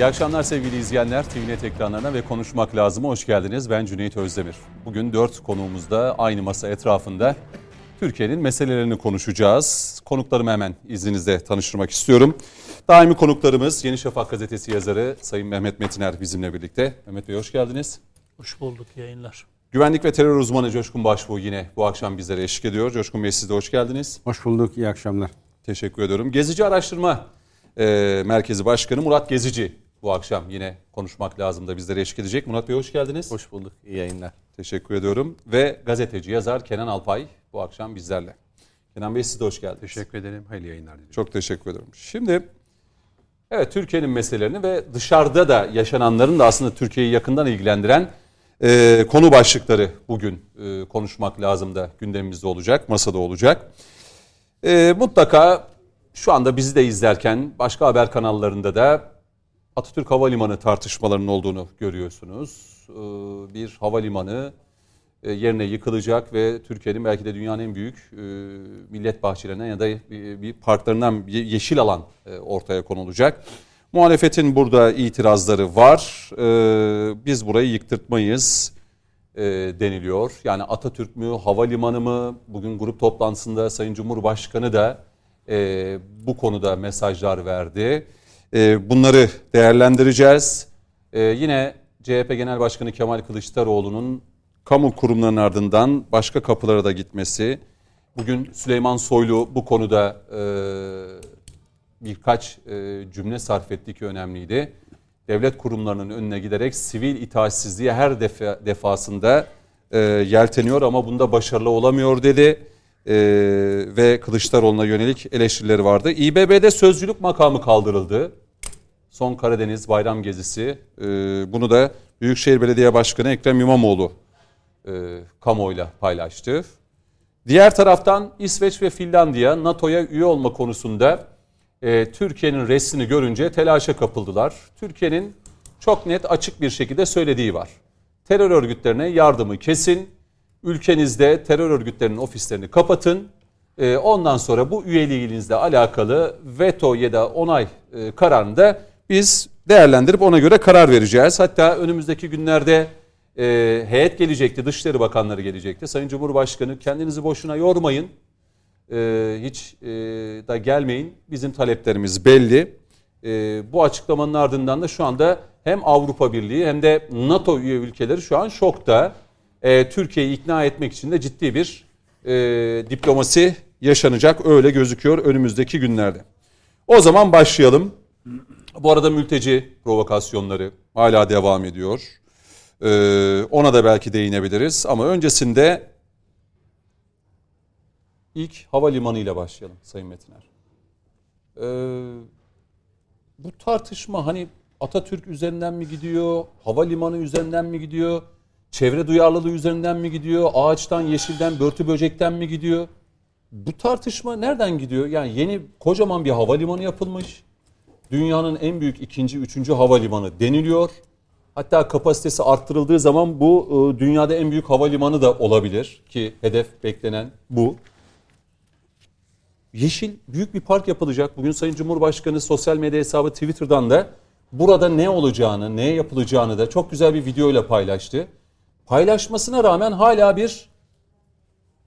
İyi akşamlar sevgili izleyenler. TVNET ekranlarına ve Konuşmak Lazım'a hoş geldiniz. Ben Cüneyt Özdemir. Bugün dört konuğumuzda aynı masa etrafında Türkiye'nin meselelerini konuşacağız. Konuklarımı hemen izninizle tanıştırmak istiyorum. Daimi konuklarımız Yeni Şafak gazetesi yazarı Sayın Mehmet Metiner bizimle birlikte. Mehmet Bey hoş geldiniz. Hoş bulduk yayınlar. Güvenlik ve terör uzmanı Coşkun Başbuğ yine bu akşam bizlere eşlik ediyor. Coşkun Bey siz de hoş geldiniz. Hoş bulduk, iyi akşamlar. Teşekkür ediyorum. Gezici Araştırma e, Merkezi Başkanı Murat Gezici bu akşam yine konuşmak lazım da bizlere eşlik edecek. Murat Bey hoş geldiniz. Hoş bulduk, iyi yayınlar. Teşekkür ediyorum. Ve gazeteci, yazar Kenan Alpay bu akşam bizlerle. Kenan Bey siz de hoş geldiniz. Teşekkür ederim, hayırlı yayınlar diliyorum. Çok teşekkür ederim. Şimdi evet Türkiye'nin meselelerini ve dışarıda da yaşananların da aslında Türkiye'yi yakından ilgilendiren e, konu başlıkları bugün e, konuşmak lazım da gündemimizde olacak, masada olacak. E, mutlaka şu anda bizi de izlerken başka haber kanallarında da Atatürk Havalimanı tartışmalarının olduğunu görüyorsunuz. E, bir havalimanı e, yerine yıkılacak ve Türkiye'nin belki de dünyanın en büyük e, millet bahçelerinden ya da bir, parklarından bir yeşil alan e, ortaya konulacak. Muhalefetin burada itirazları var. E, biz burayı yıktırtmayız deniliyor. Yani Atatürk mü, havalimanı mı? Bugün grup toplantısında Sayın Cumhurbaşkanı da bu konuda mesajlar verdi. E, bunları değerlendireceğiz. E, yine CHP Genel Başkanı Kemal Kılıçdaroğlu'nun kamu kurumlarının ardından başka kapılara da gitmesi. Bugün Süleyman Soylu bu konuda e, birkaç e, cümle sarf etti ki önemliydi. Devlet kurumlarının önüne giderek sivil itaatsizliğe her defa, defasında e, yelteniyor ama bunda başarılı olamıyor dedi. E, ve Kılıçdaroğlu'na yönelik eleştirileri vardı. İBB'de sözcülük makamı kaldırıldı. Son Karadeniz bayram gezisi. E, bunu da Büyükşehir Belediye Başkanı Ekrem İmamoğlu e, kamuoyuyla paylaştı. Diğer taraftan İsveç ve Finlandiya NATO'ya üye olma konusunda e, Türkiye'nin resmini görünce telaşa kapıldılar. Türkiye'nin çok net açık bir şekilde söylediği var. Terör örgütlerine yardımı kesin, ülkenizde terör örgütlerinin ofislerini kapatın. E, ondan sonra bu üyeliğinizle alakalı veto ya da onay e, kararını da biz değerlendirip ona göre karar vereceğiz. Hatta önümüzdeki günlerde e, heyet gelecekti, Dışişleri Bakanları gelecekti. Sayın Cumhurbaşkanı kendinizi boşuna yormayın, e, hiç e, da gelmeyin. Bizim taleplerimiz belli. Bu açıklamanın ardından da şu anda hem Avrupa Birliği hem de NATO üye ülkeleri şu an şokta. E, Türkiye'yi ikna etmek için de ciddi bir e, diplomasi yaşanacak öyle gözüküyor önümüzdeki günlerde. O zaman başlayalım. Bu arada mülteci provokasyonları hala devam ediyor. Ee, ona da belki değinebiliriz ama öncesinde ilk havalimanı ile başlayalım Sayın Metiner. Ee, bu tartışma hani Atatürk üzerinden mi gidiyor, havalimanı üzerinden mi gidiyor, çevre duyarlılığı üzerinden mi gidiyor, ağaçtan, yeşilden, börtü böcekten mi gidiyor? Bu tartışma nereden gidiyor? Yani yeni kocaman bir havalimanı yapılmış. Dünyanın en büyük ikinci, üçüncü havalimanı deniliyor. Hatta kapasitesi arttırıldığı zaman bu e, dünyada en büyük havalimanı da olabilir ki hedef beklenen bu. Yeşil büyük bir park yapılacak. Bugün Sayın Cumhurbaşkanı sosyal medya hesabı Twitter'dan da burada ne olacağını, ne yapılacağını da çok güzel bir video ile paylaştı. Paylaşmasına rağmen hala bir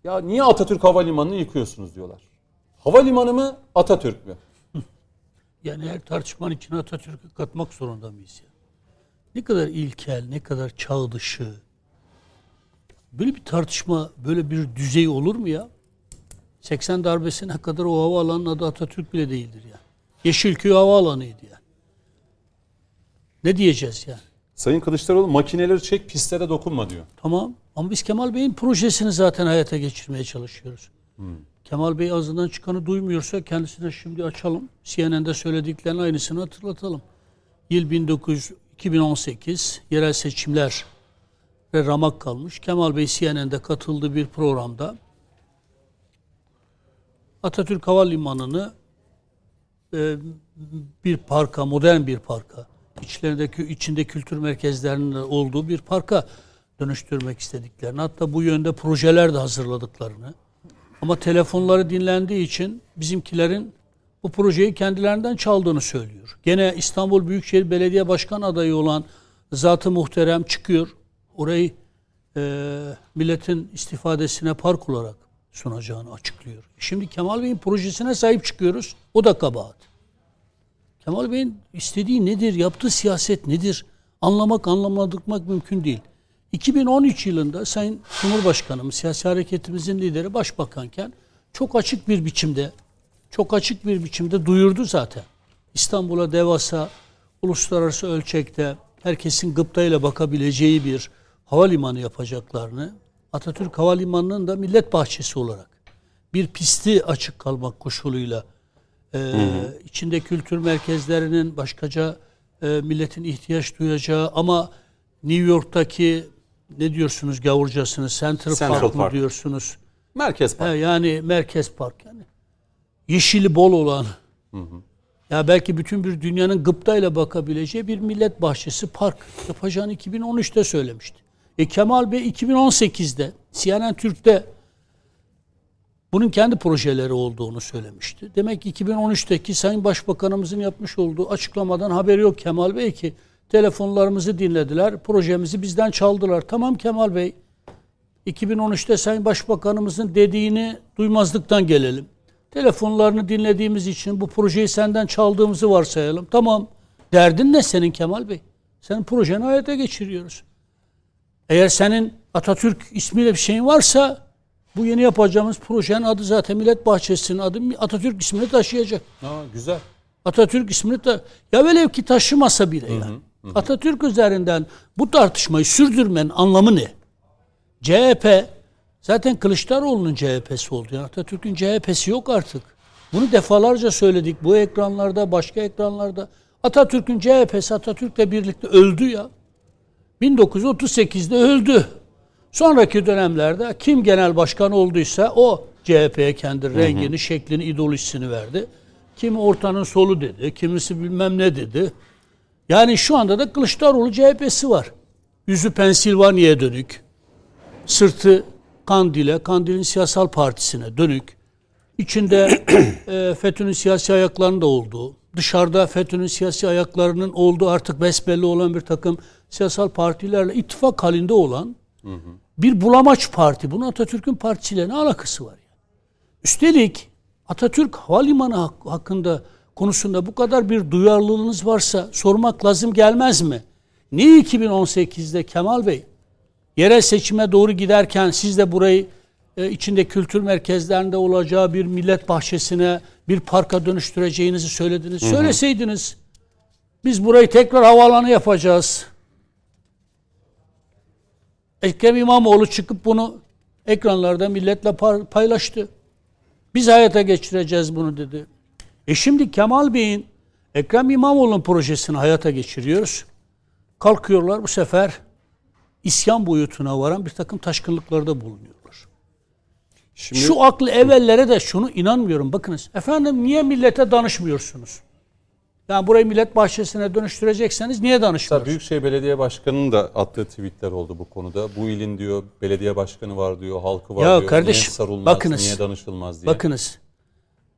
ya niye Atatürk Havalimanı'nı yıkıyorsunuz diyorlar. Havalimanı mı Atatürk mü? Yani her tartışmanın içine Atatürk'ü katmak zorunda mıyız ya? Ne kadar ilkel, ne kadar çağ dışı. Böyle bir tartışma, böyle bir düzey olur mu ya? 80 darbesine kadar o havaalanının adı Atatürk bile değildir ya. Yani. Yeşilköy havaalanıydı yani. Ne diyeceğiz yani? Sayın Kılıçdaroğlu makineleri çek pistlere dokunma diyor. Tamam ama biz Kemal Bey'in projesini zaten hayata geçirmeye çalışıyoruz. Hmm. Kemal Bey ağzından çıkanı duymuyorsa kendisine şimdi açalım. CNN'de söylediklerinin aynısını hatırlatalım. Yıl 1900, 2018 yerel seçimler ve ramak kalmış. Kemal Bey CNN'de katıldığı bir programda Atatürk Havalimanı'nı e, bir parka, modern bir parka, içlerindeki içinde kültür merkezlerinin olduğu bir parka dönüştürmek istediklerini, hatta bu yönde projeler de hazırladıklarını ama telefonları dinlendiği için bizimkilerin bu projeyi kendilerinden çaldığını söylüyor. Gene İstanbul Büyükşehir Belediye Başkan adayı olan Zat-ı Muhterem çıkıyor. Orayı e, milletin istifadesine park olarak sunacağını açıklıyor. Şimdi Kemal Bey'in projesine sahip çıkıyoruz. O da kabahat. Kemal Bey'in istediği nedir? Yaptığı siyaset nedir? Anlamak, anlamadırmak mümkün değil. 2013 yılında Sayın Cumhurbaşkanımız, siyasi hareketimizin lideri başbakanken çok açık bir biçimde, çok açık bir biçimde duyurdu zaten. İstanbul'a devasa, uluslararası ölçekte herkesin gıptayla bakabileceği bir havalimanı yapacaklarını, Atatürk Havalimanı'nın da millet bahçesi olarak bir pisti açık kalmak koşuluyla e, içinde kültür merkezlerinin başkaca e, milletin ihtiyaç duyacağı ama New York'taki ne diyorsunuz gavurcasınız Central, Central Park mı Park. diyorsunuz? Merkez Park. He, yani Merkez Park yani. Yeşili bol olan. Ya belki bütün bir dünyanın gıptayla bakabileceği bir millet bahçesi park yapacağını 2013'te söylemişti. E Kemal Bey 2018'de CNN Türk'te bunun kendi projeleri olduğunu söylemişti. Demek ki 2013'teki Sayın Başbakanımızın yapmış olduğu açıklamadan haberi yok Kemal Bey ki telefonlarımızı dinlediler, projemizi bizden çaldılar. Tamam Kemal Bey, 2013'te Sayın Başbakanımızın dediğini duymazlıktan gelelim. Telefonlarını dinlediğimiz için bu projeyi senden çaldığımızı varsayalım. Tamam. Derdin ne senin Kemal Bey? Senin projeni hayata geçiriyoruz. Eğer senin Atatürk ismiyle bir şeyin varsa bu yeni yapacağımız projenin adı zaten Millet Bahçesi'nin adı Atatürk ismini taşıyacak. Aa, güzel. Atatürk ismini de ya velev ki taşımasa bile yani. Atatürk üzerinden bu tartışmayı sürdürmenin anlamı ne? CHP zaten Kılıçdaroğlu'nun CHP'si oldu. Yani Atatürk'ün CHP'si yok artık. Bunu defalarca söyledik bu ekranlarda, başka ekranlarda. Atatürk'ün CHP'si Atatürk'le birlikte öldü ya. 1938'de öldü. Sonraki dönemlerde kim genel başkan olduysa o CHP'ye kendi rengini, şeklini, ideolojisini verdi. Kimi ortanın solu dedi, kimisi bilmem ne dedi. Yani şu anda da Kılıçdaroğlu CHP'si var. Yüzü Pensilvanya'ya dönük. Sırtı Kandil'e, Kandil'in siyasal partisine dönük. İçinde e, FETÖ'nün siyasi ayaklarının da olduğu, dışarıda FETÖ'nün siyasi ayaklarının olduğu artık besbelli olan bir takım siyasal partilerle ittifak halinde olan bir bulamaç parti. Bunun Atatürk'ün partisiyle ne alakası var? Yani? Üstelik Atatürk Havalimanı hak- hakkında konusunda bu kadar bir duyarlılığınız varsa sormak lazım gelmez mi? Niye 2018'de Kemal Bey yerel seçime doğru giderken siz de burayı e, içinde kültür merkezlerinde olacağı bir millet bahçesine, bir parka dönüştüreceğinizi söylediniz. Söyleseydiniz biz burayı tekrar havaalanı yapacağız. Ekrem İmamoğlu çıkıp bunu ekranlarda milletle paylaştı. Biz hayata geçireceğiz bunu dedi. E şimdi Kemal Bey'in Ekrem İmamoğlu'nun projesini hayata geçiriyoruz. Kalkıyorlar bu sefer isyan boyutuna varan bir takım taşkınlıklarda bulunuyorlar. Şimdi Şu aklı evvellere de şunu inanmıyorum. Bakınız efendim niye millete danışmıyorsunuz? Yani burayı millet bahçesine dönüştürecekseniz niye danışmıyorsunuz? Büyükşehir Belediye Başkanı'nın da attığı tweetler oldu bu konuda. Bu ilin diyor belediye başkanı var diyor, halkı var Ya diyor. kardeşim, niye sarılmaz, bakınız. niye danışılmaz diye. Bakınız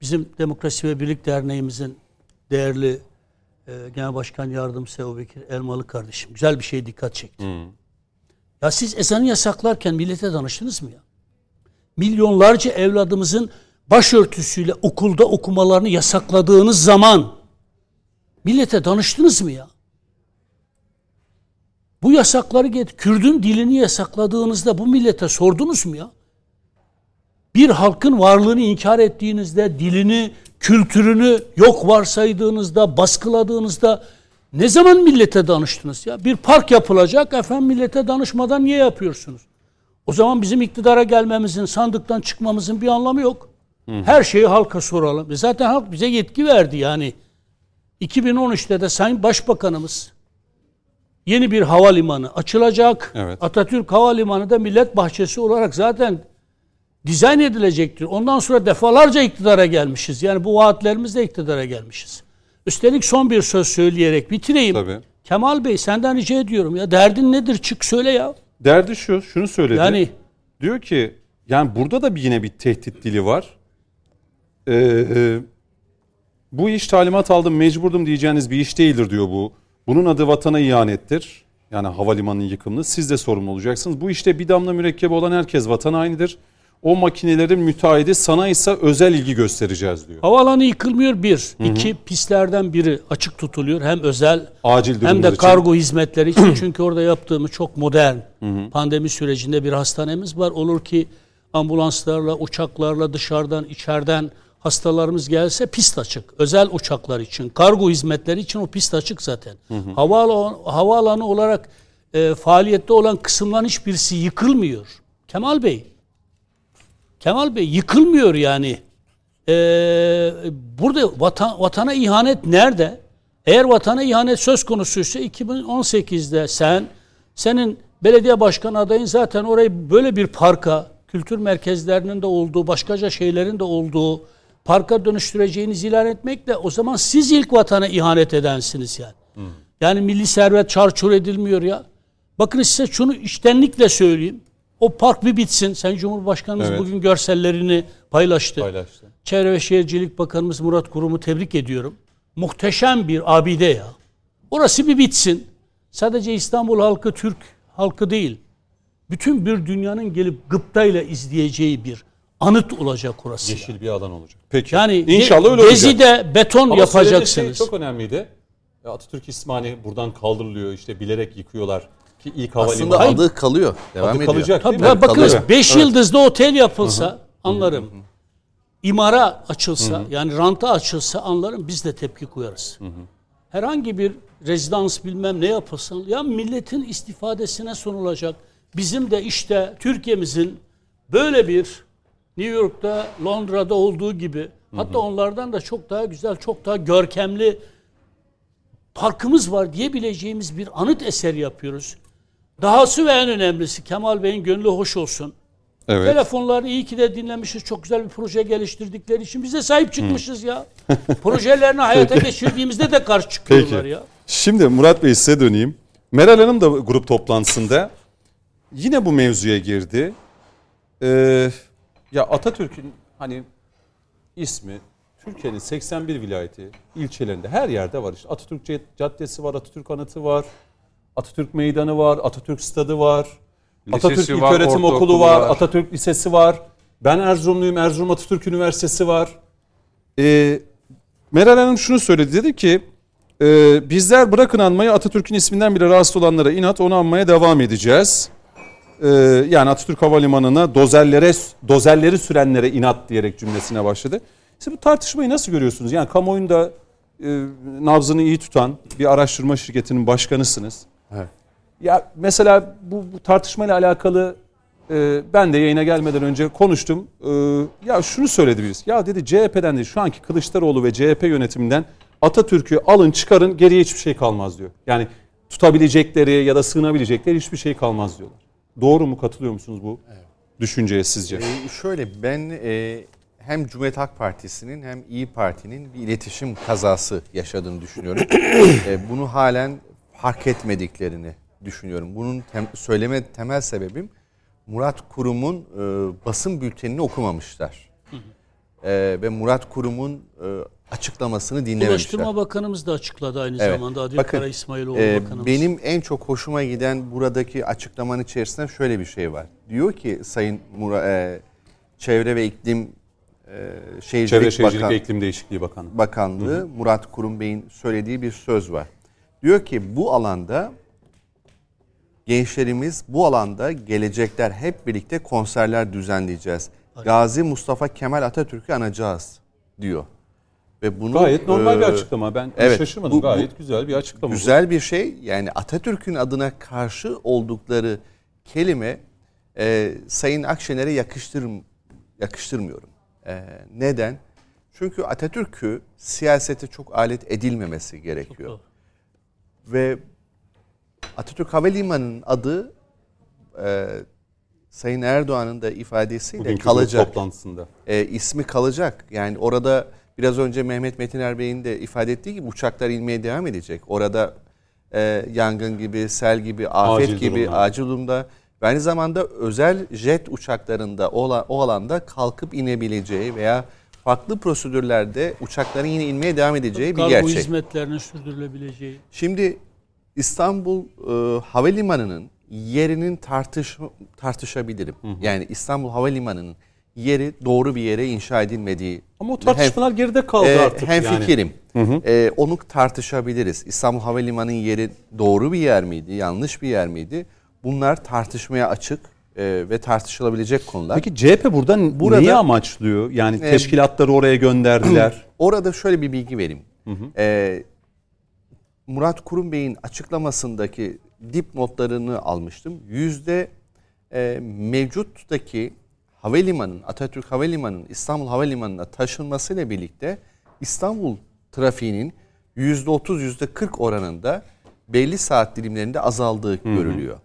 bizim Demokrasi ve Birlik Derneğimizin değerli e, Genel Başkan Yardımcısı Ebu Bekir Elmalı kardeşim güzel bir şeye dikkat çekti. Ya siz ezanı yasaklarken millete danıştınız mı ya? Milyonlarca evladımızın başörtüsüyle okulda okumalarını yasakladığınız zaman millete danıştınız mı ya? Bu yasakları get Kürdün dilini yasakladığınızda bu millete sordunuz mu ya? bir halkın varlığını inkar ettiğinizde, dilini, kültürünü yok varsaydığınızda, baskıladığınızda ne zaman millete danıştınız ya? Bir park yapılacak, efendim millete danışmadan niye yapıyorsunuz? O zaman bizim iktidara gelmemizin, sandıktan çıkmamızın bir anlamı yok. Her şeyi halka soralım. E zaten halk bize yetki verdi yani. 2013'te de Sayın Başbakanımız yeni bir havalimanı açılacak. Evet. Atatürk Havalimanı da millet bahçesi olarak zaten dizayn edilecektir. Ondan sonra defalarca iktidara gelmişiz. Yani bu vaatlerimizle iktidara gelmişiz. Üstelik son bir söz söyleyerek bitireyim. Tabii. Kemal Bey senden rica ediyorum ya derdin nedir çık söyle ya. Derdi şu, şunu söyledi. Yani Diyor ki yani burada da bir yine bir tehdit dili var. Ee, e, Bu iş talimat aldım mecburdum diyeceğiniz bir iş değildir diyor bu. Bunun adı vatana ihanettir. Yani havalimanının yıkımını siz de sorumlu olacaksınız. Bu işte bir damla mürekkep olan herkes vatan hainidir. O makinelerin müteahhidi sana ise özel ilgi göstereceğiz diyor. Havaalanı yıkılmıyor bir. iki pistlerden biri açık tutuluyor. Hem özel Acil hem de için. kargo hizmetleri için. Çünkü orada yaptığımız çok modern pandemi sürecinde bir hastanemiz var. Olur ki ambulanslarla, uçaklarla dışarıdan, içeriden hastalarımız gelse pist açık. Özel uçaklar için, kargo hizmetleri için o pist açık zaten. Havaalanı, havaalanı olarak e, faaliyette olan kısımların hiçbirisi yıkılmıyor. Kemal Bey, Kemal Bey yıkılmıyor yani. Ee, burada vatan, vatana ihanet nerede? Eğer vatana ihanet söz konusuysa 2018'de sen, senin belediye başkan adayın zaten orayı böyle bir parka, kültür merkezlerinin de olduğu, başkaca şeylerin de olduğu parka dönüştüreceğiniz ilan etmekle o zaman siz ilk vatana ihanet edensiniz yani. Yani milli servet çarçur edilmiyor ya. Bakın size şunu içtenlikle söyleyeyim. O park bir bitsin. Sen Cumhurbaşkanımız Evet. bugün görsellerini paylaştı. Paylaştı. Çevre ve Şehircilik Bakanımız Murat Kurum'u tebrik ediyorum. Muhteşem bir abide ya. Orası bir bitsin. Sadece İstanbul halkı, Türk halkı değil. Bütün bir dünyanın gelip gıptayla izleyeceği bir anıt olacak orası. Yeşil bir alan olacak. Peki. Yani İnşallah öyle olacak. Gezi'de beton Ama söylediği yapacaksınız. Şey çok önemliydi. Atatürk ismi hani buradan kaldırılıyor işte bilerek yıkıyorlar. Ki ilk havalimanı Aslında adı kalıyor. Devam Adı ediyor. kalacak Tabii değil mi? bakınız Kalıyor. 5 yıldızlı otel yapılsa anlarım. İmara açılsa yani ranta açılsa anlarım biz de tepki koyarız. Herhangi bir rezidans bilmem ne yapılsa ya milletin istifadesine sunulacak. Bizim de işte Türkiye'mizin böyle bir New York'ta, Londra'da olduğu gibi hatta onlardan da çok daha güzel, çok daha görkemli parkımız var diyebileceğimiz bir anıt eser yapıyoruz. Dahası ve en önemlisi Kemal Bey'in gönlü hoş olsun. Evet. Telefonlarını iyi ki de dinlemişiz. Çok güzel bir proje geliştirdikleri için biz de sahip çıkmışız ya. Projelerini hayata geçirdiğimizde de karşı çıkıyorlar Peki. ya. Şimdi Murat Bey size döneyim. Meral Hanım da grup toplantısında yine bu mevzuya girdi. Ee, ya Atatürk'ün hani ismi Türkiye'nin 81 vilayeti, ilçelerinde her yerde var. İşte Atatürk Cad- Caddesi var, Atatürk Anıtı var, Atatürk Meydanı var, Atatürk Stadı var, Lisesi Atatürk var, İlköğretim Okulu var, var. Atatürk Lisesi var. Ben Erzurumluyum, Erzurum Atatürk Üniversitesi var. Ee, Meral Hanım şunu söyledi dedi ki e, bizler bırakın anmayı Atatürk'ün isminden bile rahatsız olanlara inat onu anmaya devam edeceğiz. Ee, yani Atatürk Havalimanı'na dozerlere dozerleri sürenlere inat diyerek cümlesine başladı. Siz bu tartışmayı nasıl görüyorsunuz? Yani kamuoyunda e, nabzını iyi tutan bir araştırma şirketinin başkanısınız. Evet. Ya mesela bu, bu tartışmayla alakalı e, ben de yayına gelmeden önce konuştum. E, ya şunu söyledi birisi. Ya dedi CHP'den de şu anki Kılıçdaroğlu ve CHP yönetiminden Atatürk'ü alın çıkarın geriye hiçbir şey kalmaz diyor. Yani tutabilecekleri ya da sığınabilecekleri hiçbir şey kalmaz diyorlar. Doğru mu katılıyor musunuz bu düşünceye sizce? Ee, şöyle ben e, hem Cumhuriyet Halk Partisi'nin hem İyi Parti'nin bir iletişim kazası yaşadığını düşünüyorum. E, bunu halen fark etmediklerini düşünüyorum. Bunun tem- söyleme temel sebebim Murat Kurum'un e, basın bültenini okumamışlar. E, ve Murat Kurum'un e, açıklamasını dinlememişler. Ulaştırma Bakanımız da açıkladı aynı Evet. zamanda. Adil Bakın, Kara İsmailoğlu Ee, Bakanımız. benim en çok hoşuma giden buradaki açıklamanın içerisinde şöyle bir şey var. Diyor ki Sayın Mura, e, Çevre ve İklim e, Şehircilik, Çevre Şehircilik Bakan- ve İklim Değişikliği Bakanı. Bakanlığı Murat Kurum Bey'in söylediği bir söz var. Diyor ki bu alanda gençlerimiz bu alanda gelecekler hep birlikte konserler düzenleyeceğiz. Gazi Mustafa Kemal Atatürk'ü anacağız diyor. Ve bunu Gayet normal bir e, açıklama. Ben evet, şaşırmadım. bu- bu- Gayet güzel bir açıklama. bu. güzel bir şey. Yani Atatürk'ün adına karşı oldukları kelime e, Sayın Akşener'e yakıştır, yakıştırmıyorum. E, neden? Çünkü Atatürk'ü siyasete çok alet edilmemesi gerekiyor. Ve Atatürk Havalimanı'nın adı e, Sayın Erdoğan'ın da ifadesiyle Bugünkü kalacak toplantısında. e, ismi kalacak. Yani orada biraz önce Mehmet Metiner Bey'in de ifade ettiği gibi uçaklar inmeye devam edecek. Orada e, yangın gibi, sel gibi, afet Acil gibi, durumlar. acil durumda ve aynı zamanda özel jet uçaklarında o, o alanda kalkıp inebileceği veya farklı prosedürlerde uçakların yine inmeye devam edeceği bir Kargo gerçek. hizmetlerinin sürdürülebileceği. Şimdi İstanbul e, Havalimanı'nın yerinin tartış tartışabilirim. Yani İstanbul Havalimanı'nın yeri doğru bir yere inşa edilmediği Ama o tartışmalar geride kaldı e, artık hem yani. fikrim. E, onu tartışabiliriz. İstanbul Havalimanı'nın yeri doğru bir yer miydi, yanlış bir yer miydi? Bunlar tartışmaya açık e, ve tartışılabilecek konular. Peki CHP buradan Burada- neyi amaçlıyor? Yani E, teşkilatları oraya gönderdiler. Orada şöyle bir bilgi vereyim. Ee, Murat Kurum Bey'in açıklamasındaki dipnotlarını almıştım. Yüzde e, mevcuttaki havalimanının, Atatürk Havalimanı'nın İstanbul Havalimanı'na taşınmasıyla birlikte İstanbul trafiğinin yüzde otuz, yüzde kırk oranında belli saat dilimlerinde azaldığı görülüyor.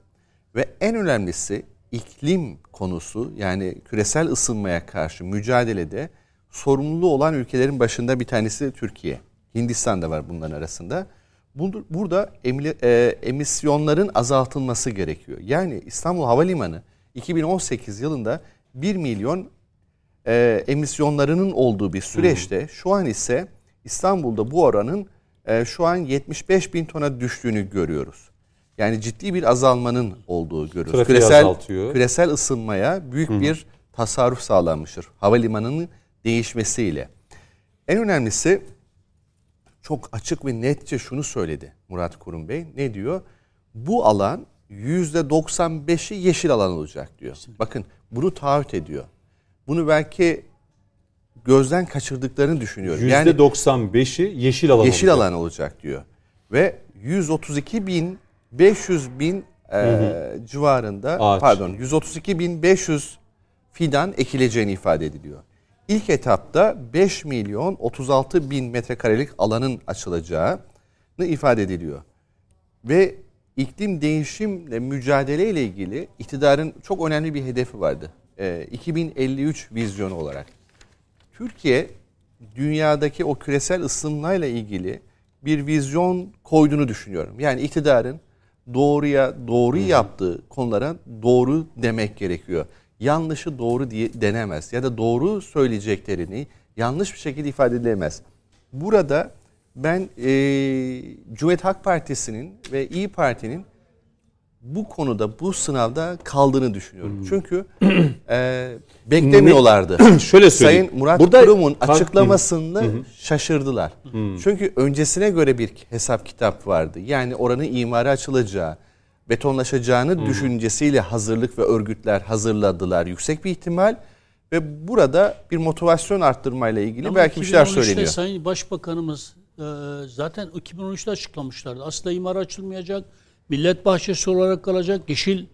Ve en önemlisi iklim konusu yani küresel ısınmaya karşı mücadelede sorumlu olan ülkelerin başında bir tanesi Türkiye. Hindistan da var bunların arasında. Bu- Burada e, emisyonların azaltılması gerekiyor. Yani İstanbul Havalimanı 2018 yılında 1 milyon e, emisyonlarının olduğu bir süreçte şu an ise İstanbul'da bu oranın e, şu an 75 bin tona düştüğünü görüyoruz. Yani ciddi bir azalmanın olduğu görüyoruz. Trafiği küresel, azaltıyor. küresel ısınmaya büyük bir tasarruf sağlanmıştır. Havalimanının değişmesiyle. En önemlisi çok açık ve netçe şunu söyledi Murat Kurum Bey. Ne diyor? Bu alan %95'i yeşil alan olacak diyor. Bakın bunu taahhüt ediyor. Bunu belki gözden kaçırdıklarını düşünüyorum. Yani %95'i yeşil alan yeşil olacak. alan olacak diyor. Ve 132 bin 500 bin e, civarında Ağaç. pardon 132 bin 500 fidan ekileceğini ifade ediliyor. İlk etapta 5 milyon 36 bin metrekarelik alanın açılacağını ifade ediliyor. Ve iklim değişimle mücadele ile ilgili iktidarın çok önemli bir hedefi vardı. E, 2053 vizyonu olarak. Türkiye dünyadaki o küresel ısınmayla ilgili bir vizyon koyduğunu düşünüyorum. Yani iktidarın doğruya doğru yaptığı konulara doğru demek gerekiyor. Yanlışı doğru diye denemez ya da doğru söyleyeceklerini yanlış bir şekilde ifade edilemez. Burada ben e, Cumhuriyet Halk Partisi'nin ve İyi Parti'nin bu konuda bu sınavda kaldığını düşünüyorum. Çünkü e, beklemiyorlardı. Şöyle söyleyeyim. Sayın Murat Burada- Kurum'un Kalk- açıklamasında şaşırdılar. Çünkü öncesine göre bir hesap kitap vardı. Yani oranın imara açılacağı, betonlaşacağını düşüncesiyle hazırlık ve örgütler hazırladılar. Yüksek bir ihtimal ve burada bir motivasyon arttırmayla ilgili Ama belki bir şeyler 2013'te söyleniyor. Sayın Başbakanımız zaten 2013'te açıklamışlardı. Asla imar açılmayacak. Millet bahçesi olarak kalacak. Yeşil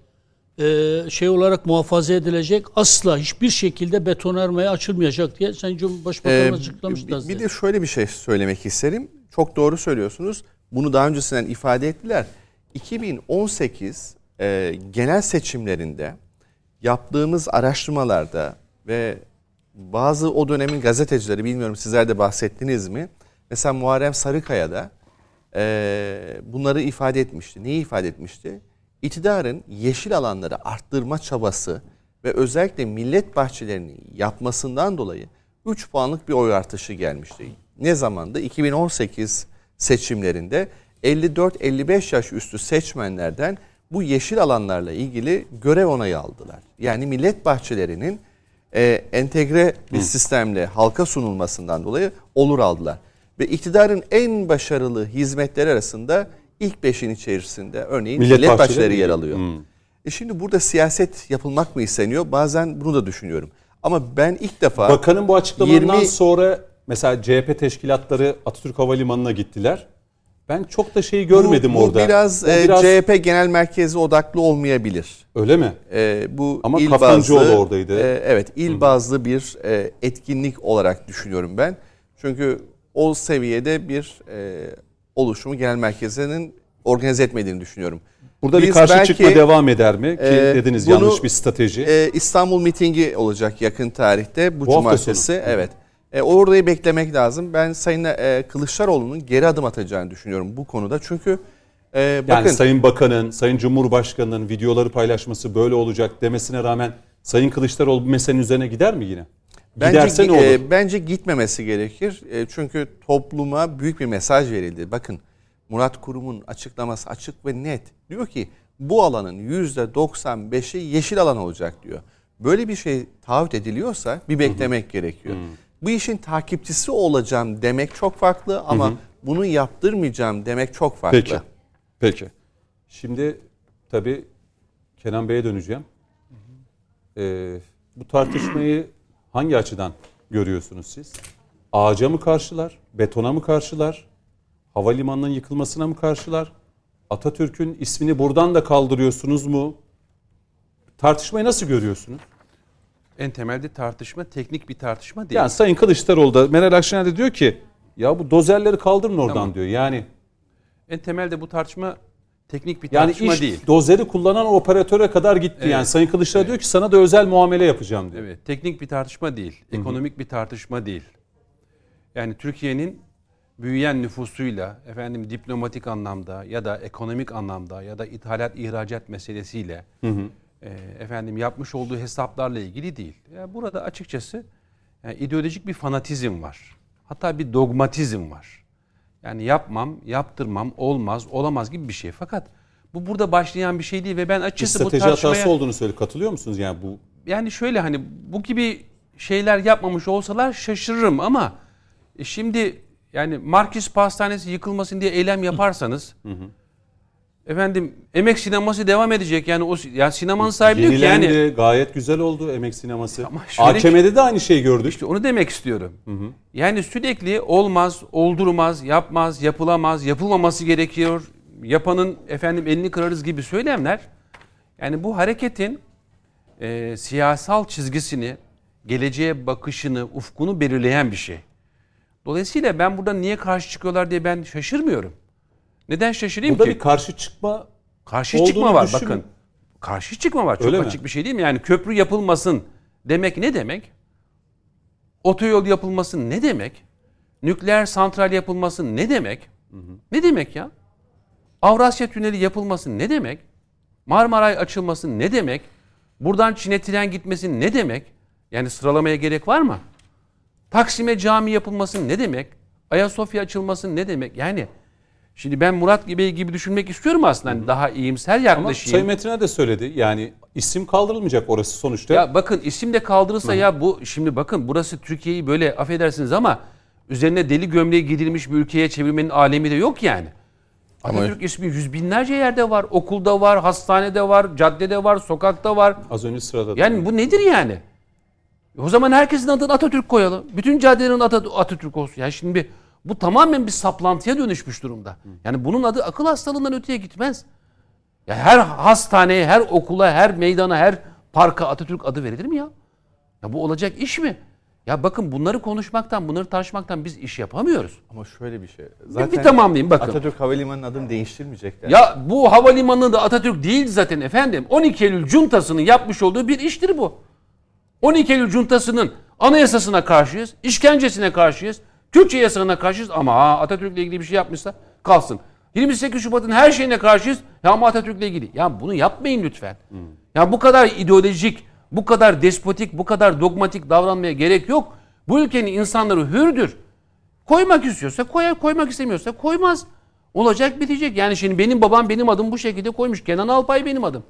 e, şey olarak muhafaza edilecek. Asla hiçbir şekilde betonarmeye açılmayacak diye Sayın Cumhurbaşkanımız Ee, açıklamıştı. bir, bir de şöyle bir şey söylemek isterim. Çok doğru söylüyorsunuz. Bunu daha öncesinden ifade ettiler. 2018 e, genel seçimlerinde yaptığımız araştırmalarda ve bazı o dönemin gazetecileri bilmiyorum sizler de bahsettiniz mi? Mesela Muharrem Sarıkaya da e, bunları ifade etmişti. Neyi ifade etmişti? İktidarın yeşil alanları arttırma çabası ve özellikle millet bahçelerini yapmasından dolayı 3 puanlık bir oy artışı gelmişti. Ne zamanda? 2018 seçimlerinde 54-55 yaş üstü seçmenlerden bu yeşil alanlarla ilgili görev onayı aldılar. Yani millet bahçelerinin e, entegre bir sistemle halka sunulmasından dolayı olur aldılar. Ve iktidarın en başarılı hizmetleri arasında ilk beşin içerisinde örneğin Millet millet, bahçeleri yer alıyor. E şimdi burada siyaset yapılmak mı isteniyor? Bazen bunu da düşünüyorum. Ama ben ilk defa Bakanın bu açıklamalarından 20 sonra mesela CHP teşkilatları Atatürk Havalimanı'na gittiler. Ben çok da şeyi görmedim bu, bu orada. Biraz, O e, biraz- CHP genel merkezi odaklı olmayabilir. öyle mi? E, bu Ama il Kaftancıoğlu bazlı, oradaydı. e, evet, il bazlı bir e, etkinlik olarak düşünüyorum ben. Çünkü o seviyede bir e, oluşumu genel merkezinin organize etmediğini düşünüyorum. Burada bir Biz karşı belki, çıkma devam eder mi? Ki e, dediniz bunu, yanlış bir strateji. e, İstanbul mitingi olacak yakın tarihte bu, Bu cumartesi. Evet. E, orayı beklemek lazım. Ben Sayın e, Kılıçdaroğlu'nun geri adım atacağını düşünüyorum bu konuda. Çünkü e, yani bakın Sayın Bakan'ın, Sayın Cumhurbaşkanı'nın videoları paylaşması böyle olacak demesine rağmen Sayın Kılıçdaroğlu bu meselenin üzerine gider mi yine? Bence, Giderse ne gi- olur? e, bence gitmemesi gerekir. E, çünkü topluma büyük bir mesaj verildi. Bakın Murat Kurum'un açıklaması açık ve net. Diyor ki bu alanın %95'i yeşil alan olacak diyor. Böyle bir şey taahhüt ediliyorsa bir beklemek gerekiyor. Bu işin takipçisi olacağım demek çok farklı ama bunu yaptırmayacağım demek çok farklı. Peki. Peki. Şimdi tabii Kenan Bey'e döneceğim. Ee, bu tartışmayı hangi açıdan görüyorsunuz siz? Ağaca mı karşılar? Betona mı karşılar? Havalimanının yıkılmasına mı karşılar? Atatürk'ün ismini buradan da kaldırıyorsunuz mu? Tartışmayı nasıl görüyorsunuz? En temelde tartışma teknik bir tartışma değil. Yani Sayın Kılıçdaroğlu da Meral Akşener de diyor ki ya bu dozerleri kaldırın oradan Tamam. diyor. Yani en temelde bu tartışma teknik bir Yani tartışma iş değil. dozeri kullanan operatöre kadar gitti. Evet. Yani Sayın Kılıçdaroğlu diyor ki sana da özel muamele yapacağım diyor. Evet, teknik bir tartışma değil, ekonomik bir tartışma değil. Yani Türkiye'nin büyüyen nüfusuyla, efendim diplomatik anlamda ya da ekonomik anlamda ya da ithalat ihracat meselesiyle e, efendim yapmış olduğu hesaplarla ilgili değil. Yani burada açıkçası yani ideolojik bir fanatizm var. Hatta bir dogmatizm var. Yani yapmam, yaptırmam, olmaz, olamaz gibi bir şey. Fakat bu burada başlayan bir şey değil ve ben açıkçası bu strateji tartışmaya... hatası olduğunu söyle. Katılıyor musunuz yani bu? yani şöyle hani bu gibi şeyler yapmamış olsalar şaşırırım ama e, şimdi yani Markis Pastanesi yıkılmasın diye eylem yaparsanız efendim emek sineması devam edecek yani o yani sinemanın sahibi diyor ki yani gayet güzel oldu emek sineması. AKM'de de aynı şeyi gördük. işte onu demek istiyorum. Yani sürekli olmaz, oldurmaz, yapmaz, yapılamaz, yapılmaması gerekiyor. Yapanın efendim elini kırarız gibi söylemler. Yani bu hareketin e, siyasal çizgisini, geleceğe bakışını, ufkunu belirleyen bir şey. Dolayısıyla ben burada niye karşı çıkıyorlar diye ben şaşırmıyorum. Neden şaşırayım Burada ki? bir karşı çıkma Karşı çıkma var düşünün. bakın. Karşı çıkma var. Çok Öyle mi? açık bir şey değil mi? Yani köprü yapılmasın demek ne demek? Otoyol yapılmasın ne demek? Nükleer santral yapılmasın ne demek? Ne demek ya? Avrasya Tüneli yapılmasın ne demek? Marmaray açılmasın ne demek? Buradan Çin'e tren gitmesin ne demek? Yani sıralamaya gerek var mı? Taksim'e cami yapılmasın ne demek? Ayasofya açılmasın ne demek? Yani şimdi ben Murat Bey gibi düşünmek istiyorum aslında. Hani daha iyimser ama yaklaşayım. Sayın Metin'e de söyledi. Yani isim kaldırılmayacak orası sonuçta. Ya bakın isim de kaldırılsa ya bu şimdi bakın burası Türkiye'yi böyle affedersiniz ama üzerine deli gömleği giydirilmiş bir ülkeye çevirmenin alemi de yok yani. Ama- Atatürk ismi yüz binlerce yerde var. Okulda var, hastanede var, caddede var, sokakta var. Az önce sırada. Yani bu nedir yani? O zaman herkesin adını Atatürk koyalım. Bütün caddelerin Atatürk olsun. Yani şimdi bu tamamen bir saplantıya dönüşmüş durumda. Yani bunun adı akıl hastalığından öteye gitmez. Ya her hastaneye, her okula, her meydana, her parka Atatürk adı verilir mi ya? Ya bu olacak iş mi? Ya bakın bunları konuşmaktan, bunları tartışmaktan biz iş yapamıyoruz. Ama şöyle bir şey. Bir, bir tamamlayayım bakın. Atatürk Havalimanı'nın adını değiştirmeyecekler. Ya bu havalimanı da Atatürk değil zaten efendim. 12 Eylül cuntasının yapmış olduğu bir iştir bu. 12 Eylül cuntasının anayasasına karşıyız, işkencesine karşıyız, Türkçe yasağına karşıyız ama ha, Atatürk'le ilgili bir şey yapmışsa kalsın. 28 Şubat'ın her şeyine karşıyız ya ama Atatürk'le ilgili. Ya bunu yapmayın lütfen. Ya bu kadar ideolojik, bu kadar despotik, bu kadar dogmatik davranmaya gerek yok. Bu ülkenin insanları hürdür. Koymak istiyorsa koyar, koymak istemiyorsa koymaz. Olacak bitecek. Yani şimdi benim babam benim adım bu şekilde koymuş. Kenan Alpay benim adım.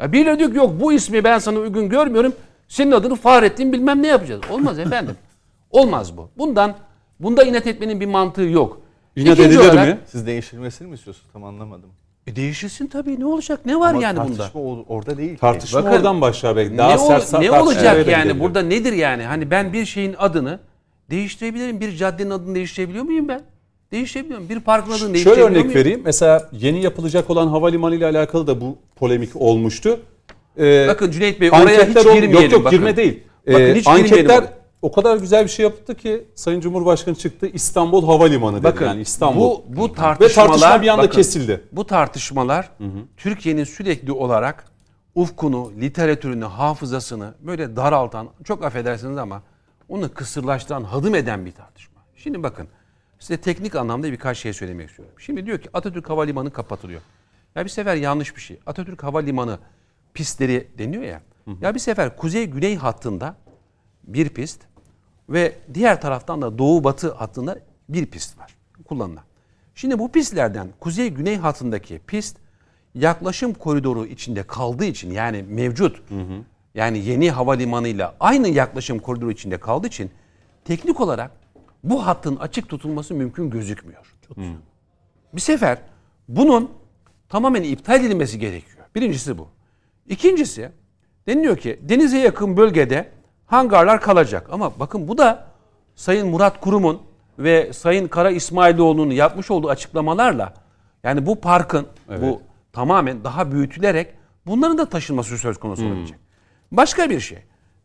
Ya birileri diyor ki yok bu ismi ben sana uygun görmüyorum. Senin adını Fahrettin bilmem ne yapacağız. Olmaz efendim. Olmaz bu. Bundan bunda inat etmenin bir mantığı yok. İnat İkinci edilir olarak- mi? Siz değiştirmesini mi istiyorsunuz? Tam anlamadım. E değişirsin tabii ne olacak? Ne var Ama yani bunda? tartışma o- orada değil. Tartışma Bakın, oradan başlar belki. Daha ne, sert ne olacak yani gidebilir. burada nedir yani? Hani ben bir şeyin adını değiştirebilirim. Bir caddenin adını değiştirebiliyor muyum ben? Değiştirebiliyorum. Bir parkın adını Şöyle değiştirebiliyor örnek muyum? vereyim. Mesela yeni yapılacak olan havalimanı ile alakalı da bu polemik olmuştu. Ee, Bakın Cüneyt Bey oraya hiç girmeyelim. Yok yok bakın. girme değil. Bakın Ee, hiç anketler. O kadar güzel bir şey yaptı ki Sayın Cumhurbaşkanı çıktı İstanbul Havalimanı dedi. Bakın yani İstanbul. bu, bu Ve tartışmalar tartışma bir anda bakın, kesildi. Bu tartışmalar Türkiye'nin sürekli olarak ufkunu, literatürünü, hafızasını böyle daraltan, çok affedersiniz ama onu kısırlaştıran, hadım eden bir tartışma. Şimdi bakın size teknik anlamda birkaç şey söylemek istiyorum. Şimdi diyor ki Atatürk Havalimanı kapatılıyor. Ya bir sefer yanlış bir şey. Atatürk Havalimanı pistleri deniyor ya. Ya bir sefer kuzey-güney hattında bir pist, Ve diğer taraftan da doğu batı hattında bir pist var kullanılan. Şimdi bu pistlerden kuzey güney hattındaki pist yaklaşım koridoru içinde kaldığı için yani mevcut yani yeni havalimanıyla aynı yaklaşım koridoru içinde kaldığı için teknik olarak bu hattın açık tutulması mümkün gözükmüyor. Bir sefer bunun tamamen iptal edilmesi gerekiyor. Birincisi bu. İkincisi deniliyor ki denize yakın bölgede hangarlar kalacak. Ama bakın bu da Sayın Murat Kurum'un ve Sayın Kara İsmailoğlu'nun yapmış olduğu açıklamalarla yani bu parkın bu tamamen daha büyütülerek bunların da taşınması söz konusu olabilecek. Başka bir şey.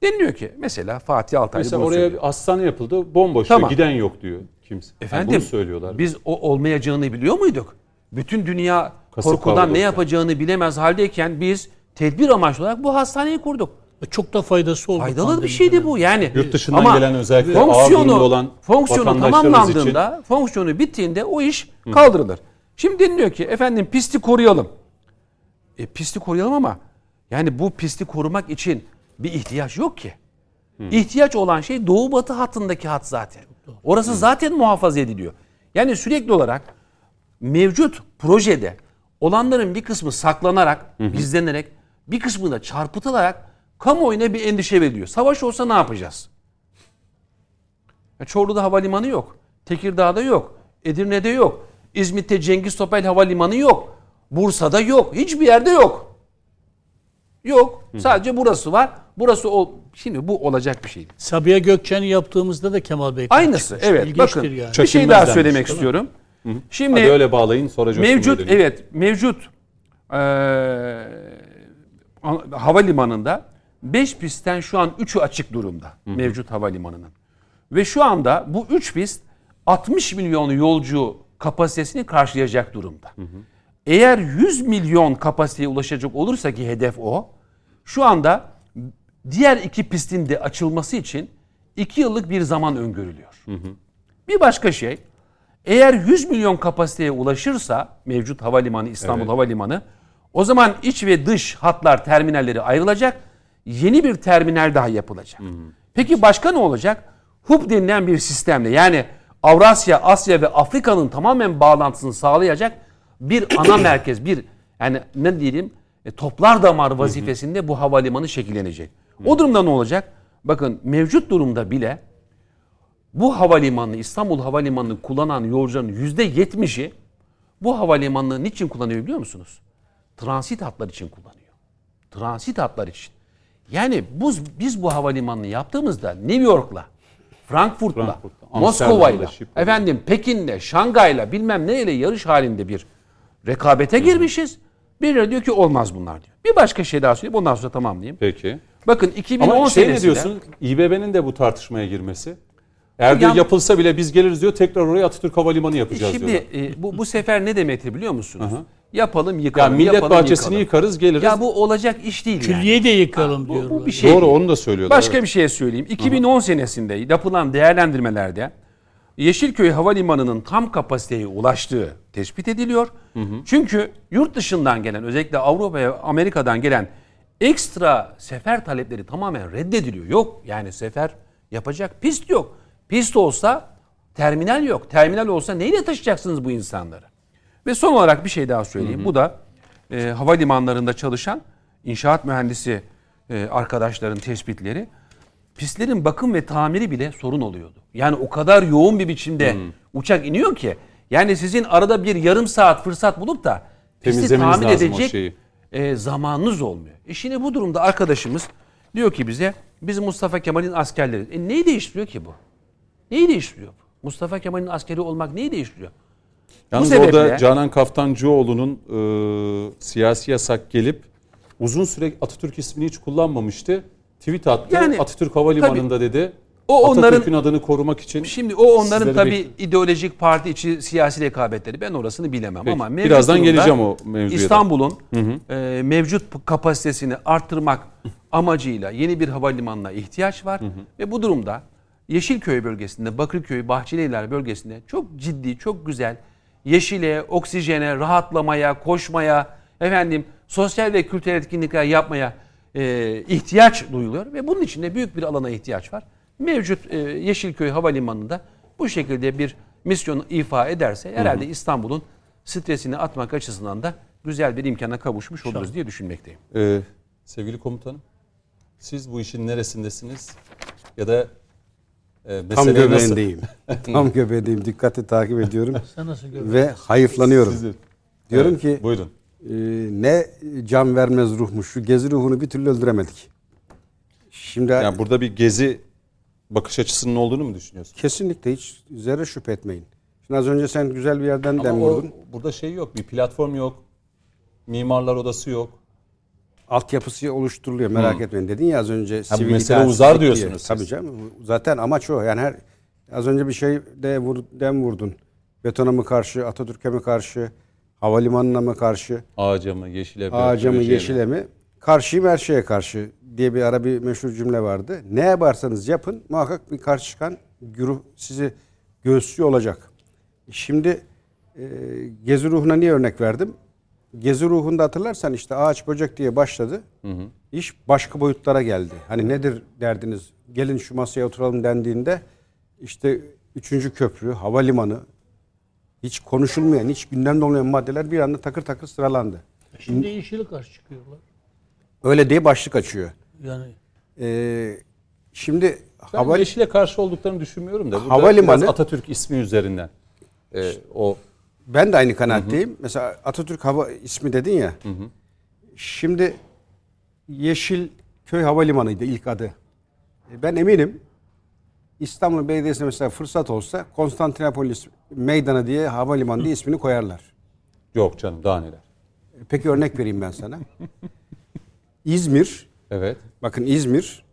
Deniliyor ki mesela Fatih Altaylı Mesela oraya söylüyor. hastane yapıldı. Bomboş Tamam. diyor. Giden yok diyor kimse. Yani Efendim bunu söylüyorlar. biz o olmayacağını biliyor muyduk? Bütün dünya Kasıp korkudan ne yani. yapacağını bilemez haldeyken biz tedbir amaçlı olarak bu hastaneyi kurduk. Çok da faydası oldu. Faydalı bir şeydi bu yani. Yurt dışından gelen özellikle ağır fonksiyonu, olan fonksiyonu tamamlandığında, fonksiyonu bittiğinde o iş kaldırılır. Şimdi deniliyor ki efendim pisti koruyalım. E, pisti koruyalım ama yani bu pisti korumak için bir ihtiyaç yok ki. İhtiyaç olan şey doğu batı hattındaki hat zaten. Orası zaten muhafaza ediliyor. Yani sürekli olarak mevcut projede olanların bir kısmı saklanarak, gizlenerek, bir kısmı da çarpıtılarak kamuoyuna bir endişe veriliyor. Savaş olsa ne yapacağız? Ya Çorlu'da havalimanı yok. Tekirdağ'da yok. Edirne'de yok. İzmit'te Cengiz Topel Havalimanı yok. Bursa'da yok. Hiçbir yerde yok. Yok. Sadece burası var. Burası o. Şimdi bu olacak bir şey. Sabiha Gökçen'i yaptığımızda da Kemal Bey Aynısı. tartışmıştı. Evet. İlginçtir Bakın. yani. Bir şey daha söylemek mi? istiyorum. Şimdi Hadi öyle bağlayın sonra mevcut evet mevcut eee, havalimanında 5 pistten şu an 3'ü açık durumda mevcut havalimanının. Ve şu anda bu 3 pist 60 milyon yolcu kapasitesini karşılayacak durumda. Eğer 100 milyon kapasiteye ulaşacak olursa ki hedef o. Şu anda diğer iki pistin de açılması için 2 yıllık bir zaman öngörülüyor. Bir başka şey, eğer 100 milyon kapasiteye ulaşırsa mevcut havalimanı İstanbul Evet. Havalimanı o zaman iç ve dış hatlar terminalleri ayrılacak. Yeni bir terminal daha yapılacak. Peki başka ne olacak? Hub denilen bir sistemle yani Avrasya, Asya ve Afrika'nın tamamen bağlantısını sağlayacak bir ana merkez, bir yani ne diyelim e, toplar damar vazifesinde bu havalimanı şekillenecek. O durumda ne olacak? Bakın mevcut durumda bile bu havalimanını İstanbul Havalimanı'nı kullanan yolcuların yüzde yetmişi bu havalimanını niçin kullanıyor biliyor musunuz? Transit hatlar için kullanıyor. Transit hatlar için. Yani bu, biz bu havalimanını yaptığımızda New York'la, Frankfurt'la, Frankfurt'la, Moskova'yla, efendim Pekin'le, Şangay'la bilmem neyle yarış halinde bir rekabete girmişiz. Birileri diyor ki olmaz bunlar diyor. Bir başka şey daha söyleyeyim ondan sonra tamamlayayım. Peki. Bakın 2010 Ama şey ne senesinde diyorsun? İBB'nin de bu tartışmaya girmesi. Eğer diyor Ya- yapılsa bile biz geliriz diyor tekrar oraya Atatürk Havalimanı yapacağız Şimdi diyorlar. e, bu, bu sefer ne demektir biliyor musunuz? Yapalım Ya yıkalım. millet yapalım, bahçesini yıkalım. yıkarız geliriz. Ya bu olacak iş değil yani. Külliye de yıkalım Bu, diyorlar. bu bir şey. Doğru onu da söylüyorlar. Başka evet. bir şey söyleyeyim. 2010 senesinde yapılan değerlendirmelerde Yeşilköy Havalimanı'nın tam kapasiteye ulaştığı tespit ediliyor. Çünkü yurt dışından gelen özellikle Avrupa ve Amerika'dan gelen ekstra sefer talepleri tamamen reddediliyor. Yok yani sefer yapacak pist yok. Pist olsa terminal yok. Terminal olsa neyle taşıyacaksınız bu insanları? Ve son olarak bir şey daha söyleyeyim. Bu da e, havalimanlarında çalışan inşaat mühendisi e, arkadaşların tespitleri. Pistlerin bakım ve tamiri bile sorun oluyordu. Yani o kadar yoğun bir biçimde uçak iniyor ki yani sizin arada bir yarım saat fırsat bulup da pisti tamir edecek e, zamanınız olmuyor. E şimdi bu durumda arkadaşımız diyor ki bize biz Mustafa Kemal'in askerleriz. E neyi değiştiriyor ki bu? Neyi değiştiriyor bu? Mustafa Kemal'in askeri olmak neyi değiştiriyor? Yalnız sebeple- orada Canan Kaftancıoğlu'nun e, siyasi yasak gelip uzun süre Atatürk ismini hiç kullanmamıştı. Tweet attı. Yani, Atatürk Havalimanı'nda dedi. O onların- Atatürk'ün adını korumak için. Şimdi o onların tabii bekliyorum. ideolojik parti içi siyasi rekabetleri. Ben orasını bilemem Peki, ama mevcut birazdan geleceğim o mevzuya. İstanbul'un e, mevcut kapasitesini arttırmak amacıyla yeni bir havalimanına ihtiyaç var ve bu durumda Yeşilköy bölgesinde, Bakırköy, Bahçelievler bölgesinde çok ciddi, çok güzel yeşile, oksijene, rahatlamaya, koşmaya, efendim sosyal ve kültürel etkinlikler yapmaya e, ihtiyaç duyuluyor ve bunun için de büyük bir alana ihtiyaç var. mevcut e, Yeşilköy Havalimanı'nda bu şekilde bir misyonu ifa ederse herhalde İstanbul'un stresini atmak açısından da güzel bir imkana kavuşmuş oluruz diye düşünmekteyim. Ee, sevgili komutanım, siz bu işin neresindesiniz? Ya da e, Tam göbeğindeyim. Tam göbeğindeyim. Dikkatli takip ediyorum Sen nasıl ve hayıflanıyorum. Sizi- Diyorum Evet, ki Buyurun. e, ne can vermez ruhmuş. Şu gezi ruhunu bir türlü öldüremedik. Şimdi Yani burada bir gezi bakış açısının olduğunu mu düşünüyorsun? kesinlikle hiç zerre şüphe etmeyin. Şimdi az önce sen güzel bir yerden Ama dem o, vurdun. burada şey yok, bir platform yok. Mimarlar odası yok. Altyapısı oluşturuluyor merak etmeyin dedin ya az önce. bu sivil mesele uzar diye. diyorsunuz Tabii siz. canım. Zaten amaç o. Yani her az önce bir şey de vur, dem vurdun. Betona mı karşı, Atatürk'e mi karşı, havalimanına mı karşı? Ağaca mı, yeşile mi? Ağaca mı yeşile mi? Karşıyım her şeye karşı diye bir ara bir meşhur cümle vardı. Ne yaparsanız yapın muhakkak bir karşı çıkan güruh sizi göğüslüyor olacak. Şimdi e, Gezi ruhuna niye örnek verdim? Gezi ruhunda hatırlarsan işte ağaç böcek diye başladı. İş başka boyutlara geldi. Hani nedir derdiniz? Gelin şu masaya oturalım dendiğinde işte üçüncü köprü, havalimanı, hiç konuşulmayan, hiç gündemde olmayan maddeler bir anda takır takır sıralandı. Şimdi yeşile karşı çıkıyorlar. Öyle diye başlık açıyor. Yani Ee, şimdi Ben hava yeşile karşı olduklarını düşünmüyorum da. Burada Havalimanı- Atatürk ismi üzerinden. e, o ben de aynı kanaatteyim. Mesela Atatürk Hava ismi dedin ya. Şimdi Yeşilköy Havalimanı'ydı ilk adı. E, Ben eminim İstanbul Belediyesi'ne mesela fırsat olsa Konstantinopolis Meydanı diye havalimanı diye ismini koyarlar. yok canım daha neler. E, Peki örnek vereyim ben sana. İzmir, Evet. bakın İzmir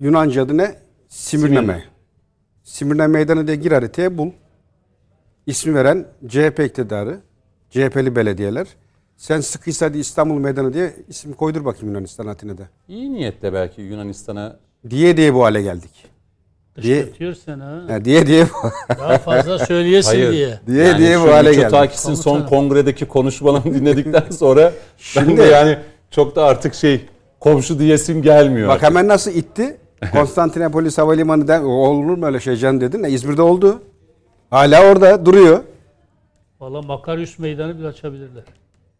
Yunanca adı ne? Simirname. Simirne Meydanı diye gir haritaya bul. İsmi veren CHP iktidarı, CHP'li belediyeler. Sen sıkıysa hadi İstanbul Meydanı diye isim koydur bakayım Yunanistan Atina'da. İyi niyetle belki Yunanistan'a Diye diye bu hale geldik. Diye, seni ha. Ha, diye diye Daha fazla söyleyesin Hayır. diye. diye diye bu hale geldik. Mitsotakis'in son kongredeki konuşmalarını dinledikten sonra ben Şimdi- de yani çok da artık şey komşu diyesim gelmiyor. Bak artık. hemen nasıl itti? Konstantinopolis Havalimanı olur mu öyle şey can dedin. E, İzmir'de oldu. Hala orada duruyor. Valla Makaryus meydanı bile açabilirler.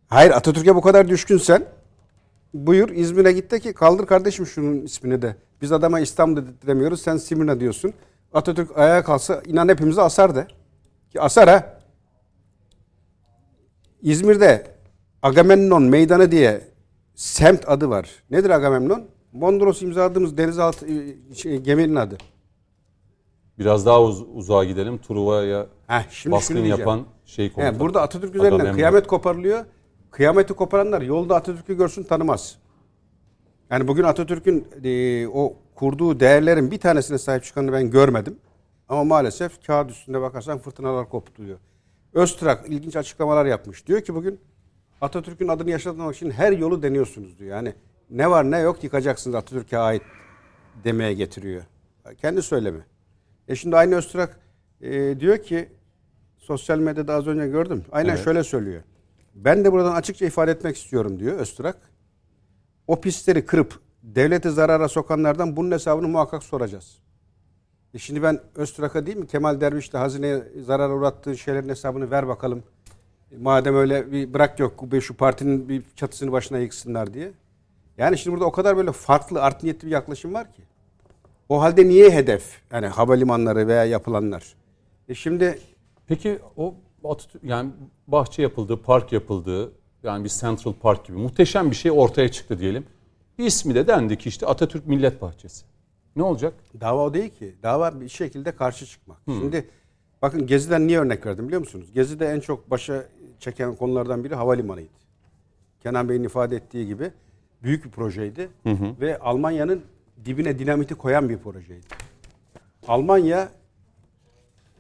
Hayır Atatürk'e bu kadar düşkünsen buyur İzmir'e git de ki kaldır kardeşim şunun ismini de. Biz adama İstanbul demiyoruz sen Simirna diyorsun. Atatürk ayağa kalsa inan hepimizi asar de. Ki asar ha. İzmir'de Agamemnon Meydanı diye semt adı var. Nedir Agamemnon? Mondros imzaladığımız denizaltı e, şey, geminin adı. Biraz daha uz- uzağa gidelim. Truva'ya baskın yapan şey komutanı. He, burada Atatürk üzerinden kıyamet koparılıyor. Kıyameti koparanlar yolda Atatürk'ü görsün tanımaz. Yani bugün Atatürk'ün e, o kurduğu değerlerin bir tanesine sahip çıkanını ben görmedim. Ama maalesef kağıt üstünde bakarsan fırtınalar koptu diyor. Öztrak ilginç açıklamalar yapmış. Diyor ki bugün Atatürk'ün adını yaşatmak için her yolu deniyorsunuz diyor. Yani ne var ne yok yıkacaksınız Atatürk'e ait demeye getiriyor. Kendi söylemi. E şimdi aynı Öztrak e, diyor ki sosyal medyada az önce gördüm. Aynen Evet. şöyle söylüyor. Ben de buradan açıkça ifade etmek istiyorum diyor Öztürk. O pistleri kırıp devlete zarara sokanlardan bunun hesabını muhakkak soracağız. E şimdi ben Öztürk'a değil mi Kemal Derviş'le hazineye zarar uğrattığı şeylerin hesabını ver bakalım. E madem öyle bir bırak yok bu şu partinin bir çatısını başına yıksınlar diye. Yani şimdi burada o kadar böyle farklı art niyetli bir yaklaşım var ki. O halde niye hedef? Yani havalimanları veya yapılanlar. E şimdi Peki o Atatürk yani bahçe yapıldı, park yapıldı. Yani bir Central Park gibi muhteşem bir şey ortaya çıktı diyelim. İsmi de dendi ki işte Atatürk Millet Bahçesi. Ne olacak? Dava o değil ki. Dava bir şekilde karşı çıkmak. Şimdi bakın Gezi'den niye örnek verdim biliyor musunuz? Gezi'de en çok başa çeken konulardan biri havalimanıydı. Kenan Bey'in ifade ettiği gibi büyük bir projeydi. Ve Almanya'nın dibine dinamiti koyan bir projeydi. Almanya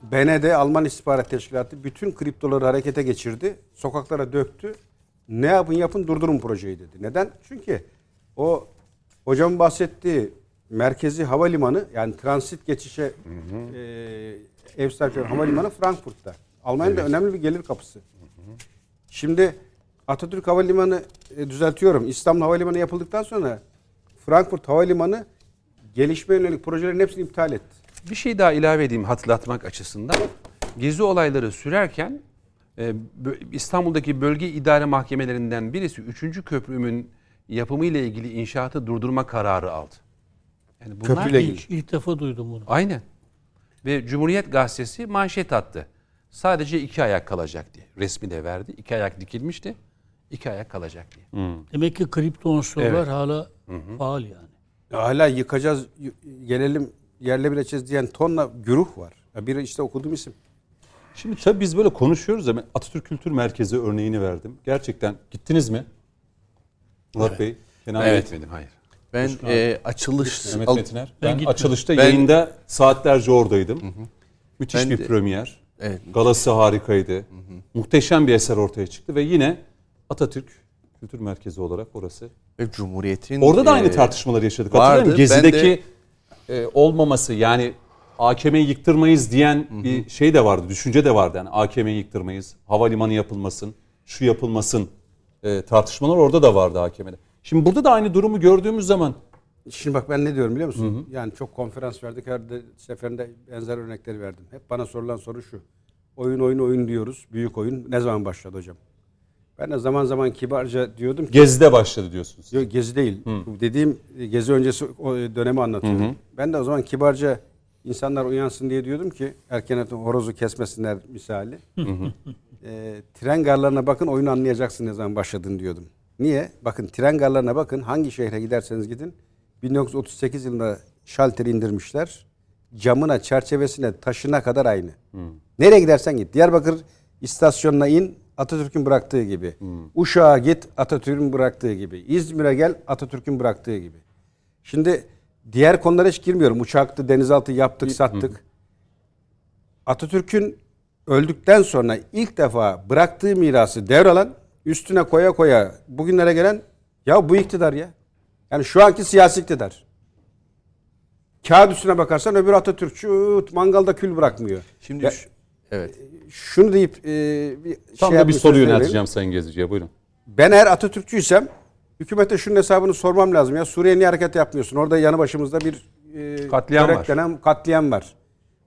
BND Alman İstihbarat Teşkilatı bütün kriptoları harekete geçirdi. Sokaklara döktü. Ne yapın yapın durdurun projeyi dedi. Neden? Çünkü o hocamın bahsettiği merkezi havalimanı yani transit geçişe e, ev havalimanı Frankfurt'ta. Almanya'da önemli bir gelir kapısı. Şimdi Atatürk Havalimanı e, düzeltiyorum. İstanbul Havalimanı yapıldıktan sonra Frankfurt Havalimanı gelişme yönelik projelerin hepsini iptal etti. Bir şey daha ilave edeyim hatırlatmak açısından. Gezi olayları sürerken e, İstanbul'daki bölge idare mahkemelerinden birisi 3. köprümün yapımı ile ilgili inşaatı durdurma kararı aldı. Yani bunlar Köprüyle ilgili. İlk, ilk defa duydum bunu. Aynen. Ve Cumhuriyet Gazetesi manşet attı. Sadece iki ayak kalacak diye. Resmi de verdi. İki ayak dikilmişti. İki ayak kalacak diye. Demek ki kripto unsurlar Evet. hala faal yani. Ya hala yıkacağız, gelelim yerle bir edeceğiz diyen tonla güruh var. Ya biri işte okuduğum isim. Şimdi tabii biz böyle konuşuyoruz ama Atatürk Kültür Merkezi örneğini verdim. Gerçekten gittiniz mi? Murat Bey, Kenan Bey, Gitmedim hayır. Ben e, açılış Mehmet al- Metiner. Ben Ben, gitmedim. açılışta Ben- yayında saatlerce oradaydım. Müthiş Ben bir de- premier. Evet. Galası harikaydı. Muhteşem bir eser ortaya çıktı ve yine Atatürk Kültür Merkezi olarak orası. ve Cumhuriyet'in Orada da aynı e, tartışmaları yaşadık. vardı. Hatırlar mısın? Ben Gezi'deki e, olmaması yani AKM'yi yıktırmayız diyen bir şey de vardı. Düşünce de vardı. Yani AKM'yi yıktırmayız. Havalimanı yapılmasın. Şu yapılmasın. e, tartışmalar orada da vardı AKM'de. Şimdi burada da aynı durumu gördüğümüz zaman Şimdi bak ben ne diyorum biliyor musun? Yani çok konferans verdik. Her de, seferinde benzer örnekleri verdim. Hep bana sorulan soru şu. Oyun oyun oyun diyoruz. Büyük oyun. Ne zaman başladı hocam? Ben de zaman zaman kibarca diyordum ki Gezi'de başladı diyorsunuz. Yok gezi değil. Bu dediğim e, gezi öncesi o dönemi anlatıyorum. Ben de o zaman kibarca insanlar uyansın diye diyordum ki erken horozu kesmesinler misali. E, tren garlarına bakın oyunu anlayacaksın ne zaman başladığını diyordum. Niye? Bakın tren garlarına bakın hangi şehre giderseniz gidin. 1938 yılında şalteri indirmişler. Camına, çerçevesine, taşına kadar aynı. Nereye gidersen git. Diyarbakır istasyonuna in Atatürk'ün bıraktığı gibi. Uşak'a git Atatürk'ün bıraktığı gibi. İzmir'e gel Atatürk'ün bıraktığı gibi. Şimdi diğer konulara hiç girmiyorum. Uçaktı, denizaltı yaptık, sattık. Atatürk'ün öldükten sonra ilk defa bıraktığı mirası devralan, üstüne koya koya bugünlere gelen ya bu iktidar ya. Yani şu anki siyasi iktidar. Kağıt üstüne bakarsan öbür Atatürkçü "Uut, mangalda kül bırakmıyor. Şimdi Ya- şu- evet. Şunu deyip e, bir Tam şey da bir soru yönelteceğim Sayın Gezici'ye. Buyurun. Ben eğer Atatürkçüysem hükümete şunun hesabını sormam lazım. Ya Suriye niye hareket yapmıyorsun? Orada yanı başımızda bir e, Katliam var. denen katliam var.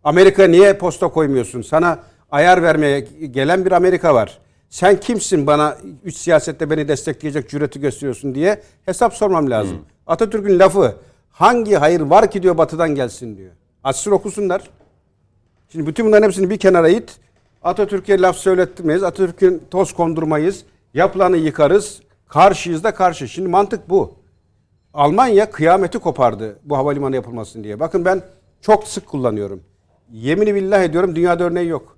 Amerika niye posta koymuyorsun? Sana ayar vermeye gelen bir Amerika var. Sen kimsin bana üç siyasette beni destekleyecek cüreti gösteriyorsun diye hesap sormam lazım. Atatürk'ün lafı hangi hayır var ki diyor batıdan gelsin diyor. Açsın okusunlar. Şimdi bütün bunların hepsini bir kenara it. Atatürk'e laf söylettirmeyiz. Atatürk'ün toz kondurmayız. Yapılanı yıkarız. Karşıyız da karşı. Şimdi mantık bu. Almanya kıyameti kopardı bu havalimanı yapılmasın diye. Bakın ben çok sık kullanıyorum. Yemini billah ediyorum dünyada örneği yok.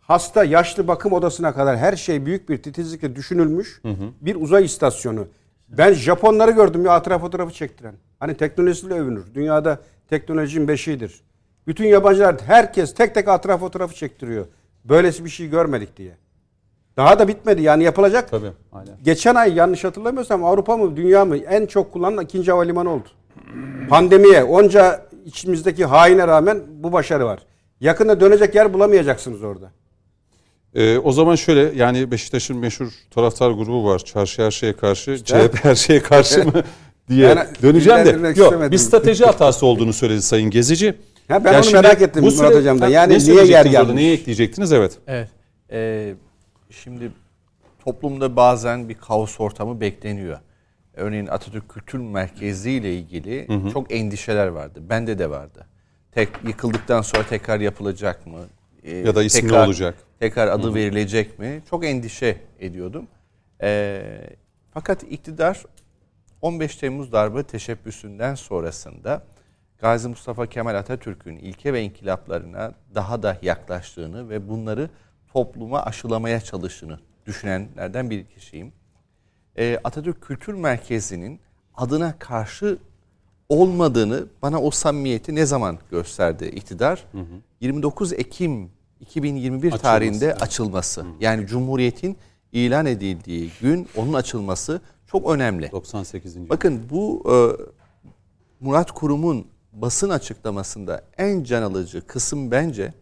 Hasta, yaşlı bakım odasına kadar her şey büyük bir titizlikle düşünülmüş bir uzay istasyonu. Ben Japonları gördüm ya hatıra fotoğrafı çektiren. Hani teknolojisiyle övünür. Dünyada teknolojinin beşiğidir. Bütün yabancılar herkes tek tek hatıra fotoğrafı çektiriyor. Böylesi bir şey görmedik diye. Daha da bitmedi yani yapılacak. Tabii. Aynen. Geçen ay yanlış hatırlamıyorsam Avrupa mı dünya mı en çok kullanılan ikinci havalimanı oldu. Pandemiye onca içimizdeki haine rağmen bu başarı var. Yakında dönecek yer bulamayacaksınız orada. Ee, o zaman şöyle yani Beşiktaş'ın meşhur taraftar grubu var. Çarşı her şeye karşı, İşte. CHP her şeye karşı mı diye Yani döneceğim de. Yok bir strateji hatası olduğunu söyledi Sayın Gezici. Ha, ben Ya onu merak ettim bu Murat süre- Hocam'dan. Ha, Yani ne niye yer gelmiş? Neyi ekleyecektiniz? Evet. Evet. Ee, şimdi toplumda bazen bir kaos ortamı bekleniyor. Örneğin Atatürk Kültür Merkezi ile ilgili çok endişeler vardı. Bende de vardı. Tek yıkıldıktan sonra tekrar yapılacak mı? Ee, Ya da ismi tekrar- olacak? Tekrar adı verilecek mi? Çok endişe ediyordum. Ee, fakat iktidar 15 Temmuz darbe teşebbüsünden sonrasında Gazi Mustafa Kemal Atatürk'ün ilke ve inkılaplarına daha da yaklaştığını ve bunları topluma aşılamaya çalıştığını düşünenlerden bir kişiyim. Ee, Atatürk Kültür Merkezi'nin adına karşı olmadığını bana o samimiyeti ne zaman gösterdi iktidar? 29 Ekim 2021 Açılması, tarihinde açılması. Yani Cumhuriyet'in ilan edildiği gün onun açılması çok önemli. 98. Bakın bu e, Murat Kurum'un basın açıklamasında en can alıcı kısım bence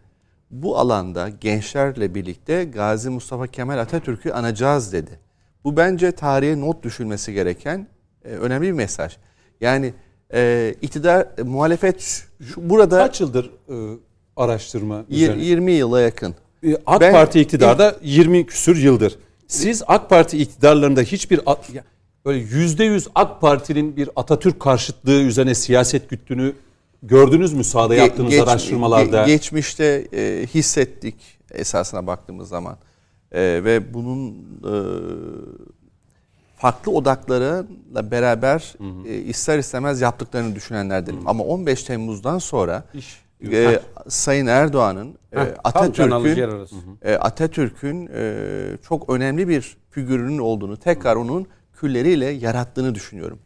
bu alanda gençlerle birlikte Gazi Mustafa Kemal Atatürk'ü anacağız dedi. Bu bence tarihe not düşülmesi gereken e, önemli bir mesaj. Yani e, iktidar e, muhalefet şu, burada Kaç yıldır e, araştırma üzerine? 20 yıla yakın. E, AK Ben- Parti iktidarda 20 küsür yıldır. Siz AK Parti iktidarlarında hiçbir böyle yüzde yüz AK Parti'nin bir Atatürk karşıtlığı üzerine siyaset güttüğünü gördünüz mü sahada yaptığınız geç- araştırmalarda? ge- geçmişte e, hissettik esasına baktığımız zaman E, ve bunun e, farklı odaklarıyla beraber e, ister istemez yaptıklarını düşünenlerdenim. Ama 15 Temmuz'dan sonra İş. e, Sayın Erdoğan'ın e, Atatürk'ün e, Atatürk'ün e, çok önemli bir figürünün olduğunu tekrar onun külleriyle yarattığını düşünüyorum.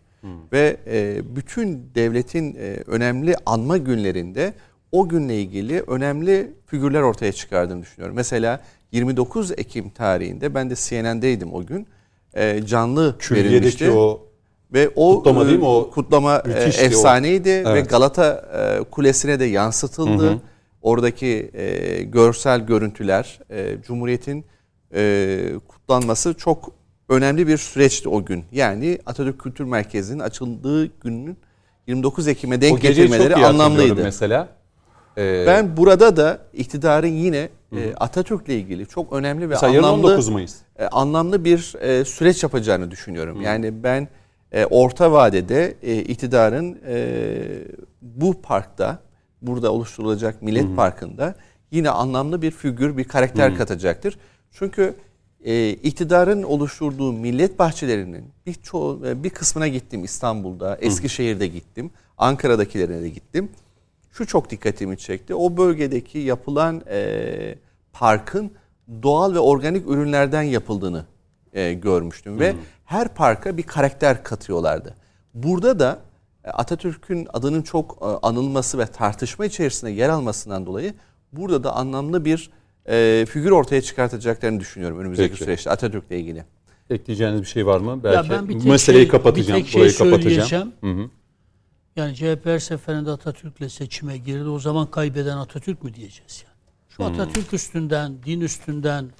Ve e, bütün devletin e, önemli anma günlerinde o günle ilgili önemli figürler ortaya çıkardığını düşünüyorum. Mesela 29 Ekim tarihinde ben de CNN'deydim o gün. E, canlı Külliyedeki verilmişti. o Ve o Kutlama değil mi? O kutlama e, müthişti o. efsaneydi ve Evet. Galata e, Kulesi'ne de yansıtıldı. Oradaki e, görsel görüntüler, e, Cumhuriyet'in e, kutlanması çok önemli bir süreçti o gün. Yani Atatürk Kültür Merkezi'nin açıldığı günün 29 Ekim'e denk getirmeleri anlamlıydı. mesela. E, Ben burada da iktidarın yine e, Atatürk'le ilgili çok önemli ve anlamlı 19 Mayıs. e, anlamlı bir e, süreç yapacağını düşünüyorum. Yani ben e, orta vadede e, iktidarın e, bu parkta, burada oluşturulacak Millet Parkı'nda yine anlamlı bir figür, bir karakter katacaktır. Çünkü e, iktidarın oluşturduğu millet bahçelerinin bir, ço- e, bir kısmına gittim İstanbul'da, Eskişehir'de gittim, Ankara'dakilerine de gittim. Şu çok dikkatimi çekti. O bölgedeki yapılan e, parkın doğal ve organik ürünlerden yapıldığını e, görmüştüm ve her parka bir karakter katıyorlardı. Burada da e, Atatürk'ün adının çok e, anılması ve tartışma içerisinde yer almasından dolayı burada da anlamlı bir e, figür ortaya çıkartacaklarını düşünüyorum önümüzdeki Peki. süreçte Atatürk'le ilgili. Ekleyeceğiniz bir şey var mı? Belki ben bir bu tek meseleyi şey- kapatacağım. bir tek şey burayı kapatacağım. söyleyeceğim. Hı hı. Yani CHP her seferinde Atatürk'le seçime girdi. O zaman kaybeden Atatürk mü diyeceğiz yani? Şu Atatürk üstünden, din üstünden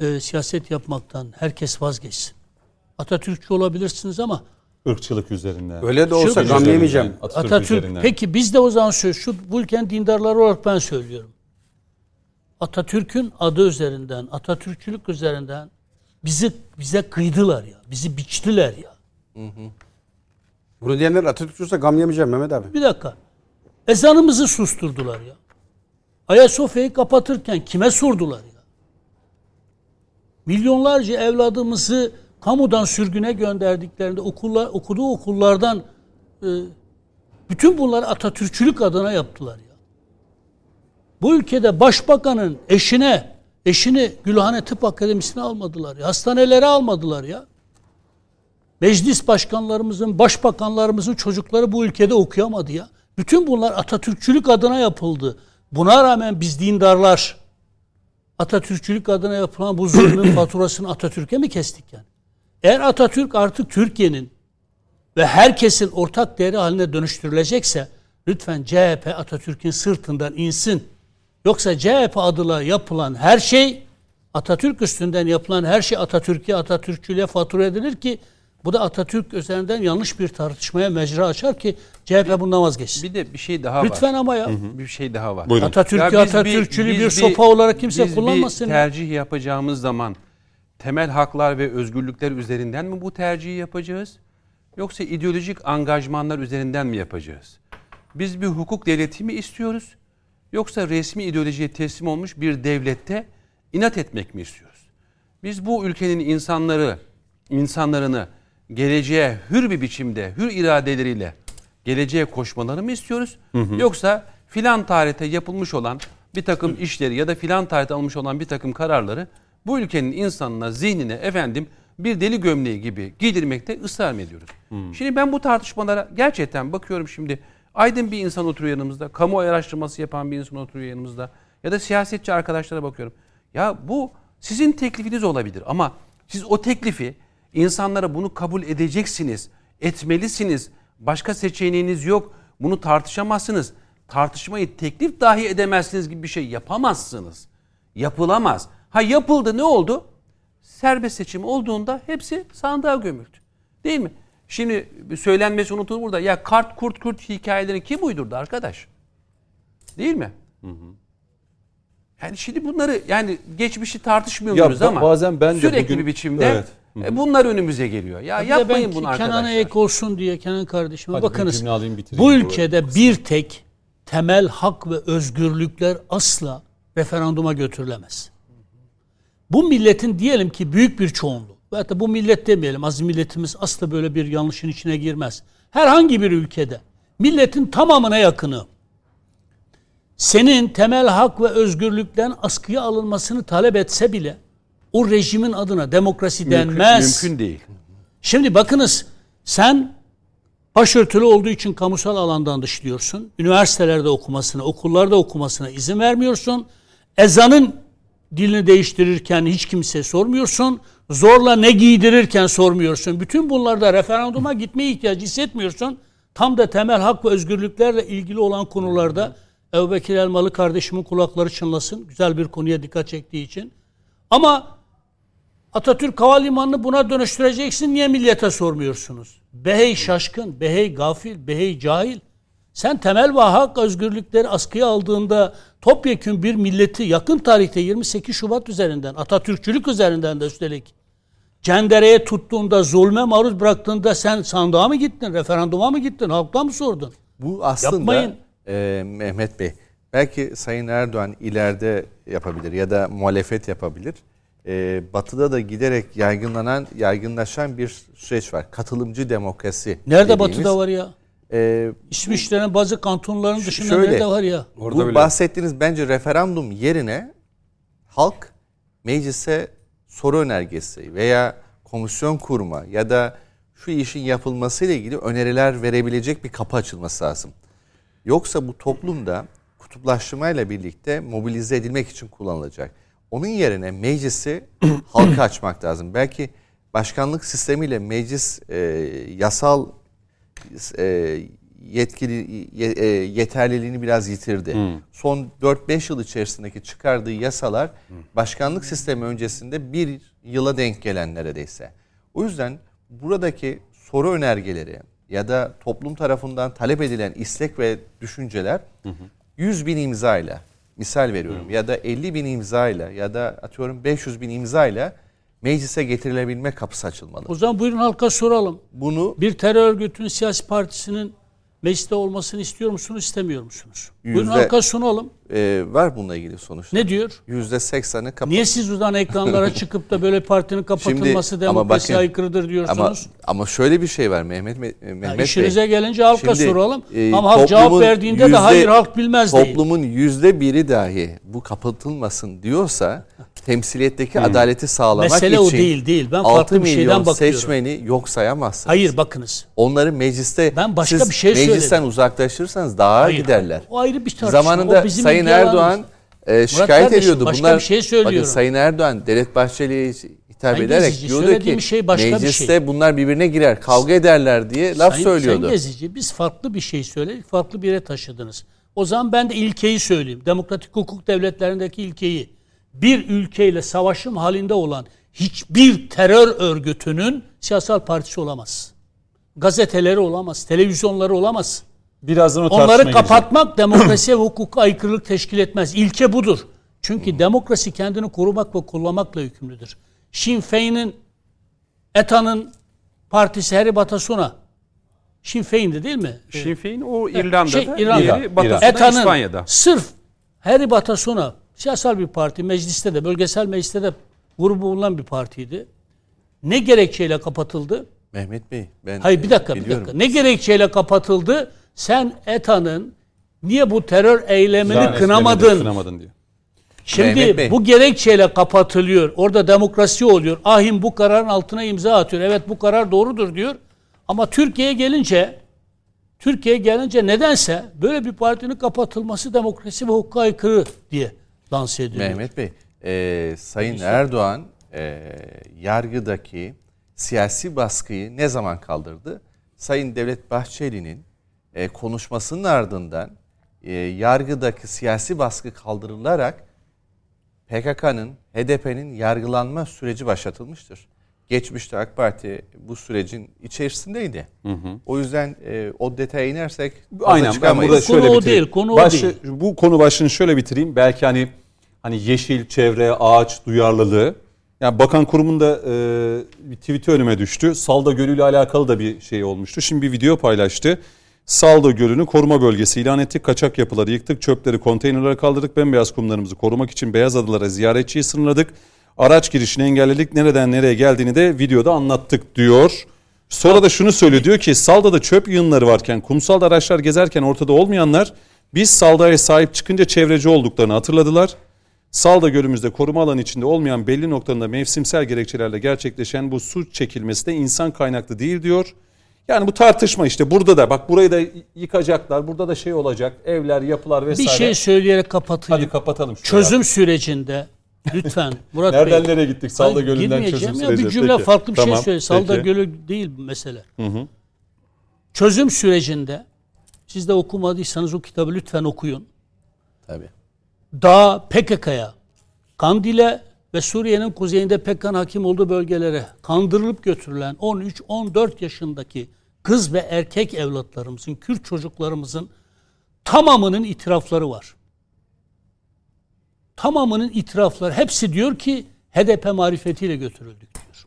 e, siyaset yapmaktan herkes vazgeçsin. Atatürkçü olabilirsiniz ama Irkçılık üzerinden. Öyle de olsa Şu- gam yemeyeceğim. Atatürk, Atatürk, üzerinden. peki biz de o zaman söz şu bu ülkenin dindarları olarak ben söylüyorum. Atatürk'ün adı üzerinden, Atatürkçülük üzerinden bizi bize kıydılar ya. Bizi biçtiler ya. Bunu diyenler Atatürkçüyse gam yemeyeceğim Mehmet abi. Bir dakika. Ezanımızı susturdular ya. Ayasofya'yı kapatırken kime sordular ya? Milyonlarca evladımızı kamudan sürgüne gönderdiklerinde okullar, okuduğu okullardan e, bütün bunları Atatürkçülük adına yaptılar ya. Bu ülkede başbakanın eşine, eşini Gülhane Tıp Akademisi'ne almadılar ya. Hastanelere almadılar ya. Meclis başkanlarımızın, başbakanlarımızın çocukları bu ülkede okuyamadı ya. Bütün bunlar Atatürkçülük adına yapıldı. Buna rağmen biz dindarlar Atatürkçülük adına yapılan bu zulmün faturasını Atatürk'e mi kestik yani? Eğer Atatürk artık Türkiye'nin ve herkesin ortak değeri haline dönüştürülecekse lütfen CHP Atatürk'ün sırtından insin. Yoksa CHP adıyla yapılan her şey Atatürk üstünden yapılan her şey Atatürk'e Atatürkçülüğe fatura edilir ki bu da Atatürk üzerinden yanlış bir tartışmaya mecra açar ki CHP bundan vazgeçsin. Bir de bir şey daha Lütfen var. ama ya. Bir şey daha var. Buyurun. Atatürk'ü biz Atatürkçülüğü bir, biz sopa olarak kimse biz kullanmasın. Bir ya. tercih yapacağımız zaman temel haklar ve özgürlükler üzerinden mi bu tercihi yapacağız? Yoksa ideolojik angajmanlar üzerinden mi yapacağız? Biz bir hukuk devleti mi istiyoruz? Yoksa resmi ideolojiye teslim olmuş bir devlette inat etmek mi istiyoruz? Biz bu ülkenin insanları, insanlarını geleceğe hür bir biçimde, hür iradeleriyle geleceğe koşmaları mı istiyoruz? Yoksa filan tarihte yapılmış olan bir takım işleri ya da filan tarihte alınmış olan bir takım kararları bu ülkenin insanına, zihnine efendim bir deli gömleği gibi giydirmekte ısrar mı ediyoruz? Şimdi ben bu tartışmalara gerçekten bakıyorum şimdi aydın bir insan oturuyor yanımızda, kamuoyu araştırması yapan bir insan oturuyor yanımızda ya da siyasetçi arkadaşlara bakıyorum. Ya bu sizin teklifiniz olabilir ama siz o teklifi insanlara bunu kabul edeceksiniz, etmelisiniz. Başka seçeneğiniz yok. Bunu tartışamazsınız. Tartışmayı teklif dahi edemezsiniz gibi bir şey yapamazsınız. Yapılamaz. Ha yapıldı ne oldu? Serbest seçim olduğunda hepsi sandığa gömüldü. Değil mi? Şimdi söylenmesi unutulur burada. Ya kart kurt kurt hikayelerini kim uydurdu arkadaş? Değil mi? Yani şimdi bunları yani geçmişi tartışmıyoruz Ya ama bazen ben de sürekli bugün- bir biçimde Evet. e, bunlar önümüze geliyor. Ya yapmayın ben bunu Kenan'a arkadaşlar. ek olsun diye Kenan kardeşime Hadi bakınız. alayım, Bu bu ülkede bir tek temel hak ve özgürlükler asla referanduma götürülemez. Bu milletin diyelim ki büyük bir çoğunluğu ve hatta bu millet demeyelim az milletimiz asla böyle bir yanlışın içine girmez. Herhangi bir ülkede milletin tamamına yakını senin temel hak ve özgürlükten askıya alınmasını talep etse bile o rejimin adına demokrasi Mümkün- denmez. Mümkün değil. Şimdi bakınız sen başörtülü olduğu için kamusal alandan dışlıyorsun. Üniversitelerde okumasına, okullarda okumasına izin vermiyorsun. Ezanın dilini değiştirirken hiç kimse sormuyorsun. Zorla ne giydirirken sormuyorsun. Bütün bunlarda referanduma gitmeye ihtiyacı hissetmiyorsun. Tam da temel hak ve özgürlüklerle ilgili olan konularda Ebu Bekir Elmalı kardeşimin kulakları çınlasın. Güzel bir konuya dikkat çektiği için. Ama Atatürk Havalimanı'nı buna dönüştüreceksin niye millete sormuyorsunuz? Behey şaşkın, behey gafil, behey cahil. Sen temel ve hak özgürlükleri askıya aldığında topyekün bir milleti yakın tarihte 28 Şubat üzerinden, Atatürkçülük üzerinden de üstelik cendereye tuttuğunda, zulme maruz bıraktığında sen sandığa mı gittin, referanduma mı gittin, halktan mı sordun? Bu aslında Yapmayın. e, Mehmet Bey belki Sayın Erdoğan ileride yapabilir ya da muhalefet yapabilir. E, batı'da da giderek yaygınlanan, yaygınlaşan bir süreç var. Katılımcı demokrasi. Nerede dediğimiz. batıda var ya? E, İsviçre'nin bazı kantonların dışında şöyle. nerede var ya? Orada bu bile. bahsettiğiniz bence referandum yerine halk meclise soru önergesi veya komisyon kurma ya da şu işin yapılmasıyla ilgili öneriler verebilecek bir kapı açılması lazım. Yoksa bu toplumda kutuplaştırmayla birlikte mobilize edilmek için kullanılacak. Onun yerine meclisi halka açmak lazım. Belki başkanlık sistemiyle meclis e, yasal e, yetkili ye- e, yeterliliğini biraz yitirdi. Son 4-5 yıl içerisindeki çıkardığı yasalar başkanlık sistemi öncesinde bir yıla denk gelen neredeyse. O yüzden buradaki soru önergeleri ya da toplum tarafından talep edilen istek ve düşünceler 100 bin imzayla misal veriyorum ya da 50 bin imzayla ya da atıyorum 500 bin imzayla meclise getirilebilme kapısı açılmalı. O zaman buyurun halka soralım. Bunu Bir terör örgütünün siyasi partisinin mecliste olmasını istiyor musunuz, istemiyor musunuz? Buyurun Yüzde- halka sunalım. e, var bununla ilgili sonuçlar. Ne diyor? %80'ı kapalı. Niye siz buradan ekranlara çıkıp da böyle partinin kapatılması Şimdi- demokrasiye bakın- aykırıdır diyorsunuz? Ama ama şöyle bir şey var Mehmet Me- Ya Mehmet işinize Bey. gelince halka Şimdi, soralım. e, Ama halk cevap toplumun verdiğinde de yüzde- hayır halk bilmez değil. Toplumun yüzde biri dahi bu kapatılmasın diyorsa temsiliyetteki adaleti sağlamak Mesele için o değil, değil. Ben 6 farklı bir şeyden bakıyorum. seçmeni yok sayamazsınız. Hayır bakınız. Onları mecliste Ben başka siz bir şey meclisten söyledim. uzaklaştırırsanız daha Hayır, giderler. O ayrı bir tartışma. Zamanında O bizim Sayın. Erdoğan e, şikayet kardeşim, ediyordu. başka Bunlar, bir şey söylüyorum. Bakın Sayın Erdoğan Devlet Bahçeli'ye hitap Sayın ederek Gezici, diyordu ki şey başka bir mecliste şey. bunlar birbirine girer, kavga ederler diye laf Sayın- söylüyordu. Sayın Gezici biz farklı bir şey söyledik, farklı bir yere taşıdınız. O zaman ben de ilkeyi söyleyeyim. Demokratik hukuk devletlerindeki ilkeyi. Bir ülkeyle savaşım halinde olan hiçbir terör örgütünün siyasal partisi olamaz. Gazeteleri olamaz, televizyonları olamaz. Birazdan o Onları kapatmak demokrasiye ve hukuka aykırılık teşkil etmez. İlke budur. Çünkü demokrasi kendini korumak ve kullanmakla yükümlüdür. Sinn Féin'in ETA'nın partisi Harry Batasuna Sinn Féin'di değil mi? Sinn Féin o İrlanda'da, Şey, İrlanda. diğeri Batı'sında ETA'nın İspanya'da. sırf Harry Batasuna siyasal bir parti mecliste de bölgesel mecliste de grubu bulunan bir partiydi. Ne gerekçeyle kapatıldı? Mehmet Bey ben Hayır bir dakika bir biliyorum. dakika. Ne gerekçeyle kapatıldı? Sen ETA'nın niye bu terör eylemini Lanetlemedi, kınamadın? Kınamadın diyor. Mehmet Şimdi Bey. bu gerekçeyle kapatılıyor. Orada demokrasi oluyor. Ahim bu kararın altına imza atıyor. Evet bu karar doğrudur diyor. Ama Türkiye'ye gelince Türkiye'ye gelince nedense böyle bir partinin kapatılması demokrasi ve hukuka aykırı diye lanse ediliyor. Mehmet Bey, e, Sayın Erdoğan e, yargıdaki siyasi baskıyı ne zaman kaldırdı? Sayın Devlet Bahçeli'nin e, konuşmasının ardından e, yargıdaki siyasi baskı kaldırılarak PKK'nın, HDP'nin yargılanma süreci başlatılmıştır. geçmişte AK Parti bu sürecin içerisindeydi. O yüzden e, o detaya inersek Aynen ben burada Konu şöyle o bitireyim. değil, konu o Başı- değil. Bu konu başlığını şöyle bitireyim. Belki hani hani yeşil, çevre, ağaç duyarlılığı. Yani bakan kurumunda e, bir tweet'i önüme düştü. Salda Gölü ile alakalı da bir şey olmuştu. Şimdi bir video paylaştı. Salda Gölü'nü koruma bölgesi ilan ettik. Kaçak yapıları yıktık. Çöpleri konteynerlara kaldırdık. Bembeyaz kumlarımızı korumak için beyaz adalara ziyaretçiyi sınırladık. Araç girişini engelledik. Nereden nereye geldiğini de videoda anlattık diyor. Sonra da şunu söylüyor diyor ki Salda'da çöp yığınları varken kumsalda araçlar gezerken ortada olmayanlar biz Salda'ya sahip çıkınca çevreci olduklarını hatırladılar. Salda Gölümüzde koruma alanı içinde olmayan belli noktalarında mevsimsel gerekçelerle gerçekleşen bu su çekilmesi de insan kaynaklı değil diyor. Yani bu tartışma işte burada da bak burayı da yıkacaklar. Burada da şey olacak. Evler, yapılar Bir vesaire. şey söyleyerek kapatayım. Hadi kapatalım. Çözüm sürecinde lütfen Murat Nereden Bey. nereye gittik? Salda Gölü'nden çözüm ya, süreci. Bir cümle Peki. farklı bir Tamam, şey söyle. Salda peki. Gölü değil bu mesele. Çözüm sürecinde siz de okumadıysanız o kitabı lütfen okuyun. Tabii. Dağ PKK'ya, Kandil'e ve Suriye'nin kuzeyinde PKK'nın hakim olduğu bölgelere kandırılıp götürülen 13-14 yaşındaki kız ve erkek evlatlarımızın, Kürt çocuklarımızın tamamının itirafları var. Tamamının itirafları, hepsi diyor ki HDP marifetiyle götürüldük diyor.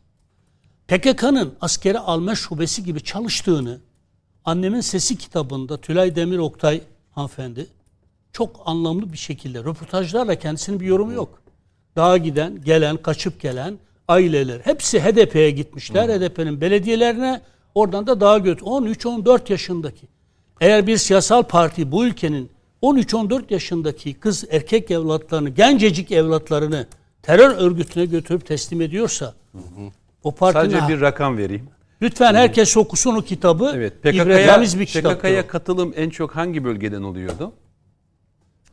PKK'nın askere alma şubesi gibi çalıştığını Annemin Sesi kitabında Tülay Demir Oktay hanımefendi çok anlamlı bir şekilde röportajlarla kendisinin bir yorumu yok. Dağa giden, gelen, kaçıp gelen aileler hepsi HDP'ye gitmişler. HDP'nin belediyelerine oradan da dağa götür. 13-14 yaşındaki. Eğer bir siyasal parti bu ülkenin 13-14 yaşındaki kız erkek evlatlarını, gencecik evlatlarını terör örgütüne götürüp teslim ediyorsa o partinin Sadece bir rakam vereyim. lütfen herkes okusun o kitabı. Evet. Bir PKK'ya kitaptır. PKK'ya katılım en çok hangi bölgeden oluyordu?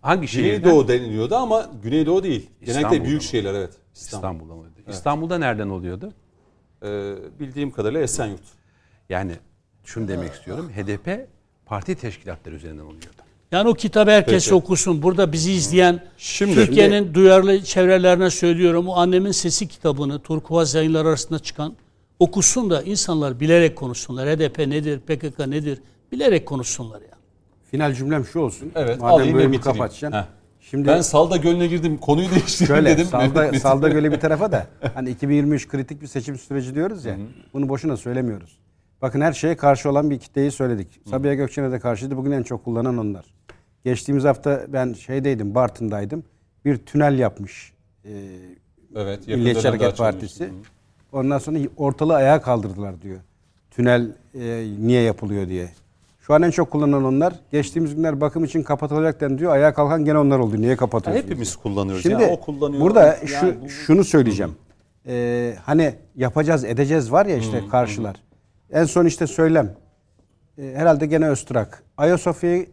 Hangi şehirden? Güneydoğu deniliyordu ama Güneydoğu değil. Genellikle İstanbul'da büyük mı? şehirler evet. İstanbul. İstanbul'da mıydı? İstanbul'da nereden oluyordu? Ee, bildiğim kadarıyla Esenyurt. Yani şunu demek istiyorum. HDP parti teşkilatları üzerinden oluyordu. Yani o kitabı herkes Peki. okusun. Burada bizi izleyen Şimdi- Türkiye'nin duyarlı çevrelerine söylüyorum. O Annemin Sesi kitabını Turkuaz yayınları arasında çıkan okusun da insanlar bilerek konuşsunlar. HDP nedir, PKK nedir bilerek konuşsunlar ya. Final cümlem şu olsun. Evet Madem böyle bir kapatacaksın. Şimdi Ben Salda Gölü'ne girdim konuyu değiştirdim şöyle dedim. salda, salda göle bir tarafa da hani 2023 kritik bir seçim süreci diyoruz ya. Bunu boşuna söylemiyoruz. Bakın her şeye karşı olan bir kitleyi söyledik. Sabiha Gökçen'e de karşıydı. Bugün en çok kullanan onlar. Geçtiğimiz hafta ben şeydeydim, Bartın'daydım. Bir tünel yapmış. Ee, Evet, Milliyetçi Hareket. Partisi. Ondan sonra ortalığı ayağa kaldırdılar diyor. Tünel e, niye yapılıyor diye. Şu an en çok kullanılan onlar. Geçtiğimiz günler bakım için kapatılacak deniliyor. Ayağa kalkan gene onlar oldu. Niye Ya kapatıyorsunuz? Hepimiz kullanıyoruz. Şimdi yani o kullanıyor. burada Yani şu bu- şunu söyleyeceğim. Ee, hani yapacağız edeceğiz var ya işte karşılar. En son işte söylem. Ee, herhalde gene Öztürk. Ayasofya'yı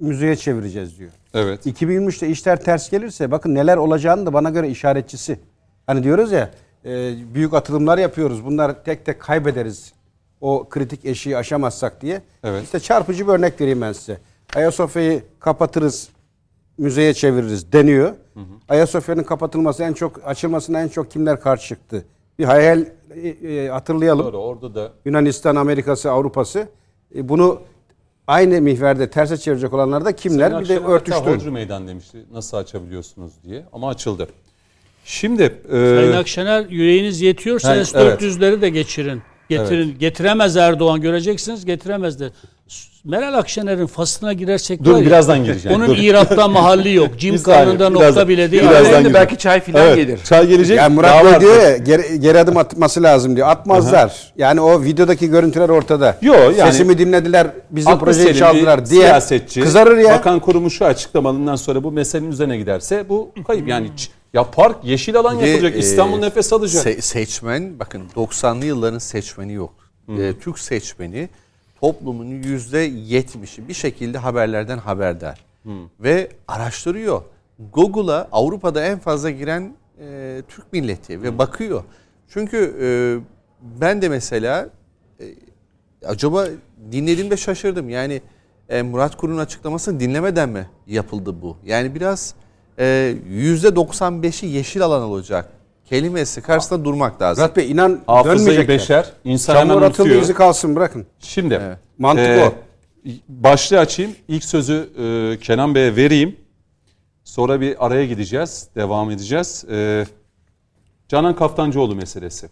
müzeye çevireceğiz diyor. Evet. 2023'te işler ters gelirse bakın neler olacağını da bana göre işaretçisi. Hani diyoruz ya e, büyük atılımlar yapıyoruz. Bunlar tek tek kaybederiz. O kritik eşiği aşamazsak diye. Evet. İşte çarpıcı bir örnek vereyim ben size. Ayasofya'yı kapatırız, müzeye çeviririz deniyor. Ayasofya'nın kapatılması en çok açılmasına en çok kimler karşı çıktı? Bir hayal e, e, hatırlayalım. Doğru orada da Yunanistan, Amerika'sı, Avrupa'sı. E, bunu aynı mihverde terse çevirecek olanlar da kimler? Sayın bir de örtüştürün. Hodri Meydan demişti. Nasıl açabiliyorsunuz diye. Ama açıldı. Şimdi e, Sayın Akşener yüreğiniz yetiyorsa Ha, S-400'leri de geçirin. Getirin. Getiremez Erdoğan göreceksiniz getiremez de. Meral Akşener'in faslına girersek Dur, ya, birazdan gireceğim, Onun dur. Mahalli yok. Bir saniye, Carr'ında birazdan- nokta bile değil. birazdan gireceğim. belki çay filan evet, gelir. çay gelecek. Ya daha Murat. Bey diyor ya geri, geri adım atması lazım diyor. Atmazlar. Yani o videodaki görüntüler ortada. Yo, yani- Sesimi dinlediler, bizim projeyi çaldılar diye siyasetçi, kızarır ya. Bakan kurumu şu açıklamalından sonra bu meselenin üzerine giderse bu kayıp. Yani ya park yeşil alan Bir de, yapılacak. e, İstanbul nefes alacak. se- seçmen bakın 90'lı yılların seçmeni yok. E, Türk seçmeni toplumun yüzde yetmişi bir şekilde haberlerden haberdar. Ve araştırıyor. Google'a Avrupa'da en fazla giren e, Türk milleti ve bakıyor. Çünkü e, ben de mesela e, acaba dinlediğimde şaşırdım. Yani e, Murat Kurum'un açıklamasını dinlemeden mi yapıldı bu? Yani biraz e, %95'i yeşil alan olacak kelimesi karşısında durmak lazım. Murat Bey inan Hafızayı dönmeyecekler. beşer, insan hemen Çamur atıldı unutuyor. izi kalsın bırakın. Şimdi Evet. Mantık e, o. Başlığı açayım. İlk sözü e, Kenan Bey'e vereyim. Sonra bir araya gideceğiz. Devam edeceğiz. E, Canan Kaftancıoğlu meselesi.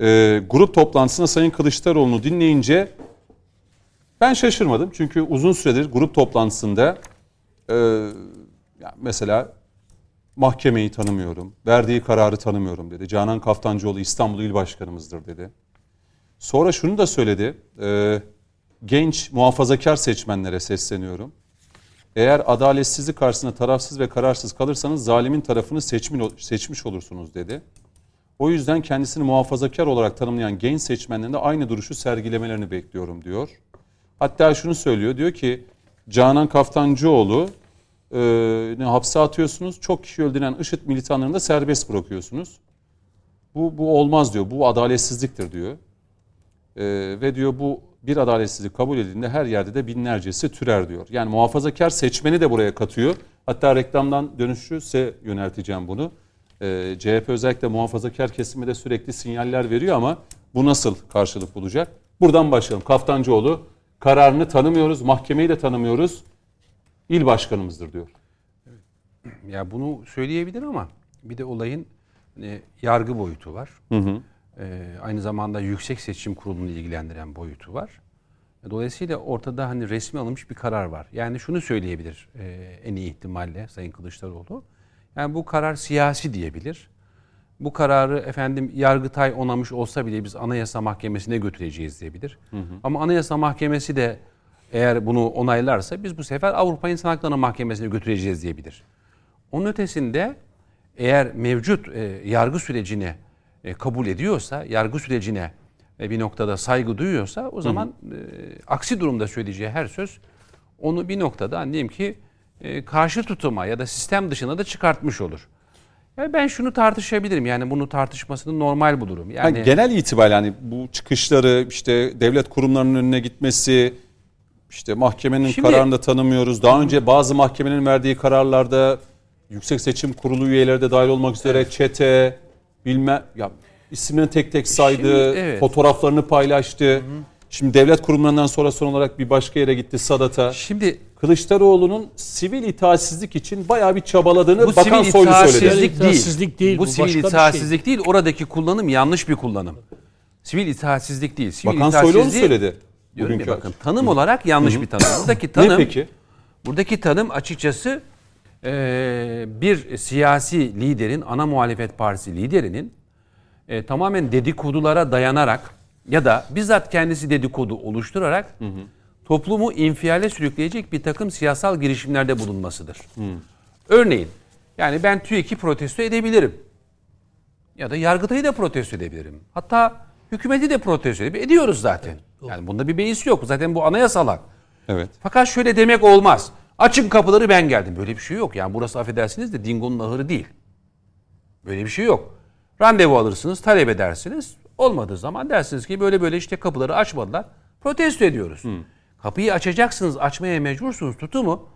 E, grup toplantısında Sayın Kılıçdaroğlu'nu dinleyince ben şaşırmadım. Çünkü uzun süredir grup toplantısında e, ya mesela mahkemeyi tanımıyorum, verdiği kararı tanımıyorum dedi. Canan Kaftancıoğlu İstanbul İl Başkanımızdır dedi. Sonra şunu da söyledi. e, genç muhafazakar seçmenlere sesleniyorum. Eğer adaletsizlik karşısında tarafsız ve kararsız kalırsanız zalimin tarafını seçmin, seçmiş olursunuz dedi. O yüzden kendisini muhafazakar olarak tanımlayan genç seçmenlerin de aynı duruşu sergilemelerini bekliyorum diyor. Hatta şunu söylüyor diyor ki Canan Kaftancıoğlu e, hapse atıyorsunuz çok kişi öldüren IŞİD militanlarını da serbest bırakıyorsunuz. Bu, bu olmaz diyor bu adaletsizliktir diyor. E, ve diyor bu bir adaletsizlik kabul edildiğinde her yerde de binlercesi türer diyor. Yani muhafazakar seçmeni de buraya katıyor. Hatta reklamdan dönüşürse yönelteceğim bunu. Ee, CHP özellikle muhafazakar kesime de sürekli sinyaller veriyor ama bu nasıl karşılık bulacak? Buradan başlayalım. Kaftancıoğlu kararını tanımıyoruz, mahkemeyi de tanımıyoruz. İl başkanımızdır diyor. Ya bunu söyleyebilir ama bir de olayın e, yargı boyutu var. E, aynı zamanda Yüksek Seçim Kurulu'nu ilgilendiren boyutu var. Dolayısıyla ortada hani resmi alınmış bir karar var. Yani şunu söyleyebilir e, en iyi ihtimalle Sayın Kılıçdaroğlu. Yani bu karar siyasi diyebilir. Bu kararı efendim Yargıtay onamış olsa bile biz Anayasa Mahkemesi'ne götüreceğiz diyebilir. Ama Anayasa Mahkemesi de eğer bunu onaylarsa biz bu sefer Avrupa İnsan Hakları Mahkemesi'ne götüreceğiz diyebilir. Onun ötesinde eğer mevcut e, yargı sürecini e, kabul ediyorsa, yargı sürecine e, bir noktada saygı duyuyorsa o zaman e, aksi durumda söyleyeceği her söz onu bir noktada diyelim ki e, karşı tutuma ya da sistem dışına da çıkartmış olur. Yani ben şunu tartışabilirim. Yani bunu tartışmasını normal bulurum. Yani Yani genel itibariyle hani bu çıkışları işte devlet kurumlarının önüne gitmesi, işte mahkemenin Şimdi- kararını da tanımıyoruz. Daha önce bazı mahkemenin verdiği kararlarda Yüksek Seçim Kurulu üyeleri de dahil olmak üzere çete, bilme ya isimlerini tek tek saydı, Şimdi, evet. fotoğraflarını paylaştı. Şimdi devlet kurumlarından sonra son olarak bir başka yere gitti Sadat'a. şimdi Kılıçdaroğlu'nun sivil itaatsizlik için bayağı bir çabaladığını Bu Bakan sivil Soylu söyledi. itaatsizlik değil. İtaatsizlik değil, Bu bu sivil bir şey. itaatsizlik değil. Oradaki kullanım yanlış bir kullanım. Sivil itaatsizlik değil. Sivil Bakan Soylu onu söyledi. Diyorum ya bugünkü bakın tanım olarak yanlış bir tanım. Buradaki Ne tanım peki? Buradaki tanım açıkçası eee, bir siyasi liderin, ana muhalefet partisi liderinin e, tamamen dedikodulara dayanarak ya da bizzat kendisi dedikodu oluşturarak toplumu infiale sürükleyecek bir takım siyasal girişimlerde bulunmasıdır. Örneğin yani ben TÜİK'i protesto edebilirim. Ya da Yargıtay'ı da protesto edebilirim. Hatta hükümeti de protesto. Ediyoruz zaten. Yani bunda bir beis yok. Zaten bu anayasal hak. Evet. Fakat şöyle demek olmaz. Açın kapıları ben geldim. Böyle bir şey yok. Yani burası affedersiniz de Dingo'nun ahırı değil. Böyle bir şey yok. Randevu alırsınız, talep edersiniz. Olmadığı zaman dersiniz ki böyle böyle işte kapıları açmadılar. Protesto ediyoruz. Kapıyı açacaksınız, açmaya mecbursunuz. Tutumu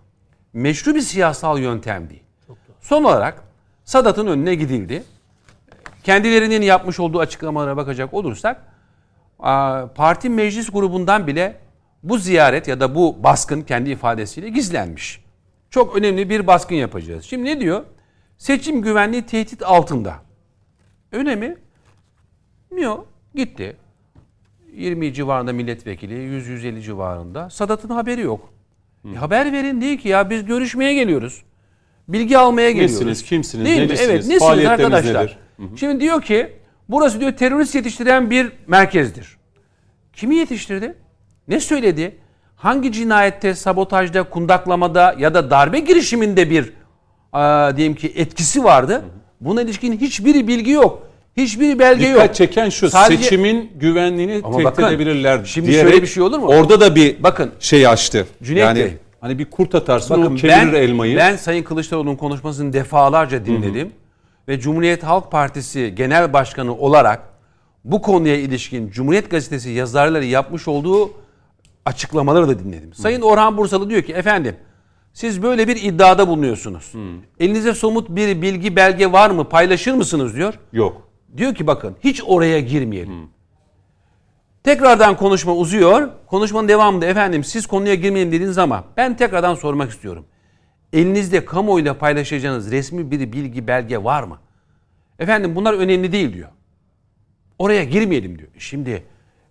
meşru bir siyasal yöntem değil. Son olarak Sadat'ın önüne gidildi. Kendilerinin yapmış olduğu açıklamalara bakacak olursak parti meclis grubundan bile bu ziyaret ya da bu baskın kendi ifadesiyle gizlenmiş. Çok önemli bir baskın yapacağız. Şimdi ne diyor? Seçim güvenliği tehdit altında. Öyle mi? Yok. Gitti. 20 civarında milletvekili, 100-150 civarında. Sadat'ın haberi yok. E, haber verin değil ki ya biz görüşmeye geliyoruz. Bilgi almaya geliyoruz. Nesiniz, kimsiniz, Değil mi? necisiniz, Evet, nesiniz arkadaşlar? nedir? Şimdi diyor ki burası diyor terörist yetiştiren bir merkezdir. Kimi yetiştirdi? Ne söyledi? Hangi cinayette, sabotajda, kundaklamada ya da darbe girişiminde bir aa, diyelim ki etkisi vardı? Buna ilişkin hiçbir bilgi yok. Hiçbir belge yok. Dikkat çeken şu Sadece- seçimin güvenliğini Ama tehdit bakın, edebilirler şimdi diyerek şöyle bir şey olur mu? Orada da bir Bakın, şey açtı. Cüneyt yani Bey. hani bir kurt atarsın o Bakın kemirir ben, elmayı. ben Sayın Kılıçdaroğlu'nun konuşmasını defalarca dinledim. Ve Cumhuriyet Halk Partisi Genel Başkanı olarak bu konuya ilişkin Cumhuriyet Gazetesi yazarları yapmış olduğu açıklamaları da dinledim. Sayın Orhan Bursalı diyor ki efendim Siz böyle bir iddiada bulunuyorsunuz. Elinizde somut bir bilgi belge var mı? Paylaşır mısınız diyor. Yok. Diyor ki bakın hiç oraya girmeyelim. Tekrardan konuşma uzuyor. Konuşmanın devamında efendim siz konuya girmeyin dediniz ama ben tekrardan sormak istiyorum. Elinizde kamuoyuyla paylaşacağınız resmi bir bilgi belge var mı? Efendim bunlar önemli değil diyor. Oraya girmeyelim diyor. Şimdi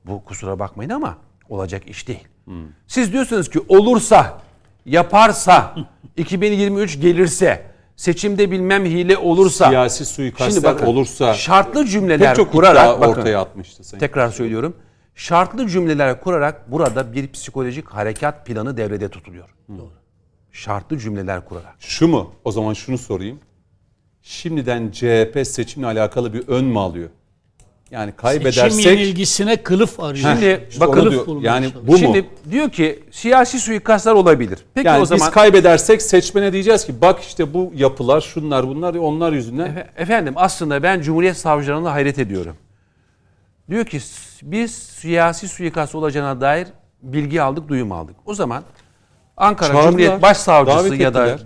bu kusura bakmayın ama olacak iş değil. Siz diyorsunuz ki olursa, yaparsa, 2023 gelirse, seçimde bilmem hile olursa. Siyasi suikastler olursa- şartlı cümleler çok kurarak bakın, ortaya atmıştı Sayın. Tekrar söylüyorum. Şartlı cümleler kurarak burada bir psikolojik harekat planı devrede tutuluyor. Şartlı cümleler kurarak. Şu mu? O zaman şunu sorayım. Şimdiden CHP seçimle alakalı bir ön mü alıyor? Yani Seçim kaybedersek yenilgisine kılıf arıyor. Şimdi işte onu bakın diyor. yani çalışıyor. bu mu? Şimdi diyor ki siyasi suikastlar olabilir. Peki yani o zaman biz kaybedersek seçmene diyeceğiz ki bak işte bu yapılar şunlar bunlar onlar yüzünden Efe- efendim aslında ben Cumhuriyet savcılarına hayret ediyorum. Diyor ki "S- biz siyasi suikast olacağına dair bilgi aldık, duyum aldık. O zaman Ankara Çağırdılar, Cumhuriyet Başsavcısı ya da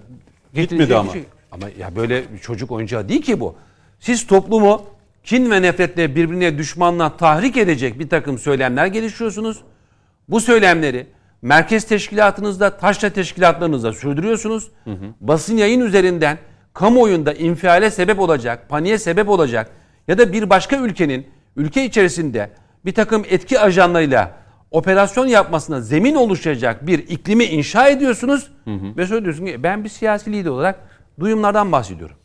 Gitmedi ama. kişi- ama ya böyle bir çocuk oyuncağı değil ki bu. Siz toplumu kin ve nefretle birbirine düşmanla tahrik edecek bir takım söylemler geliştiriyorsunuz. Bu söylemleri merkez teşkilatınızda, taşra teşkilatlarınızda sürdürüyorsunuz. Basın yayın üzerinden kamuoyunda infiale sebep olacak, paniğe sebep olacak ya da bir başka ülkenin ülke içerisinde bir takım etki ajanlarıyla operasyon yapmasına zemin oluşacak bir iklimi inşa ediyorsunuz ve söylüyorsunuz ki ben bir siyasi lider olarak duyumlardan bahsediyorum.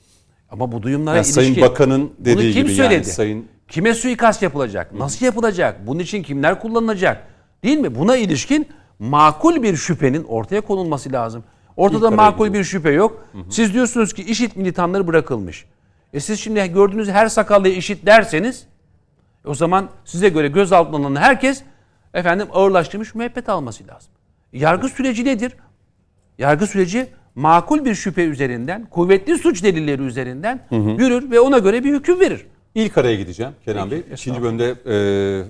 Ama bu duyumlara Yani Sayın ilişkin Bakan'ın bunu dediği kim gibi yani söyledi? Sayın- Kime suikast yapılacak? Nasıl yapılacak? Bunun için kimler kullanılacak? Değil mi? Buna ilişkin makul bir şüphenin ortaya konulması lazım. Ortada araya makul bir şüphe yok. Siz diyorsunuz ki işit militanları bırakılmış. E siz şimdi gördüğünüz her sakallı işit derseniz o zaman size göre gözaltına alınan herkes efendim ağırlaştırmış müebbet alması lazım. Yargı süreci nedir? Yargı süreci makul bir şüphe üzerinden, kuvvetli suç delilleri üzerinden yürür ve ona göre bir hüküm verir. İlk araya gideceğim Kenan Peki, Bey. İkinci bölümde e,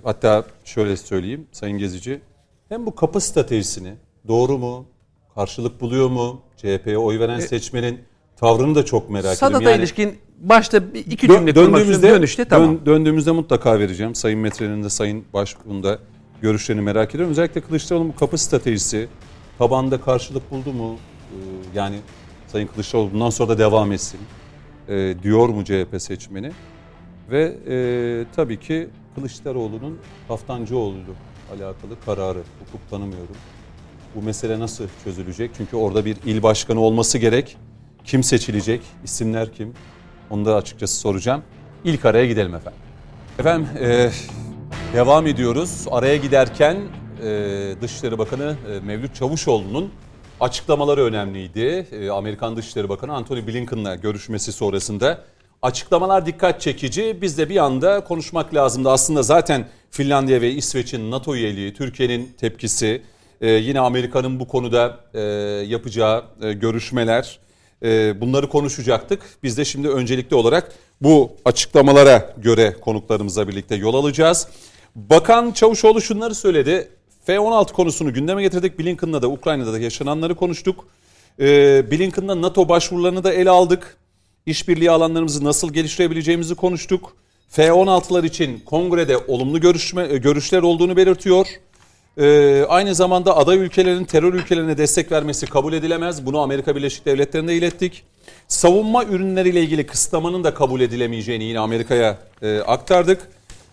hatta şöyle söyleyeyim Sayın Gezici. Hem bu kapı stratejisini doğru mu, karşılık buluyor mu, CHP'ye oy veren seçmenin tavrını da çok merak ediyorum. Sadata Yani ilişkin başta bir iki dö- cümle istiyorum. döndüğümüzde, Dönüşte tamam. dön- döndüğümüzde mutlaka vereceğim. Sayın Metre'nin de Sayın Başbuğ'un da görüşlerini merak ediyorum. Özellikle Kılıçdaroğlu'nun bu kapı stratejisi tabanda karşılık buldu mu? Ee, yani Sayın Kılıçdaroğlu bundan sonra da devam etsin e, diyor mu CHP seçmeni? Ve e, tabii ki Kılıçdaroğlu'nun Kaftancıoğlu'yla alakalı kararı hukuk tanımıyorum. Bu mesele nasıl çözülecek? Çünkü orada bir il başkanı olması gerek. Kim seçilecek? İsimler kim? Onu da açıkçası soracağım. İlk araya gidelim efendim. Efendim e, devam ediyoruz. Araya giderken e, Dışişleri Bakanı e, Mevlüt Çavuşoğlu'nun açıklamaları önemliydi. E, Amerikan Dışişleri Bakanı Antony Blinken'la görüşmesi sonrasında açıklamalar dikkat çekici. Biz de bir anda konuşmak lazımdı. Aslında zaten Finlandiya ve İsveç'in NATO üyeliği, Türkiye'nin tepkisi, yine Amerika'nın bu konuda yapacağı görüşmeler, bunları konuşacaktık. Biz de şimdi öncelikli olarak bu açıklamalara göre konuklarımızla birlikte yol alacağız. Bakan Çavuşoğlu şunları söyledi. F-16 konusunu gündeme getirdik. Blinken'la da Ukrayna'da da yaşananları konuştuk. E, Blinken'la NATO başvurularını da ele aldık. İşbirliği alanlarımızı nasıl geliştirebileceğimizi konuştuk. F-16'lar için kongrede olumlu görüşme, e, görüşler olduğunu belirtiyor. Ee, aynı zamanda aday ülkelerin terör ülkelerine destek vermesi kabul edilemez. Bunu Amerika Birleşik Devletleri'ne ilettik. Savunma ürünleriyle ilgili kısıtlamanın da kabul edilemeyeceğini yine Amerika'ya e, aktardık.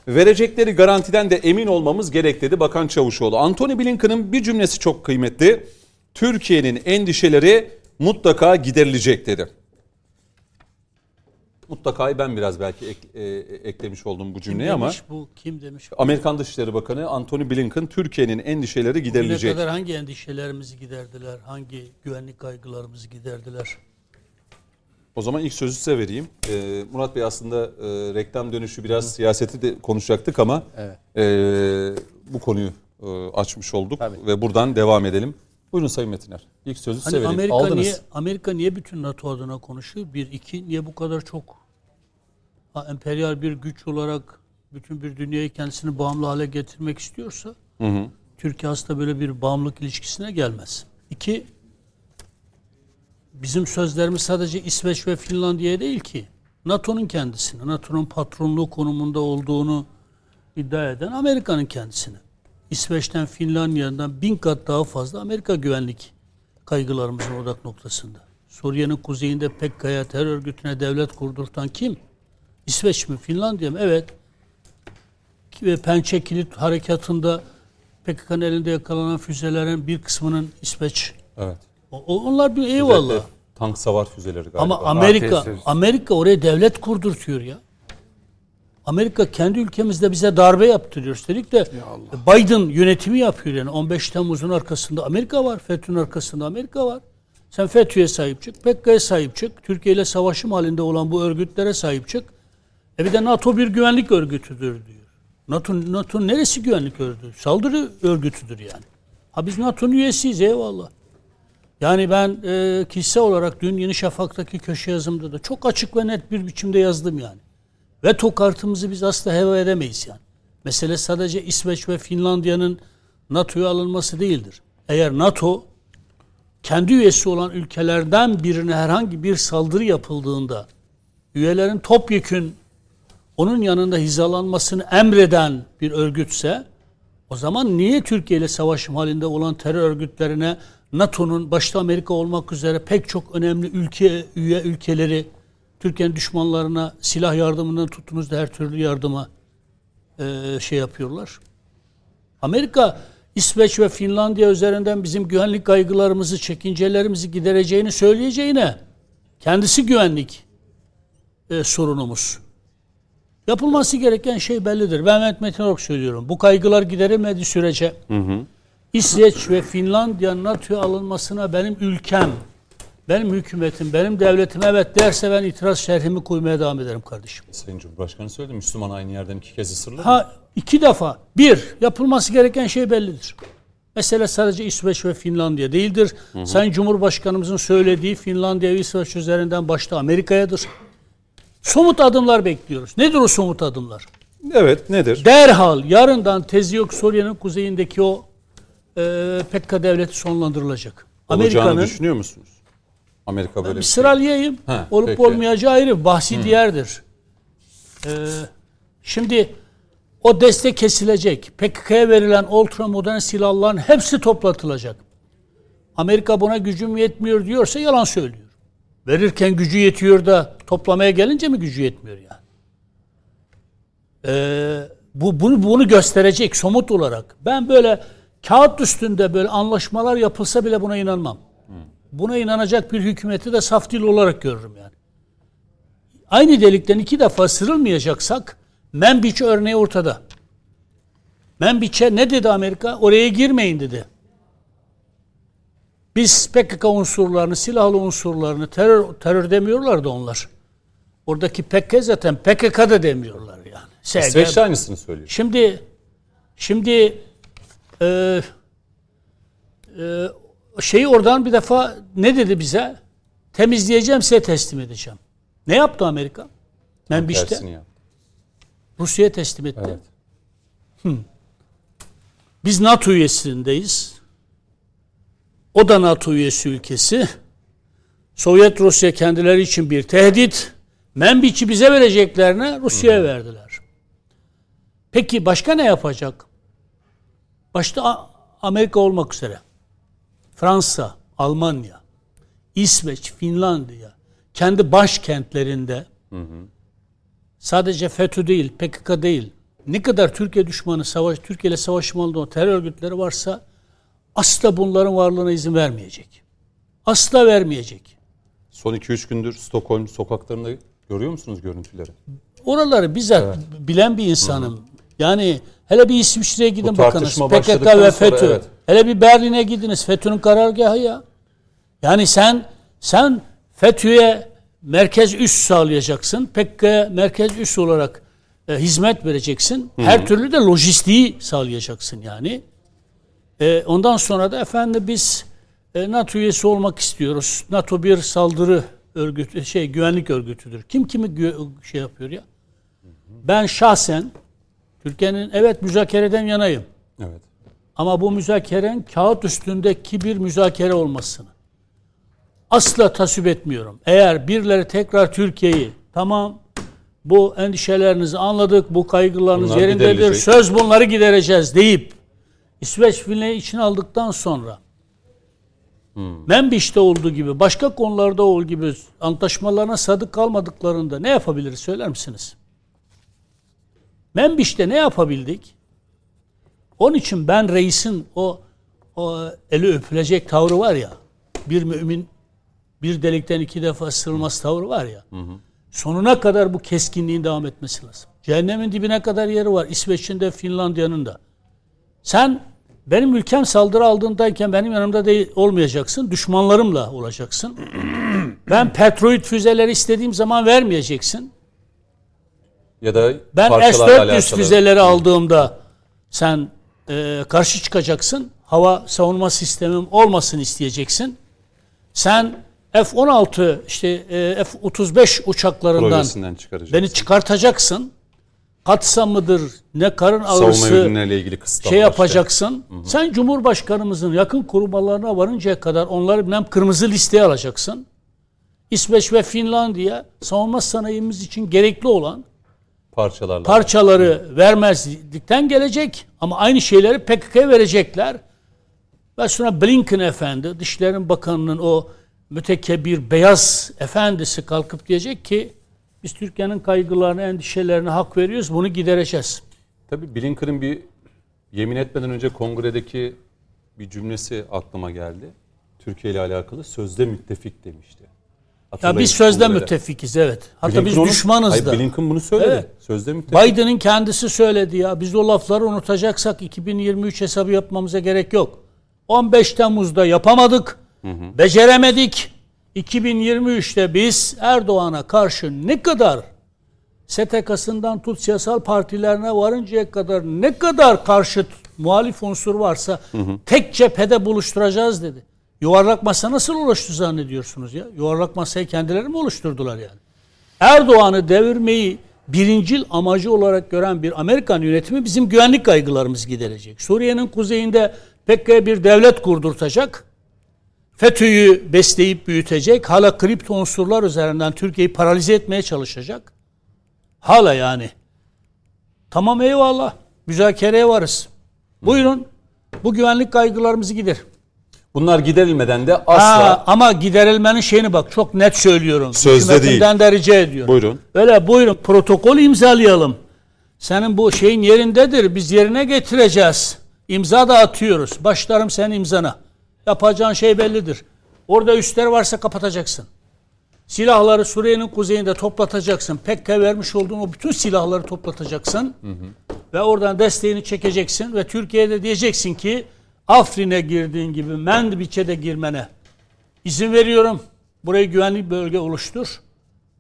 Verecekleri garantiden de emin olmamız gerek dedi Bakan Çavuşoğlu. Antony Blinken'ın bir cümlesi çok kıymetli. Türkiye'nin endişeleri mutlaka giderilecek dedi. Mutlaka'yı ben biraz belki ek- e, eklemiş oldum bu cümleye ama demiş bu? Kim demiş? Amerikan Dışişleri Bakanı Antony Blinken Türkiye'nin endişeleri Bugüne giderilecek. kadar hangi endişelerimizi giderdiler? Hangi güvenlik kaygılarımızı giderdiler? O zaman ilk sözü size vereyim. Ee, Murat Bey aslında e, reklam dönüşü biraz siyaseti de konuşacaktık ama Evet. e, bu konuyu e, açmış olduk Tabii. ve buradan devam edelim. Buyurun Sayın Metiner. İlk sözü size Hani vereyim. Amerika Aldınız. niye Amerika niye bütün NATO adına konuşuyor? Bir, iki niye bu kadar çok ha, emperyal bir güç olarak bütün bir dünyayı kendisini bağımlı hale getirmek istiyorsa Türkiye aslında böyle bir bağımlılık ilişkisine gelmez. İki bizim sözlerimiz sadece İsveç ve Finlandiya'ya değil ki. NATO'nun kendisine, NATO'nun patronluğu konumunda olduğunu iddia eden Amerika'nın kendisine. İsveç'ten, Finlandiya'dan bin kat daha fazla Amerika güvenlik kaygılarımızın odak noktasında. Suriye'nin kuzeyinde PKK'ya terör örgütüne devlet kurdurtan kim? İsveç mi? Finlandiya mı? Evet. Ve Pençe Kilit Harekatı'nda PKK'nın elinde yakalanan füzelerin bir kısmının İsveç. Evet. Onlar bir eyvallah. Özellikle Tank savar füzeleri galiba. Ama Amerika. Amerika oraya devlet kurdurtuyor ya. Amerika kendi ülkemizde bize darbe yaptırıyor. Üstelik de Biden yönetimi yapıyor yani 15 Temmuz'un arkasında Amerika var. FETÖ'nün arkasında Amerika var. Sen FETÖ'ye sahip çık, PKK'ya sahip çık. Türkiye ile savaşım halinde olan bu örgütlere sahip çık. E bir de NATO bir güvenlik örgütüdür diyor. NATO, NATO neresi güvenlik örgütü? Saldırı örgütüdür yani. Ha biz NATO'nun üyesiyiz eyvallah. Yani ben e, kişisel olarak dün Yeni Şafak'taki köşe yazımda da çok açık ve net bir biçimde yazdım yani. Veto kartımızı biz asla heva edemeyiz yani. Mesele sadece İsveç ve Finlandiya'nın NATO'ya alınması değildir. Eğer NATO kendi üyesi olan ülkelerden birine herhangi bir saldırı yapıldığında üyelerin topyekün onun yanında hizalanmasını emreden bir örgütse o zaman niye Türkiye ile savaşım halinde olan terör örgütlerine NATO'nun başta Amerika olmak üzere pek çok önemli ülke üye ülkeleri Türkiye'nin düşmanlarına silah yardımından tuttunuz da her türlü yardıma e, şey yapıyorlar. Amerika İsveç ve Finlandiya üzerinden bizim güvenlik kaygılarımızı, çekincelerimizi gidereceğini söyleyeceğine kendisi güvenlik e, sorunumuz. Yapılması gereken şey bellidir. Ben Mehmet Metin Ork söylüyorum. Bu kaygılar gideremediği sürece İsveç ve Finlandiya NATO'ya alınmasına benim ülkem, benim hükümetim, benim devletim evet derse ben itiraz şerhimi koymaya devam ederim kardeşim. Sayın Cumhurbaşkanı söyledi. Müslüman aynı yerden iki kez ısırılır. mı? Ha iki defa. Bir, yapılması gereken şey bellidir. Mesele sadece İsveç ve Finlandiya değildir. Sayın Cumhurbaşkanımızın söylediği Finlandiya ve İsveç üzerinden başta Amerika'yadır. Somut adımlar bekliyoruz. Nedir o somut adımlar? Evet nedir? Derhal yarından tezi yok Suriye'nin kuzeyindeki o e, PKK devleti sonlandırılacak. Amerika'nın düşünüyor musunuz? Amerika böyle bir şey. sıralayayım. Ha, Olup peki. olmayacağı ayrı. Bahsi diğerdir. Ee, şimdi o destek kesilecek. PKK'ya verilen ultramodern silahların hepsi toplatılacak. Amerika buna gücüm yetmiyor diyorsa yalan söylüyor. Verirken gücü yetiyor da toplamaya gelince mi gücü yetmiyor yani? Ee, bu bunu bunu gösterecek somut olarak. Ben böyle kağıt üstünde böyle anlaşmalar yapılsa bile buna inanmam. Buna inanacak bir hükümeti de saf dil olarak görürüm yani. Aynı delikten iki defa sırılmayacaksak Membiç örneği ortada. Membiç'e ne dedi Amerika? Oraya girmeyin dedi. Biz PKK unsurlarını, silahlı unsurlarını, terör, terör demiyorlar da onlar. Oradaki PKK zaten PKK da demiyorlar yani. SG İsveç aynısını söylüyor. Şimdi şimdi e, e, şeyi oradan bir defa ne dedi bize? Temizleyeceğim size teslim edeceğim. Ne yaptı Amerika? Menbiş'te. Rusya'ya teslim etti. Evet. Biz NATO üyesindeyiz. O da NATO üyesi ülkesi. Sovyet Rusya kendileri için bir tehdit. Menbiç'i bize vereceklerine Rusya'ya verdiler. Peki başka ne yapacak? Başta Amerika olmak üzere. Fransa, Almanya, İsveç, Finlandiya kendi başkentlerinde sadece FETÖ değil, PKK değil. Ne kadar Türkiye düşmanı savaş, Türkiye ile savaşım olduğu terör örgütleri varsa asla bunların varlığına izin vermeyecek. Asla vermeyecek. Son 2-3 gündür Stockholm sokaklarında görüyor musunuz görüntüleri? Oraları bizzat bilen bir insanım. Yani hele bir İsviçre'ye gidin bakınız. PKK ve sonra, FETÖ. evet. Hele bir Berlin'e gidiniz. FETÖ'nün karargahı ya. Yani sen sen FETÖ'ye merkez üs sağlayacaksın. PKK'ya merkez üs olarak e, hizmet vereceksin. Her türlü de lojistiği sağlayacaksın yani. E, ondan sonra da efendim biz e, NATO üyesi olmak istiyoruz. NATO bir saldırı örgütü, şey güvenlik örgütüdür. Kim kimi gö- şey yapıyor ya? Ben şahsen Türkiye'nin evet müzakereden yanayım. Evet. Ama bu müzakerenin kağıt üstündeki bir müzakere olmasını. asla tasvip etmiyorum. Eğer birileri tekrar Türkiye'yi tamam bu endişelerinizi anladık, bu kaygılarınız Bunlar yerindedir, giderilecek. söz bunları gidereceğiz deyip İsveç filini içine aldıktan sonra Membiş'te olduğu gibi, başka konularda olduğu gibi antlaşmalarına sadık kalmadıklarında ne yapabiliriz söyler misiniz? Membiş'te ne yapabildik? Onun için ben reisin o, o eli öpülecek tavrı var ya, bir mümin bir delikten iki defa ısırılmaz tavrı var ya, sonuna kadar bu keskinliğin devam etmesi lazım. Cehennemin dibine kadar yeri var. İsveç'in de Finlandiya'nın da. Sen benim ülkem saldırı aldığındayken benim yanımda değil olmayacaksın. Düşmanlarımla olacaksın. ben Patriot füzeleri istediğim zaman vermeyeceksin. Ya da Ben parçalarla S-400 alakalı. füzeleri aldığımda sen e, karşı çıkacaksın. Hava savunma sistemim olmasın isteyeceksin. Sen F-16 işte e, F-35 uçaklarından beni çıkartacaksın. Katsam mıdır ne karın Savunma ağrısı ilgili şey yapacaksın. Sen Cumhurbaşkanımızın yakın korumalarına varıncaya kadar onları bilmem kırmızı listeye alacaksın. İsveç ve Finlandiya savunma sanayimiz için gerekli olan parçalarla. parçaları vermezlikten gelecek ama aynı şeyleri PKK'ya verecekler. Ve sonra Blinken efendi, Dışişleri Bakanı'nın o mütekebbir beyaz efendisi kalkıp diyecek ki biz Türkiye'nin kaygılarını, endişelerine hak veriyoruz, bunu gidereceğiz. Tabii Blinken'ın bir yemin etmeden önce kongredeki bir cümlesi aklıma geldi. Türkiye ile alakalı sözde müttefik demişti. Ya biz sözde kongrede. müttefikiz evet. Hatta Blinken biz onu- düşmanız Hayır, da. Blinken bunu söyledi. Evet. Sözde müttefik. Biden'ın kendisi söyledi ya. Biz o lafları unutacaksak 2023 hesabı yapmamıza gerek yok. 15 Temmuz'da yapamadık. Beceremedik. 2023'te biz Erdoğan'a karşı ne kadar STK'sından tut siyasal partilerine varıncaya kadar ne kadar karşıt muhalif unsur varsa tek cephede buluşturacağız dedi. Yuvarlak masa nasıl oluştu zannediyorsunuz ya? Yuvarlak masayı kendileri mi oluşturdular yani? Erdoğan'ı devirmeyi birincil amacı olarak gören bir Amerikan yönetimi bizim güvenlik kaygılarımızı giderecek. Suriye'nin kuzeyinde PKK'ya bir devlet kurdurtacak. FETÖ'yü besleyip büyütecek. Hala kripto unsurlar üzerinden Türkiye'yi paralize etmeye çalışacak. Hala yani. Tamam eyvallah. Müzakereye varız. Buyurun. Bu güvenlik kaygılarımızı gider. Bunlar giderilmeden de asla Ha, ama giderilmenin şeyini bak çok net söylüyorum. Sözde Hükümetimden de rica ediyorum. Buyurun. Öyle buyurun protokol imzalayalım. Senin bu şeyin yerindedir. Biz yerine getireceğiz. İmza da atıyoruz. Başlarım sen imzana. Yapacağın şey bellidir. Orada üstler varsa kapatacaksın. Silahları Suriye'nin kuzeyinde toplatacaksın. PKK vermiş olduğun o bütün silahları toplatacaksın. Ve oradan desteğini çekeceksin. Ve Türkiye'de diyeceksin ki Afrin'e girdiğin gibi Mendbiç'e de girmene izin veriyorum. Burayı güvenli bölge oluştur.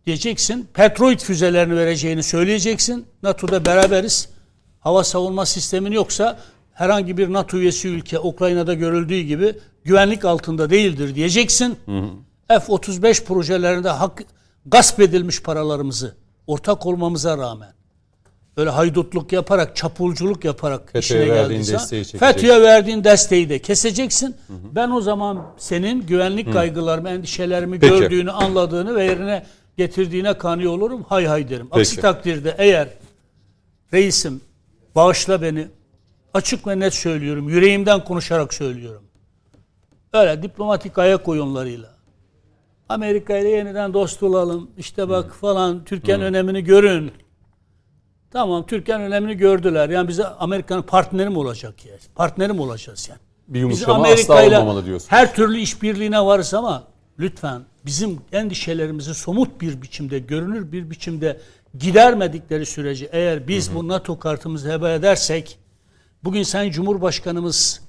Diyeceksin. Patriot füzelerini vereceğini söyleyeceksin. NATO'da beraberiz. Hava savunma sistemin yoksa herhangi bir NATO üyesi ülke Ukrayna'da görüldüğü gibi güvenlik altında değildir diyeceksin. F-35 projelerinde hak, gasp edilmiş paralarımızı ortak olmamıza rağmen öyle haydutluk yaparak, çapulculuk yaparak FETÖ'ye işine verdiğin geldiyse desteği çekeceksin. FETÖ'ye verdiğin desteği de keseceksin. Ben o zaman senin güvenlik kaygılarımı, endişelerimi Peki. gördüğünü, anladığını ve yerine getirdiğine kanıyor olurum. Hay hay derim. Aksi Peki. takdirde eğer reisim bağışla beni açık ve net söylüyorum. Yüreğimden konuşarak söylüyorum. Öyle diplomatik ayak oyunlarıyla Amerika ile yeniden dost olalım. İşte bak falan Türkiye'nin önemini görün. Tamam Türkiye'nin önemini gördüler. Yani bize Amerika'nın partneri mi olacak ya? Partneri mi olacağız yani? bir Biz yumuşama Amerika asla olmamalı diyorsun. her türlü işbirliğine varız ama lütfen bizim endişelerimizi somut bir biçimde, görünür bir biçimde gidermedikleri sürece eğer biz bu NATO kartımızı heba edersek bugün Sayın Cumhurbaşkanımız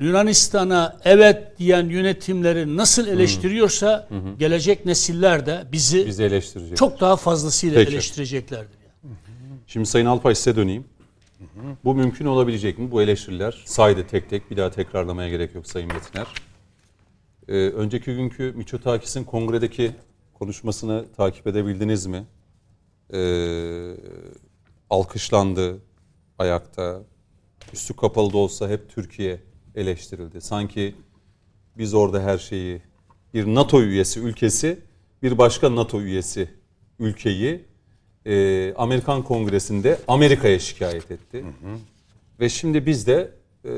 Yunanistan'a evet diyen yönetimleri nasıl eleştiriyorsa gelecek nesiller de bizi Bizi çok daha fazlasıyla Peki. eleştireceklerdir. Şimdi Sayın Alpay size döneyim. Bu mümkün olabilecek mi? Bu eleştiriler saydı tek tek bir daha tekrarlamaya gerek yok Sayın Metiner. Ee, önceki günkü Miçotakis'in kongredeki konuşmasını takip edebildiniz mi? Ee, alkışlandı ayakta. Üstü kapalı da olsa hep Türkiye eleştirildi. Sanki biz orada her şeyi bir NATO üyesi ülkesi bir başka NATO üyesi ülkeyi e, Amerikan Kongresi'nde Amerika'ya şikayet etti. Ve şimdi biz de e,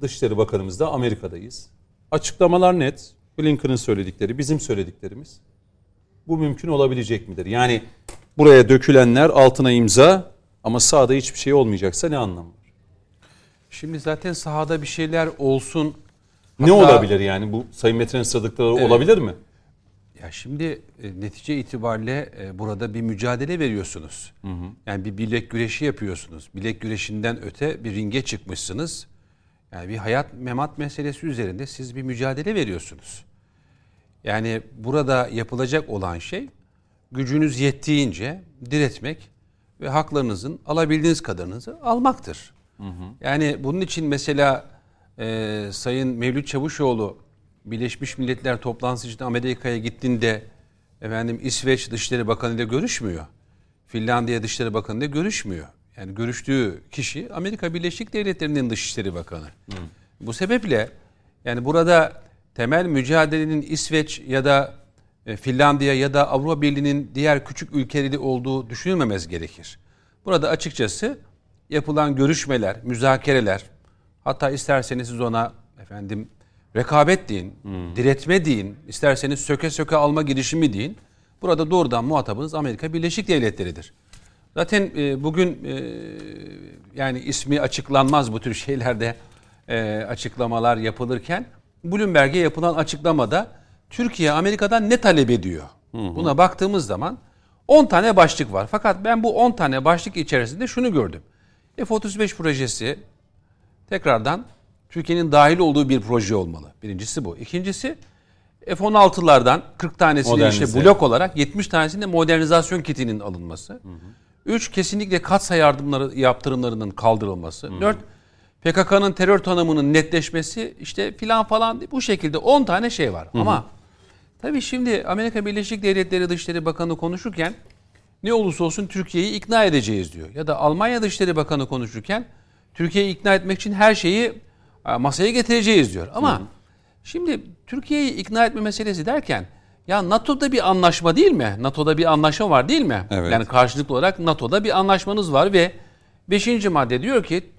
Dışişleri Bakanımız da Amerika'dayız. Açıklamalar net. Blinken'ın söyledikleri, bizim söylediklerimiz. Bu mümkün olabilecek midir? Yani buraya dökülenler altına imza ama sağda hiçbir şey olmayacaksa ne anlamı var? Şimdi zaten sahada bir şeyler olsun. Ne Hatta- olabilir yani bu Sayın Metin Sadıkları olabilir mi? Ya şimdi e, netice itibariyle e, burada bir mücadele veriyorsunuz. Yani bir bilek güreşi yapıyorsunuz. Bilek güreşinden öte bir ringe çıkmışsınız. Yani bir hayat memat meselesi üzerinde siz bir mücadele veriyorsunuz. Yani burada yapılacak olan şey gücünüz yettiğince diretmek ve haklarınızın alabildiğiniz kadarınızı almaktır. Yani bunun için mesela e, Sayın Mevlüt Çavuşoğlu Birleşmiş Milletler toplantısı için Amerika'ya gittiğinde efendim İsveç Dışişleri Bakanı ile görüşmüyor. Finlandiya Dışişleri Bakanı ile görüşmüyor. Yani görüştüğü kişi Amerika Birleşik Devletleri'nin Dışişleri Bakanı. Bu sebeple yani burada temel mücadelenin İsveç ya da e, Finlandiya ya da Avrupa Birliği'nin diğer küçük ülkeleri olduğu düşünülmemesi gerekir. Burada açıkçası yapılan görüşmeler, müzakereler, hatta isterseniz siz ona efendim rekabet deyin, diretme deyin, isterseniz söke söke alma girişimi deyin. Burada doğrudan muhatabınız Amerika Birleşik Devletleri'dir. Zaten e, bugün e, yani ismi açıklanmaz bu tür şeylerde e, açıklamalar yapılırken Bloomberg'e yapılan açıklamada Türkiye Amerika'dan ne talep ediyor? Buna baktığımız zaman 10 tane başlık var. Fakat ben bu 10 tane başlık içerisinde şunu gördüm. F-35 projesi tekrardan Türkiye'nin dahil olduğu bir proje olmalı. Birincisi bu. İkincisi F-16'lardan 40 tanesinin Modernize. işte blok olarak 70 tanesinin de modernizasyon kitinin alınması. 3. Kesinlikle katsa yardımları yaptırımlarının kaldırılması. 4. PKK'nın terör tanımının netleşmesi işte filan falan bu şekilde 10 tane şey var. Ama tabii şimdi Amerika Birleşik Devletleri Dışişleri Bakanı konuşurken ne olursa olsun Türkiye'yi ikna edeceğiz diyor. Ya da Almanya Dışişleri Bakanı konuşurken Türkiye'yi ikna etmek için her şeyi masaya getireceğiz diyor. Ama şimdi Türkiye'yi ikna etme meselesi derken ya NATO'da bir anlaşma değil mi? NATO'da bir anlaşma var değil mi? Evet. Yani karşılıklı olarak NATO'da bir anlaşmanız var ve 5. madde diyor ki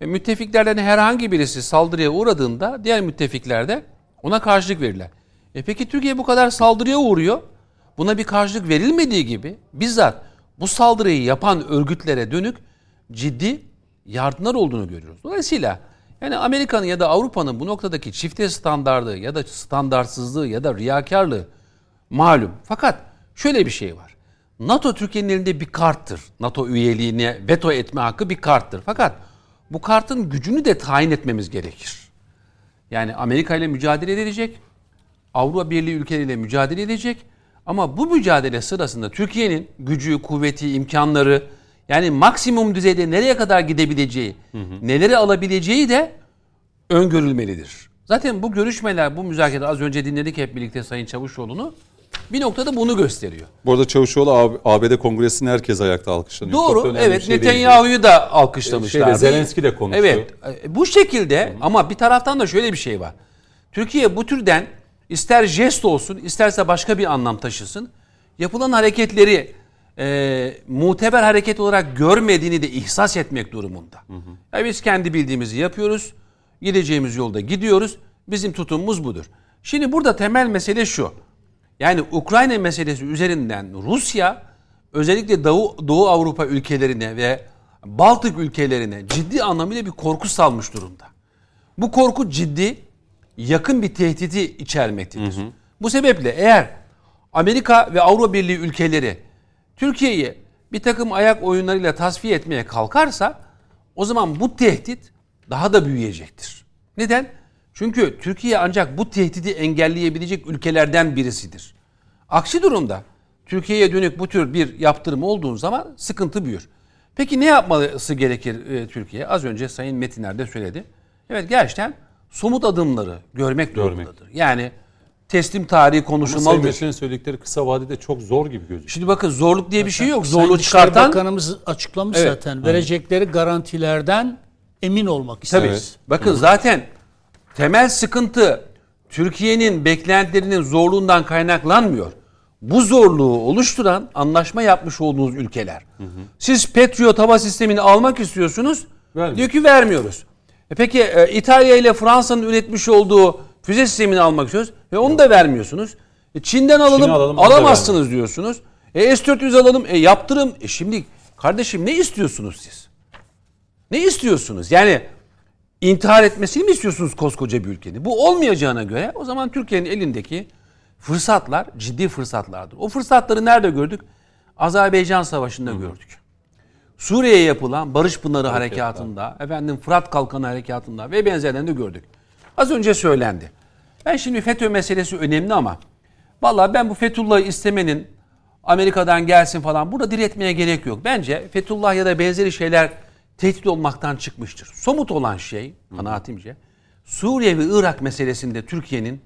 e, müttefiklerden herhangi birisi saldırıya uğradığında diğer müttefikler de ona karşılık verirler. E peki Türkiye bu kadar saldırıya uğruyor. Buna bir karşılık verilmediği gibi bizzat bu saldırıyı yapan örgütlere dönük ciddi yardımlar olduğunu görüyoruz. Dolayısıyla yani Amerika'nın ya da Avrupa'nın bu noktadaki çifte standardı ya da standartsızlığı ya da riyakarlığı malum. Fakat şöyle bir şey var. NATO Türkiye'nin elinde bir karttır. NATO üyeliğine veto etme hakkı bir karttır. Fakat bu kartın gücünü de tayin etmemiz gerekir. Yani Amerika ile mücadele edilecek. Avrupa Birliği ülkeleriyle mücadele edecek. Ama bu mücadele sırasında Türkiye'nin gücü, kuvveti, imkanları yani maksimum düzeyde nereye kadar gidebileceği, neleri alabileceği de öngörülmelidir. Zaten bu görüşmeler, bu müzakere az önce dinledik hep birlikte Sayın Çavuşoğlu'nu. Bir noktada bunu gösteriyor. Bu arada Çavuşoğlu AB- ABD Kongresinde herkes ayakta alkışlanıyor. Doğru. Evet. şey. Netanyahu'yu da alkışlamışlar. Şeyle, Zelenski de konuştu. Evet. e, Bu şekilde ama bir taraftan da şöyle bir şey var. Türkiye bu türden ister jest olsun, isterse başka bir anlam taşısın. Yapılan hareketleri e, muteber hareket olarak görmediğini de ihsas etmek durumunda. Ya biz kendi bildiğimizi yapıyoruz. Gideceğimiz yolda gidiyoruz. Bizim tutumumuz budur. Şimdi burada temel mesele şu. Yani Ukrayna meselesi üzerinden Rusya özellikle Doğu, Doğu Avrupa ülkelerine ve Baltık ülkelerine ciddi anlamıyla bir korku salmış durumda. Bu korku ciddi, yakın bir tehdidi içermektedir. Bu sebeple eğer Amerika ve Avrupa Birliği ülkeleri Türkiye'yi bir takım ayak oyunlarıyla tasfiye etmeye kalkarsa o zaman bu tehdit daha da büyüyecektir. Neden? Çünkü Türkiye ancak bu tehdidi engelleyebilecek ülkelerden birisidir. Aksi durumda Türkiye'ye dönük bu tür bir yaptırım olduğu zaman sıkıntı büyür. Peki ne yapması gerekir e, Türkiye? Az önce Sayın Metiner de söyledi. Evet gerçekten somut adımları görmek durumundadır. Yani teslim tarihi Ama Sayın söyledikleri kısa vadede çok zor gibi gözüküyor. Şimdi bakın zorluk diye bir şey yok. Sayın Zorluğu Dışişleri çıkartan Bakanımız açıklamış Evet. zaten. Verecekleri garantilerden emin olmak Tabii. isteriz. Bakın zaten temel sıkıntı Türkiye'nin beklentilerinin zorluğundan kaynaklanmıyor. Bu zorluğu oluşturan anlaşma yapmış olduğunuz ülkeler. Siz Patriot hava sistemini almak istiyorsunuz. Vermiyor. Diyor ki vermiyoruz. E peki e, İtalya ile Fransa'nın üretmiş olduğu füze sistemini almak istiyoruz ve onu da vermiyorsunuz. E, Çin'den alalım, alalım, onu da alamazsınız diyorsunuz. E S-400 alalım, e yaptırım. E şimdi kardeşim ne istiyorsunuz siz? Ne istiyorsunuz? Yani intihar etmesini mi istiyorsunuz koskoca bir ülkenin? Bu olmayacağına göre o zaman Türkiye'nin elindeki fırsatlar ciddi fırsatlardır. O fırsatları nerede gördük? Azerbaycan Savaşı'nda gördük. Suriye'ye yapılan Barış Pınarı Harekatı'nda, efendim Fırat Kalkanı Harekatı'nda ve benzerlerinde gördük. Az önce söylendi. Ben şimdi FETÖ meselesi önemli ama vallahi ben bu Fethullah'ı istemenin Amerika'dan gelsin falan burada diretmeye gerek yok. Bence Fethullah ya da benzeri şeyler tehdit olmaktan çıkmıştır. Somut olan şey kanaatimce Suriye ve Irak meselesinde Türkiye'nin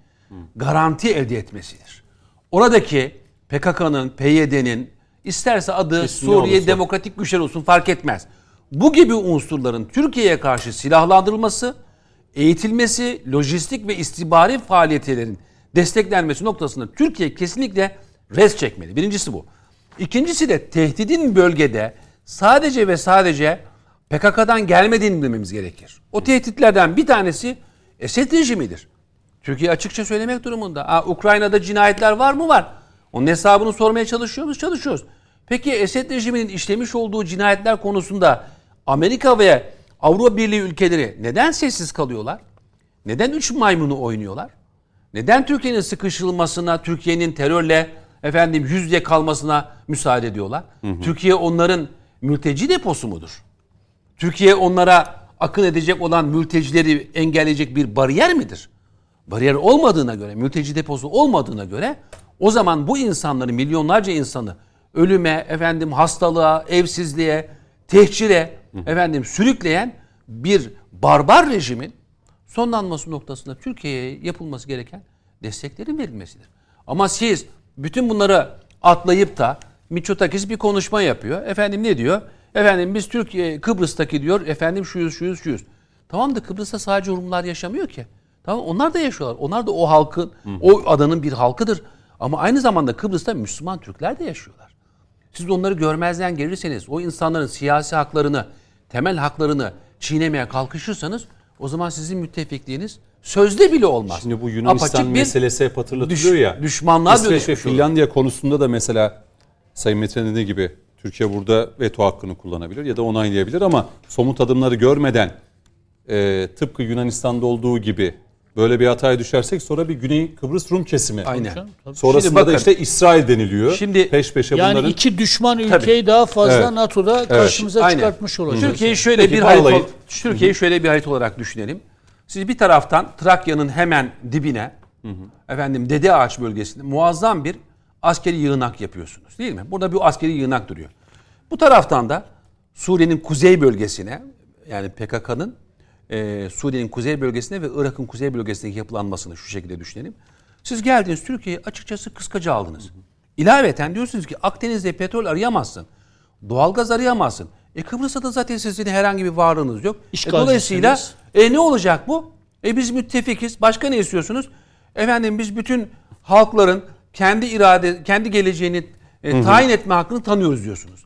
garanti elde etmesidir. Oradaki PKK'nın, PYD'nin isterse adı İsmi Suriye olursa. Demokratik Güçler olsun fark etmez. Bu gibi unsurların Türkiye'ye karşı silahlandırılması, eğitilmesi, lojistik ve istihbari faaliyetlerin desteklenmesi noktasında Türkiye kesinlikle res çekmeli. Birincisi bu. İkincisi de tehdidin bölgede sadece ve sadece PKK'dan gelmediğini bilmemiz gerekir. O tehditlerden bir tanesi Esed rejimidir. Türkiye açıkça söylemek durumunda. Aa, Ukrayna'da cinayetler var mı? Var. Onun hesabını sormaya çalışıyor muyuz? Çalışıyoruz. Peki Esed rejiminin işlemiş olduğu cinayetler konusunda Amerika ve Avrupa Birliği ülkeleri neden sessiz kalıyorlar? Neden üç maymunu oynuyorlar? Neden Türkiye'nin sıkışılmasına, Türkiye'nin terörle efendim yüz yüze kalmasına müsaade ediyorlar? Türkiye onların mülteci deposu mudur? Türkiye onlara akın edecek olan mültecileri engelleyecek bir bariyer midir? Bariyer olmadığına göre, mülteci deposu olmadığına göre o zaman bu insanları, milyonlarca insanı ölüme, efendim hastalığa, evsizliğe, tehcire, efendim sürükleyen bir barbar rejimin sonlanması noktasında Türkiye'ye yapılması gereken desteklerin verilmesidir. Ama siz bütün bunları atlayıp da Miçotakis bir konuşma yapıyor. Efendim ne diyor? Efendim biz Türkiye Kıbrıs'taki diyor efendim şuyuz şuyuz şuyuz. Tamam da Kıbrıs'ta sadece Rumlar yaşamıyor ki. Tamam onlar da yaşıyorlar. Onlar da o halkın, o adanın bir halkıdır. Ama aynı zamanda Kıbrıs'ta Müslüman Türkler de yaşıyorlar. Siz onları görmezden gelirseniz, o insanların siyasi haklarını, temel haklarını çiğnemeye kalkışırsanız o zaman sizin müttefikliğiniz sözde bile olmaz. Şimdi bu Yunanistan Apaçık meselesi hep hatırlatılıyor düş- ya. düşmanlığa İsveç ve dönüşmüş. Finlandiya konusunda da mesela Sayın Metin dediği gibi Türkiye burada veto hakkını kullanabilir ya da onaylayabilir ama somut adımları görmeden e, tıpkı Yunanistan'da olduğu gibi böyle bir hataya düşersek sonra bir Güney Kıbrıs Rum kesimi. Aynen. Sonrasında Şimdi da bakın, işte İsrail deniliyor. Şimdi- peş peşe Yani bunların iki düşman ülkeyi daha fazla Evet. NATO'da karşımıza Aynen. çıkartmış olacağız. Türkiye'yi şöyle Peki, bir harita. Türkiye'yi şöyle bir harita olarak düşünelim. Siz bir taraftan Trakya'nın hemen dibine, efendim Dede Ağaç bölgesinde muazzam bir askeri yığınak yapıyorsunuz, değil mi? Burada bir askeri yığınak duruyor. Bu taraftan da Suriye'nin kuzey bölgesine, yani PKK'nın e, Suriye'nin kuzey bölgesine ve Irak'ın kuzey bölgesindeki yapılanmasını şu şekilde düşünelim. Siz geldiniz Türkiye'yi açıkçası kıskaca aldınız. İlaveten diyorsunuz ki Akdeniz'de petrol arayamazsın. Doğalgaz arayamazsın. E Kıbrıs'ta da zaten sizin herhangi bir varlığınız yok. E, dolayısıyla e ne olacak bu? E biz müttefikiz. Başka ne istiyorsunuz? Efendim biz bütün halkların kendi irade, kendi geleceğini e, tayin etme hakkını tanıyoruz diyorsunuz.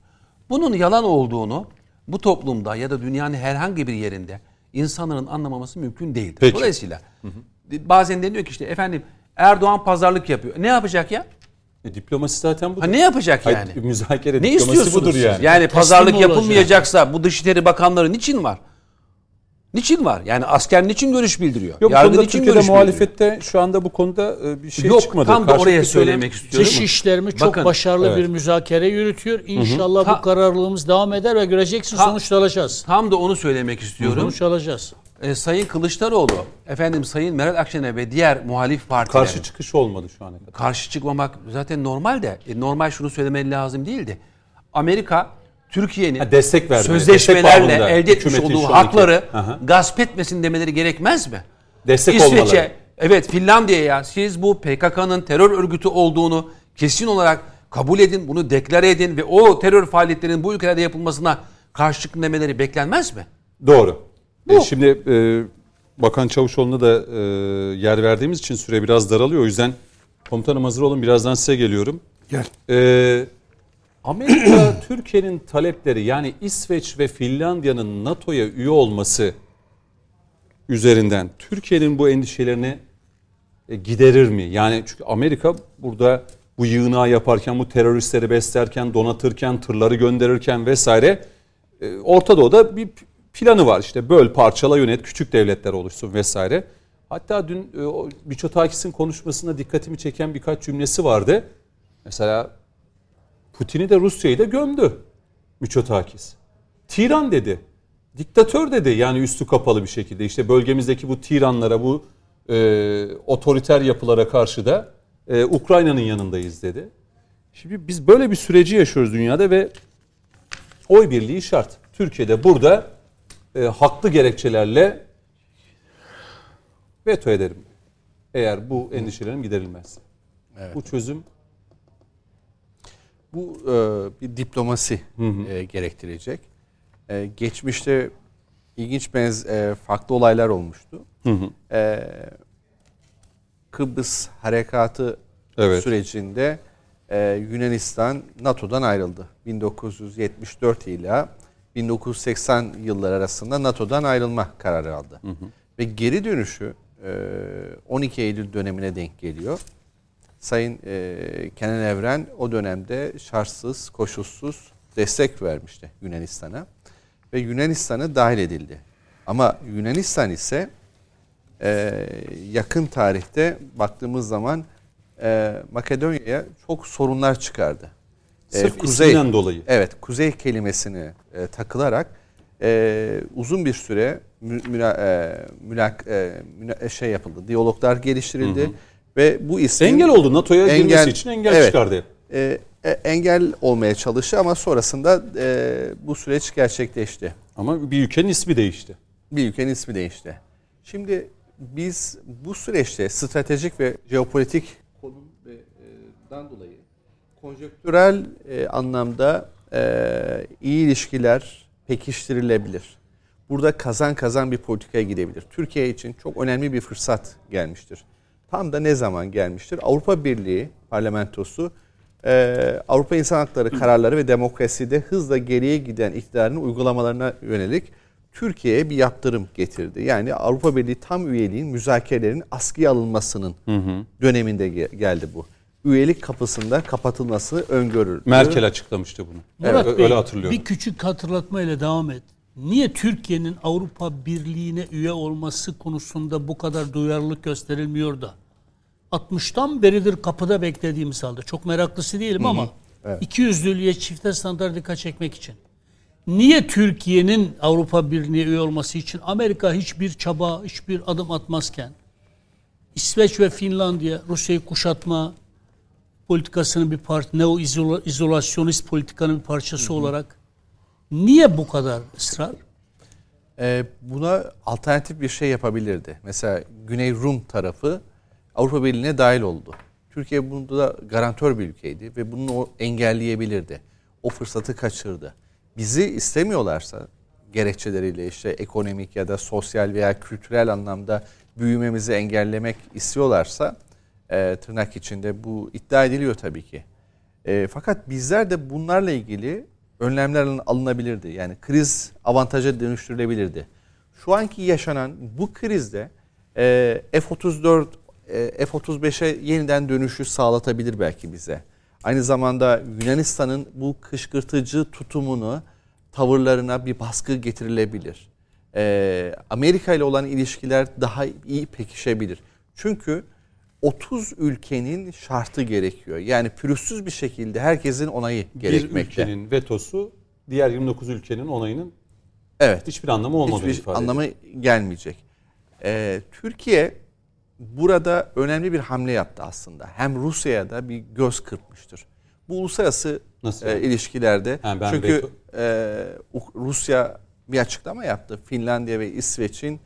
Bunun yalan olduğunu bu toplumda ya da dünyanın herhangi bir yerinde insanların anlamaması mümkün değildir. Peki. Dolayısıyla bazen deniyor ki işte efendim Erdoğan pazarlık yapıyor. Ne yapacak ya? E, diplomasi zaten bu. Ha ne yapacak Hayır, yani? müzakere Ne diplomasi budur yani. Yani pazarlık yapılmayacaksa bu Dışişleri Bakanları niçin var? Niçin var? Yani asker niçin görüş bildiriyor? Yok Yargı konuda niçin Türkiye'de görüş muhalefette şu anda bu konuda e, bir şey Yok, çıkmadı. tam da Karşılıklı oraya söylem- söylemek istiyorum. Dış işlerimiz çok Bakın, başarılı evet. bir müzakere yürütüyor. İnşallah Ta- bu kararlılığımız devam eder ve göreceksin Ta- sonuç alacağız. Tam da onu söylemek istiyorum. Sonuç alacağız. Ee, Sayın Kılıçdaroğlu, efendim Sayın Meral Akşener ve diğer muhalif partilerin Karşı çıkış olmadı şu ana kadar. karşı çıkmamak zaten normal de e, normal şunu söylemeli lazım değildi. Amerika Türkiye'nin destek verdi. Destek sözleşmelerle bağlamında elde etmiş olduğu hakları Aha. gasp etmesin demeleri gerekmez mi? Destek İsveç'e, olmaları. evet Finlandiya'ya siz bu PKK'nın terör örgütü olduğunu kesin olarak kabul edin, bunu deklare edin ve o terör faaliyetlerinin bu ülkelerde yapılmasına karşı çıkın demeleri beklenmez mi? Doğru. E, şimdi e, Bakan Çavuşoğlu'na da e, yer verdiğimiz için süre biraz daralıyor. O yüzden komutanım hazır olun. Birazdan size geliyorum. Gel. Ee, Amerika Türkiye'nin talepleri yani İsveç ve Finlandiya'nın NATO'ya üye olması üzerinden Türkiye'nin bu endişelerini e, giderir mi? Yani çünkü Amerika burada bu yığınağı yaparken, bu teröristleri beslerken, donatırken, tırları gönderirken vesaire e, Orta Doğu'da bir planı var. İşte böl, parçala, yönet, küçük devletler oluşsun vesaire. Hatta dün e, Miçotakis'in konuşmasında dikkatimi çeken birkaç cümlesi vardı. Mesela Putin'i de Rusya'yı da gömdü Miçotakis. Tiran dedi. Diktatör dedi yani üstü kapalı bir şekilde. İşte bölgemizdeki bu tiranlara, bu e, otoriter yapılara karşı da e, Ukrayna'nın yanındayız dedi. Şimdi biz böyle bir süreci yaşıyoruz dünyada ve oy birliği şart. Türkiye'de burada e, haklı gerekçelerle veto ederim. Eğer bu endişelerim giderilmez. Bu çözüm Bu e, bir diplomasi e, gerektirecek. E, geçmişte ilginç benz e, farklı olaylar olmuştu. E, Kıbrıs harekatı Evet. sürecinde e, Yunanistan NATO'dan ayrıldı. 1974 ile 1980 yıllar arasında NATO'dan ayrılma kararı aldı. Ve geri dönüşü e, 12 Eylül dönemine denk geliyor. Sayın e, Kenan Evren o dönemde şartsız, koşulsuz destek vermişti Yunanistan'a. Ve Yunanistan'a dahil edildi. Ama Yunanistan ise e, yakın tarihte baktığımız zaman e, Makedonya'ya çok sorunlar çıkardı. E, sırf isminden dolayı. Evet, kuzey kelimesini e, takılarak e, uzun bir süre mü, müla- e, mülak, e, müla- şey yapıldı, diyaloglar geliştirildi ve bu ismin engel oldu NATO'ya Engel- girmesi için engel Evet. çıkardı. e, e, engel olmaya çalıştı ama sonrasında e, bu süreç gerçekleşti. Ama bir ülkenin ismi değişti. Bir ülkenin ismi değişti. Şimdi biz bu süreçte stratejik ve jeopolitik konum ve dan dolayı konjonktürel e, anlamda e, iyi ilişkiler pekiştirilebilir. Burada kazan kazan bir politikaya gidebilir. Türkiye için çok önemli bir fırsat gelmiştir. Tam da ne zaman gelmiştir? Avrupa Birliği parlamentosu e, Avrupa İnsan Hakları kararları ve demokraside hızla geriye giden iktidarın uygulamalarına yönelik Türkiye'ye bir yaptırım getirdi. Yani Avrupa Birliği tam üyeliğin müzakerelerin askıya alınmasının döneminde ge- geldi bu. Üyelik kapısında kapatılması öngörüldü. Merkel açıklamıştı bunu. Murat Evet, Bey, öyle hatırlıyorum. bir küçük hatırlatmayla devam et. Niye Türkiye'nin Avrupa Birliği'ne üye olması konusunda bu kadar duyarlılık gösterilmiyor da? 60'tan beridir kapıda beklediğimiz halde. Çok meraklısı değilim ama iki yüzlülüğe çifte standart dikkat çekmek için. Niye Türkiye'nin Avrupa Birliği'ne üye olması için Amerika hiçbir çaba, hiçbir adım atmazken İsveç ve Finlandiya Rusya'yı kuşatma politikasının bir part, neo izola- izolasyonist politikanın bir parçası olarak niye bu kadar ısrar? Ee, buna alternatif bir şey yapabilirdi. Mesela Güney Rum tarafı Avrupa Birliği'ne dahil oldu. Türkiye bunda garantör bir ülkeydi ve bunu o engelleyebilirdi. O fırsatı kaçırdı. Bizi istemiyorlarsa gerekçeleriyle işte ekonomik ya da sosyal veya kültürel anlamda büyümemizi engellemek istiyorlarsa e, tırnak içinde bu iddia ediliyor tabii ki. E, fakat bizler de bunlarla ilgili önlemler alın- alınabilirdi. Yani kriz avantaja dönüştürülebilirdi. Şu anki yaşanan bu krizde e, F-34, e, F-35'e yeniden dönüşü sağlatabilir belki bize. Aynı zamanda Yunanistan'ın bu kışkırtıcı tutumunu, tavırlarına bir baskı getirilebilir. E, Amerika ile olan ilişkiler daha iyi pekişebilir. Çünkü 30 ülkenin şartı gerekiyor. Yani pürüzsüz bir şekilde herkesin onayı bir gerekmekte. ülkenin vetosu diğer 29 ülkenin onayının Evet. hiçbir anlamı olmadığını Hiçbir ifade anlamı ediyor. gelmeyecek. Ee, Türkiye burada önemli bir hamle yaptı aslında. Hem Rusya'ya da bir göz kırpmıştır. Bu uluslararası Nasıl e, yani? ilişkilerde ben çünkü e, Rusya bir açıklama yaptı. Finlandiya ve İsveç'in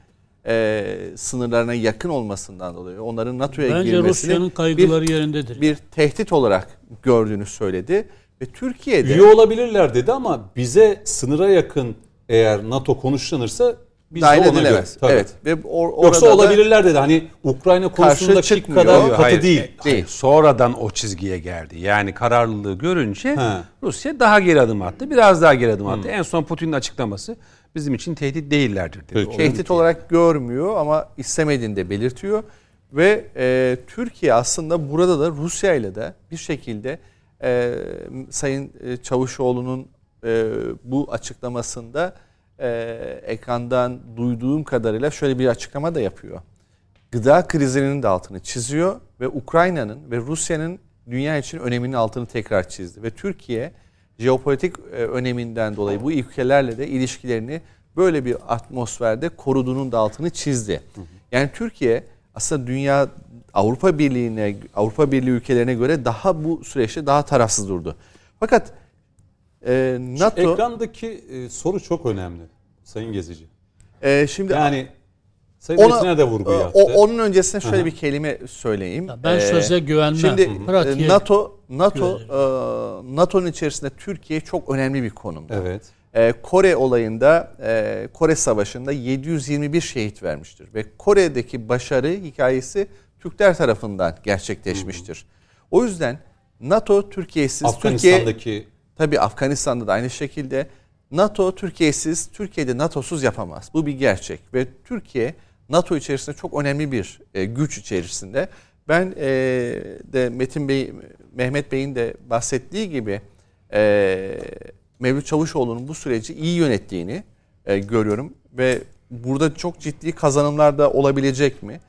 e, sınırlarına yakın olmasından dolayı onların NATO'ya Bence girmesini Rusya'nın bir, kaygıları yerindedir. bir tehdit olarak gördüğünü söyledi ve Türkiye'de Üye olabilirler dedi ama bize sınıra yakın eğer NATO konuşlanırsa Biz de dahil ona göre, edilemez. tabii. Evet. Ve or- Yoksa orada da olabilirler dedi. Hani Ukrayna konusunda çıkmıyor. kadar katı hayır. değil. E, Değil. Sonradan o çizgiye geldi. Yani kararlılığı görünce He. Rusya daha geri adım attı. Biraz daha geri adım attı. En son Putin'in açıklaması bizim için tehdit değillerdir dedi. Peki. Tehdit olarak görmüyor ama istemediğini de belirtiyor. Ve e, Türkiye aslında burada da Rusya ile de bir şekilde e, Sayın e, Çavuşoğlu'nun e, bu açıklamasında e, ekrandan duyduğum kadarıyla şöyle bir açıklama da yapıyor. Gıda krizinin de altını çiziyor ve Ukrayna'nın ve Rusya'nın dünya için öneminin altını tekrar çizdi. Ve Türkiye jeopolitik e, öneminden dolayı bu ülkelerle de ilişkilerini böyle bir atmosferde koruduğunun da altını çizdi. Yani Türkiye aslında dünya Avrupa Birliği'ne Avrupa Birliği ülkelerine göre daha bu süreçte daha tarafsız durdu. Fakat e, NATO Ekrandaki e, soru çok önemli Sayın Gezici. e, şimdi Yani Sayın Ona- Metin'e de vurgu yaptı. O, onun öncesinde şöyle bir kelime söyleyeyim. Ya ben Ee, söze güvenmem. Şimdi Hı hı. Pratiğe e, NATO NATO e, NATO'nun içerisinde Türkiye çok önemli bir konumda. Evet. E, Kore olayında e, Kore Savaşı'nda 721 şehit vermiştir ve Kore'deki başarı hikayesi Türkler tarafından gerçekleşmiştir. O yüzden NATO Türkiye'siz Türkiye Tabii Afganistan'da da aynı şekilde NATO Türkiye'siz, Türkiye'de NATO'suz yapamaz. Bu bir gerçek ve Türkiye NATO içerisinde çok önemli bir e, güç içerisinde. Ben e, de Metin Bey, Mehmet Bey'in de bahsettiği gibi e, Mevlüt Çavuşoğlu'nun bu süreci iyi yönettiğini e, görüyorum ve burada çok ciddi kazanımlar da olabilecek mi?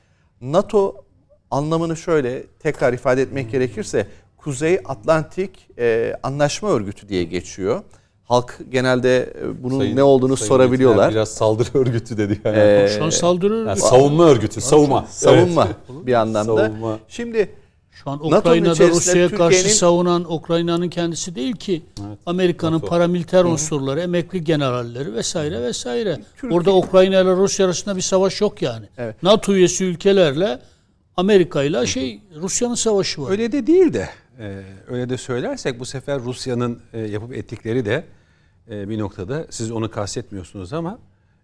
NATO anlamını şöyle tekrar ifade etmek gerekirse Kuzey Atlantik e, Anlaşma Örgütü diye geçiyor. Halk genelde e, bunun Sayın- ne olduğunu Sayın sorabiliyorlar. Biraz saldırı örgütü dedi yani. Ee, Şu an saldırı Yani savunma örgütü, savunma. Savunma Evet. bir anlamda. Savunma. Şimdi Şu an Ukrayna'da Rusya'ya karşı savunan Ukrayna'nın kendisi değil ki. Amerika'nın NATO. paramiliter unsurları, emekli generalleri vesaire vesaire. Orada Ukrayna ile Rusya arasında bir savaş yok yani. Evet. NATO üyesi ülkelerle Amerika ile şey Rusya'nın savaşı var. Öyle de değil de e, öyle de söylersek bu sefer Rusya'nın e, yapıp ettikleri de e, bir noktada siz onu kastetmiyorsunuz ama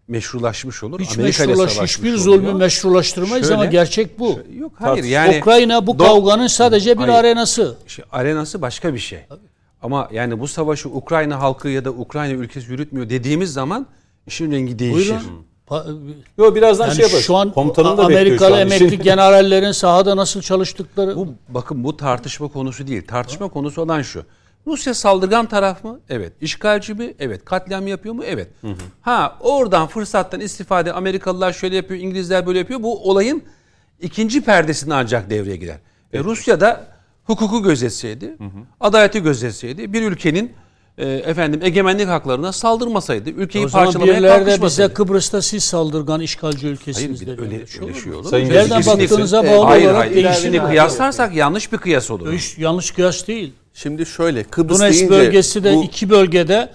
meşrulaşmış olur. Hiç Amerika meşrulaş, hiçbir oluyor. zulmü meşrulaştırmayız Şöyle- ama gerçek bu. Yok hayır yani Ukrayna bu Do- kavganın sadece bir Hayır. arenası. İşte arenası başka bir şey. Ama yani bu savaşı Ukrayna halkı ya da Ukrayna ülkesi yürütmüyor dediğimiz zaman işin rengi değişir. Buyurun. Pa- Yo birazdan Yani şey yaparız. şu an Komutanım da Amerikalı şu an. emekli generallerin sahada nasıl çalıştıkları Bu bakın bu tartışma konusu değil. Tartışma konusu olan şu. Rusya saldırgan taraf mı? Evet. İşgalci mi? Evet. Katliam yapıyor mu? Evet. Ha oradan fırsattan istifade Amerikalılar şöyle yapıyor, İngilizler böyle yapıyor. Bu olayın ikinci perdesine ancak devreye girer. E, Rusya da hukuku gözetseydi, adaleti gözetseydi, bir ülkenin e, efendim egemenlik haklarına saldırmasaydı, ülkeyi o parçalamaya de bize kalkışmasaydı. Kıbrıs'ta siz saldırgan işgalci Hayır ülkesiniz bir de dedi. öyle, Öyle şey öyle şey olur. Sayın? Nereden Kesinlikle. baktığınıza E, bağlı Hayır olarak hayır. değişir. Kıyaslarsak yanlış bir kıyas olur. Hiç yanlış kıyas değil. şimdi şöyle Kıbrıs Donetsk deyince bölgesi de bu- iki bölgede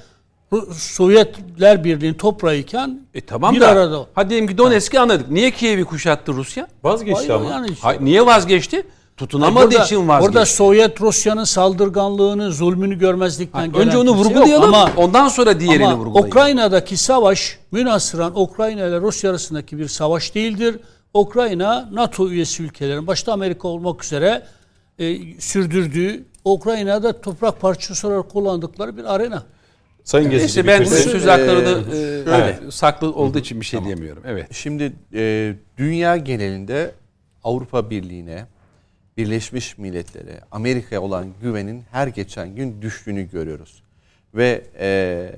Sovyetler Birliği'nin toprağıyken E tamam bir da arada. hadi diyelim ki Donetsk'i anladık. Niye Kiev'i kuşattı Rusya? Vazgeçti Hayır, ama. yani işte. Hay- niye vazgeçti? Tutunamadığı Burada- için vazgeçti. Orada Sovyet Rusya'nın saldırganlığını, zulmünü görmezlikten gelen Önce onu vurgulayalım. Ama, ondan sonra diğerini ama vurgulayalım. Ukrayna'daki savaş münasıran Ukrayna ile Rusya arasındaki bir savaş değildir. Ukrayna NATO üyesi ülkelerin başta Amerika olmak üzere e, sürdürdüğü Ukrayna'da toprak parçası olarak kullandıkları bir arena. Sayın Gezici Neyse ben bitirsin. söz haklarını Ee, e, saklı olduğu için bir şey diyemiyorum. Evet. Şimdi e, dünya genelinde Avrupa Birliği'ne, Birleşmiş Milletler'e, Amerika'ya olan güvenin her geçen gün düştüğünü görüyoruz. Ve e,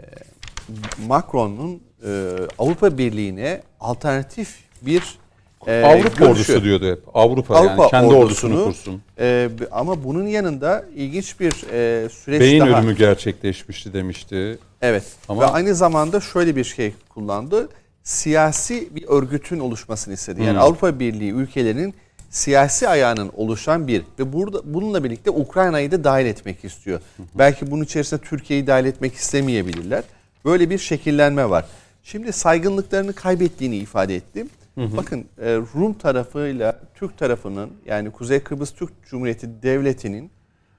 Macron'un e, Avrupa Birliği'ne alternatif bir e, Avrupa görüşü. ordusu diyordu hep. Avrupa, Avrupa yani kendi ordusunu, ordusunu kursun. e, ama bunun yanında ilginç bir e, süreç Beyin daha. ölümü gerçekleşmişti demişti. Evet. Ama- Ve aynı zamanda şöyle bir şey kullandı. Siyasi bir örgütün oluşmasını istedi. Yani Hmm. Avrupa Birliği ülkelerinin siyasi ayağının oluşan bir ve burada bununla birlikte Ukrayna'yı da dahil etmek istiyor. Belki bunun içerisine Türkiye'yi dahil etmek istemeyebilirler. Böyle bir şekillenme var. Şimdi saygınlıklarını kaybettiğini ifade ettim. Bakın e, Rum tarafıyla Türk tarafının yani Kuzey Kıbrıs Türk Cumhuriyeti Devleti'nin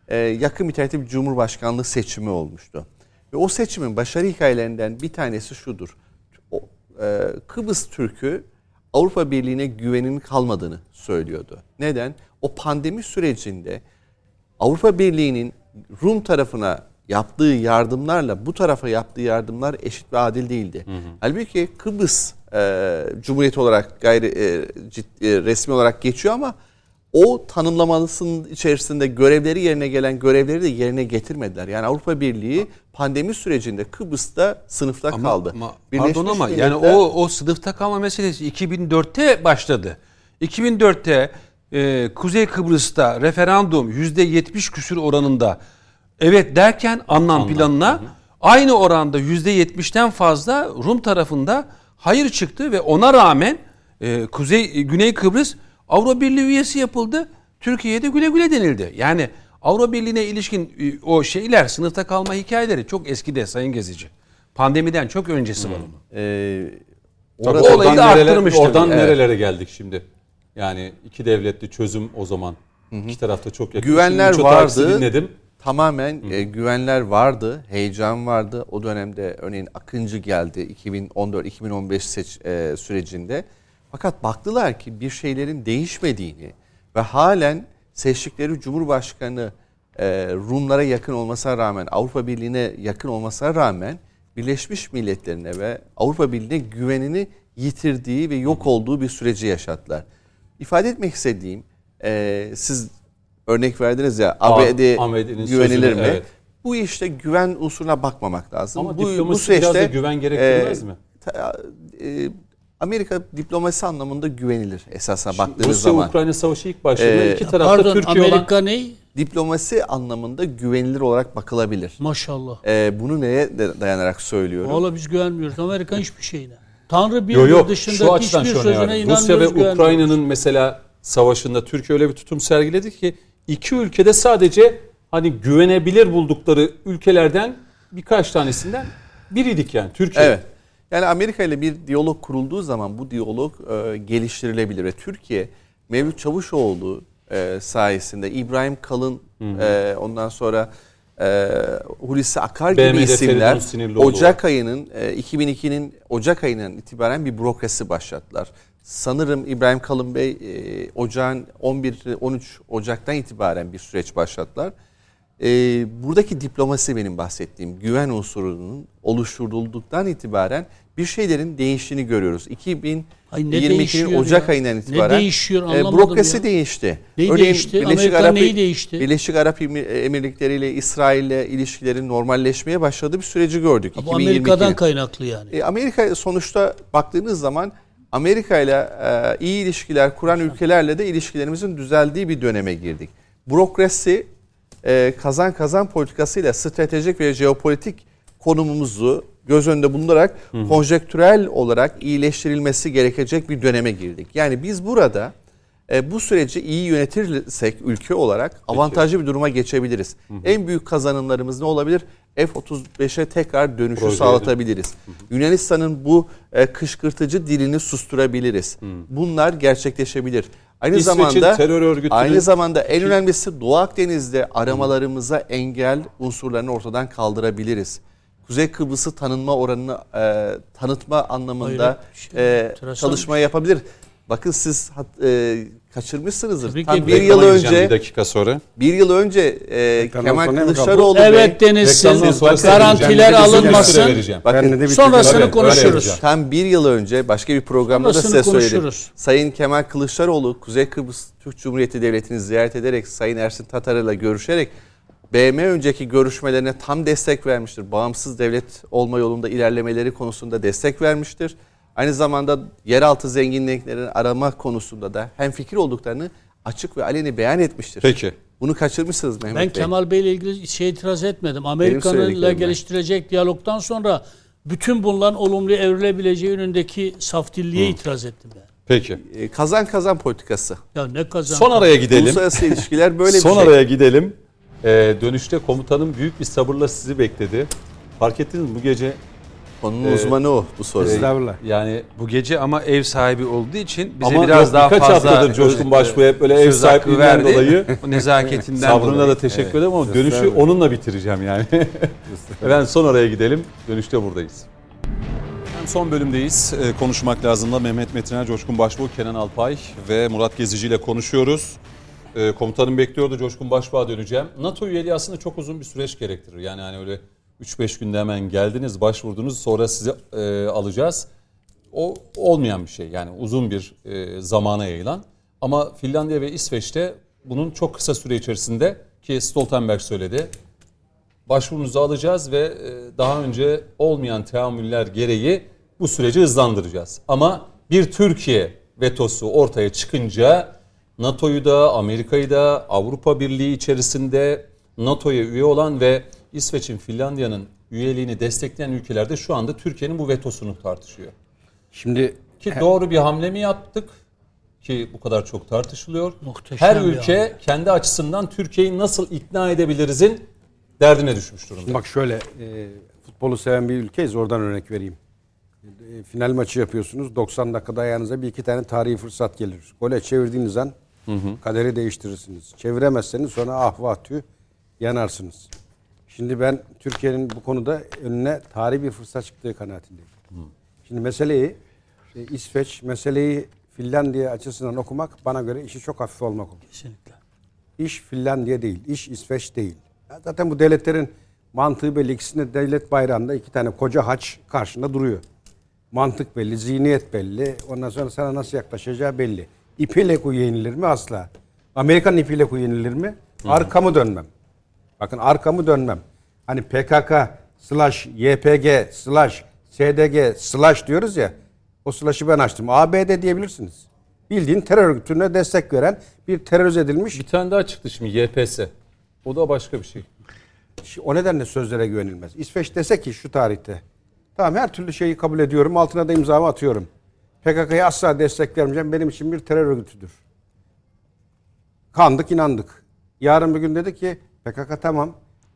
e, yakın müteahhit bir cumhurbaşkanlığı seçimi olmuştu. Ve o seçimin başarı hikayelerinden bir tanesi şudur. O, e, Kıbrıs Türk'ü Avrupa Birliği'ne güvenin kalmadığını söylüyordu. Neden? O pandemi sürecinde Avrupa Birliği'nin Rum tarafına yaptığı yardımlarla bu tarafa yaptığı yardımlar eşit ve adil değildi. Halbuki Kıbrıs e, Cumhuriyeti olarak gayri e, ciddi, e, resmi olarak geçiyor ama o tanımlamalısının içerisinde görevleri yerine gelen görevleri de yerine getirmediler. Yani Avrupa Birliği pandemi sürecinde Kıbrıs'ta sınıfta Ama, kaldı. ama Birleşmiş pardon ama yani Milletler- o o sınıfta kalma meselesi 2004'te başladı. 2004'te e, Kuzey Kıbrıs'ta referandum %70 küsür oranında evet derken Annan planına aynı oranda %70'ten fazla Rum tarafında hayır çıktı ve ona rağmen e, Kuzey Güney Kıbrıs Avrupa Birliği üyesi yapıldı. Türkiye'ye de güle güle denildi. Yani Avrupa Birliği'ne ilişkin e, o şeyler sınıfta kalma hikayeleri çok eskide Sayın Gezici. Pandemiden çok öncesi var onun. e, Tabii orada- olayı oradan, da nerelere, arttırmış tabii. oradan Evet. nerelere geldik şimdi? Yani iki devletli çözüm o zaman. İki tarafta çok yakın. Güvenler vardı. dinledim. Tamamen e, güvenler vardı, heyecan vardı. O dönemde örneğin Akıncı geldi 2014-2015 seç, e, sürecinde. Fakat baktılar ki bir şeylerin değişmediğini ve halen seçtikleri Cumhurbaşkanı e, Rumlara yakın olmasına rağmen, Avrupa Birliği'ne yakın olmasına rağmen Birleşmiş Milletler'ine ve Avrupa Birliği'ne güvenini yitirdiği ve yok olduğu bir süreci yaşattılar. İfade etmek istediğim, e, siz örnek verdiniz ya ABD ABD'nin güvenilir sözünü, mi? evet. Bu işte güven unsuruna bakmamak lazım. Ama bu, biraz da güven gerektirmez mi? ta- e, Amerika diplomasi anlamında güvenilir esasına baktığınız Rusya zaman. Ukrayna savaşı ilk başladığında Ee, iki tarafta Pardon Türkiye olan Amerika ne? Diplomasi anlamında güvenilir olarak bakılabilir. Maşallah. E, bunu neye dayanarak söylüyorum? Valla biz güvenmiyoruz. Amerika hiçbir şeyine. Tanrı bir Yok yok şu dışındaki hiçbir sözüne önemli. inanmıyoruz. Rusya ve. Ukrayna'nın mesela savaşında Türkiye öyle bir tutum sergiledi ki iki ülkede sadece hani güvenebilir buldukları ülkelerden birkaç tanesinden biriydik yani Türkiye. Evet. Yani Amerika ile bir diyalog kurulduğu zaman bu diyalog e, geliştirilebilir ve Türkiye Mevlüt Çavuşoğlu e, sayesinde İbrahim Kalın e, ondan sonra e, Hulusi Akar gibi BM'de isimler Feridun Sinirlioğlu Ocak ayının e, 2002'nin Ocak ayından itibaren bir bürokrasi başlattılar. Sanırım İbrahim Kalın Bey e, Ocağın 11-13 Ocak'tan itibaren bir süreç başlattılar. E, buradaki diplomasi benim bahsettiğim güven unsurunun oluşturulduktan itibaren bir şeylerin değiştiğini görüyoruz. Ay ne 2022'nin değişiyor Ocak ya? ayından Ne itibaren değişiyor e, bürokrasi ya. değişti. Neyi değişti? Amerika neyi değişti? Birleşik Arap Emir- Emirlikleri ile İsrail ile ilişkilerin normalleşmeye başladığı bir süreci gördük. Bu Amerika'dan 2022'nin. kaynaklı yani. E, Amerika sonuçta baktığınız zaman Amerika ile e, iyi ilişkiler kuran ülkelerle de ilişkilerimizin düzeldiği bir döneme girdik. Bürokrasi e, kazan kazan politikasıyla stratejik ve jeopolitik konumumuzu göz önünde bulundurarak konjektürel olarak iyileştirilmesi gerekecek bir döneme girdik. Yani biz burada e, bu süreci iyi yönetirsek ülke olarak avantajlı bir duruma geçebiliriz. En büyük kazanımlarımız ne olabilir? F-35'e tekrar dönüşü Projeleri. sağlatabiliriz. Yunanistan'ın bu e, kışkırtıcı dilini susturabiliriz. Bunlar gerçekleşebilir. Aynı İsveç'in zamanda terör örgütünün- aynı zamanda en önemlisi Doğu Akdeniz'de aramalarımıza engel unsurlarını ortadan kaldırabiliriz. Kuzey Kıbrıs'ı tanınma oranını e, tanıtma anlamında bir şey. e, çalışma yapabilir. Bakın siz e, kaçırmışsınızdır. Tabii Tam ki. bir yıl önce bir dakika sonra. bir yıl önce e, Kemal? Kılıçdaroğlu Evet Bey size Garantiler alınmasın. bakın. Sonrasını Tabii, konuşuruz. Tam bir yıl önce başka bir programda da Sonrasını size söyledim. konuşuruz. Sayın Kemal Kılıçdaroğlu Kuzey Kıbrıs Türk Cumhuriyeti Devleti'ni ziyaret ederek Sayın Ersin Tatar'la görüşerek BM önceki görüşmelerine tam destek vermiştir. Bağımsız devlet olma yolunda ilerlemeleri konusunda destek vermiştir. Aynı zamanda yeraltı zenginliklerini arama konusunda da hem fikir olduklarını açık ve aleni beyan etmiştir. Peki. Bunu kaçırmışsınız Mehmet Ben Bey. Kemal Bey ile ilgili şey itiraz etmedim. Amerika'nın söylediklerim ben. geliştirecek diyalogdan sonra bütün bunların olumlu evrilebileceği yönündeki saftilliğe itiraz ettim ben. Peki. Ee, Kazan kazan politikası. Ya ne kazan. Son araya gidelim. Uluslararası ilişkiler böyle Son bir şey. araya gidelim. Ee, dönüşte komutanım büyük bir sabırla sizi bekledi. Fark ettiniz mi bu gece Konunun Ee, uzmanı o bu soru. Estağfurullah. yani Bu gece ama ev sahibi olduğu için bize ama biraz yok, daha birkaç fazla haftadır Coşkun Başbuğ hep böyle ev sahipliğinden dolayı O nezaketinden sabrına dolayı. da teşekkür Evet. ederim ama dönüşü onunla bitireceğim yani. ben son araya gidelim. Dönüşte buradayız. Son bölümdeyiz. Ee, konuşmak lazımla Mehmet Metiner, Coşkun Başbuğ, Kenan Alpay ve Murat Gezici ile konuşuyoruz. Ee, komutanım bekliyordu Coşkun Başbuğ'a döneceğim. NATO üyeliği aslında çok uzun bir süreç gerektirir. Yani hani öyle 3-5 günde hemen geldiniz, başvurdunuz sonra sizi e, alacağız. O olmayan bir şey yani uzun bir e, zamana yayılan. Ama Finlandiya ve İsveç'te bunun çok kısa süre içerisinde ki Stoltenberg söyledi başvurunuzu alacağız ve e, daha önce olmayan teamüller gereği bu süreci hızlandıracağız. Ama bir Türkiye vetosu ortaya çıkınca NATO'yu da Amerika'yı da Avrupa Birliği içerisinde NATO'ya üye olan ve İsveç'in Finlandiya'nın üyeliğini destekleyen ülkelerde şu anda Türkiye'nin bu vetosunu tartışıyor. Şimdi Ki doğru bir hamle mi yaptık ki bu kadar çok tartışılıyor. Muhteşem Her bir ülke hamle. kendi açısından Türkiye'yi nasıl ikna edebilirizin derdine düşmüş durumda. Bak şöyle e, futbolu seven bir ülkeyiz oradan örnek vereyim. E, final maçı yapıyorsunuz 90 dakikada ayağınıza bir iki tane tarihi fırsat gelir. Gole çevirdiğiniz an kaderi değiştirirsiniz. Çeviremezseniz sonra ah vah tüh yanarsınız. Şimdi ben Türkiye'nin bu konuda önüne tarihi bir fırsat çıktığı kanaatindeyim. Şimdi meseleyi e, İsveç, meseleyi Finlandiya açısından okumak bana göre işi çok hafif olmak olur. Kesinlikle. İş Finlandiya değil, iş İsveç değil. Ya Zaten bu devletlerin mantığı belli. İkisinde devlet bayrağında iki tane koca haç karşında duruyor. Mantık belli, zihniyet belli. Ondan sonra sana nasıl yaklaşacağı belli. İpiyle kuyu yenilir mi? Asla. Amerikan ipiyle kuyu yenilir mi? Arkamı dönmem. Bakın arkamı dönmem. Hani PKK slash YPG slash SDG slash diyoruz ya. O slash'ı ben açtım. ABD diyebilirsiniz. Bildiğin terör örgütüne destek veren bir terörize edilmiş Bir tane daha çıktı şimdi YPS. O da başka bir şey. O nedenle sözlere güvenilmez. İsveç dese ki şu tarihte. Tamam her türlü şeyi kabul ediyorum. Altına da imzamı atıyorum. PKK'ya asla destek vermeyeceğim. Benim için bir terör örgütüdür. Kandık inandık. Yarın bir gün dedi ki PKK tamam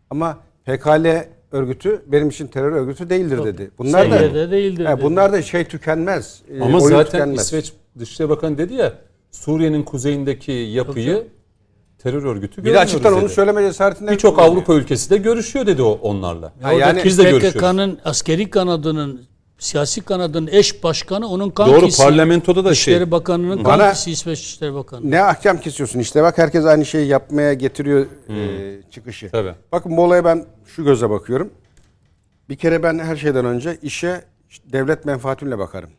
ama PKL örgütü benim için terör örgütü değildir dedi. Bunlar da Seviyede değildir dedi. bunlar da şey tükenmez. e, Ama oyun zaten tükenmez. İsveç Dışişleri Bakanı dedi ya Suriye'nin kuzeyindeki yapıyı terör örgütü bir de görmüyoruz açıktan onu dedi. söyleme cesaretinden Birçok. Avrupa ülkesi de görüşüyor dedi o onlarla. Ha, yani Biz de görüşüyoruz. PKK'nın askeri kanadının siyasi kanadının eş başkanı onun kankisi. Doğru, parlamentoda da İçişleri şey- Bakanı'nın Bana- kankisi İsveç İçişleri Bakanı. Ne ahkam kesiyorsun işte bak herkes aynı şeyi yapmaya getiriyor e, çıkışı. Tabii. Bakın bu olaya ben şu göze bakıyorum. Bir kere ben her şeyden önce işe devlet menfaatimle bakarım.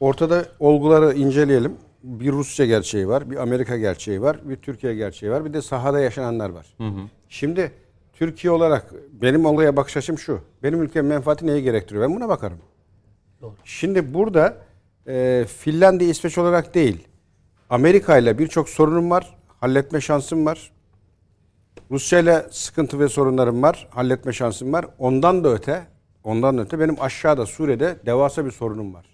Ortada olguları inceleyelim. Bir Rusya gerçeği var, bir Amerika gerçeği var, bir Türkiye gerçeği var, bir de sahada yaşananlar var. Şimdi Türkiye olarak benim olaya bakış açım şu. Benim ülkemin menfaati neyi gerektiriyor? Ben buna bakarım. Şimdi burada e, Finlandiya, İsveç olarak değil, Amerika ile birçok sorunum var, halletme şansım var. Rusya ile sıkıntı ve sorunlarım var, halletme şansım var. Ondan da öte, ondan da öte benim aşağıda Suriye'de devasa bir sorunum var.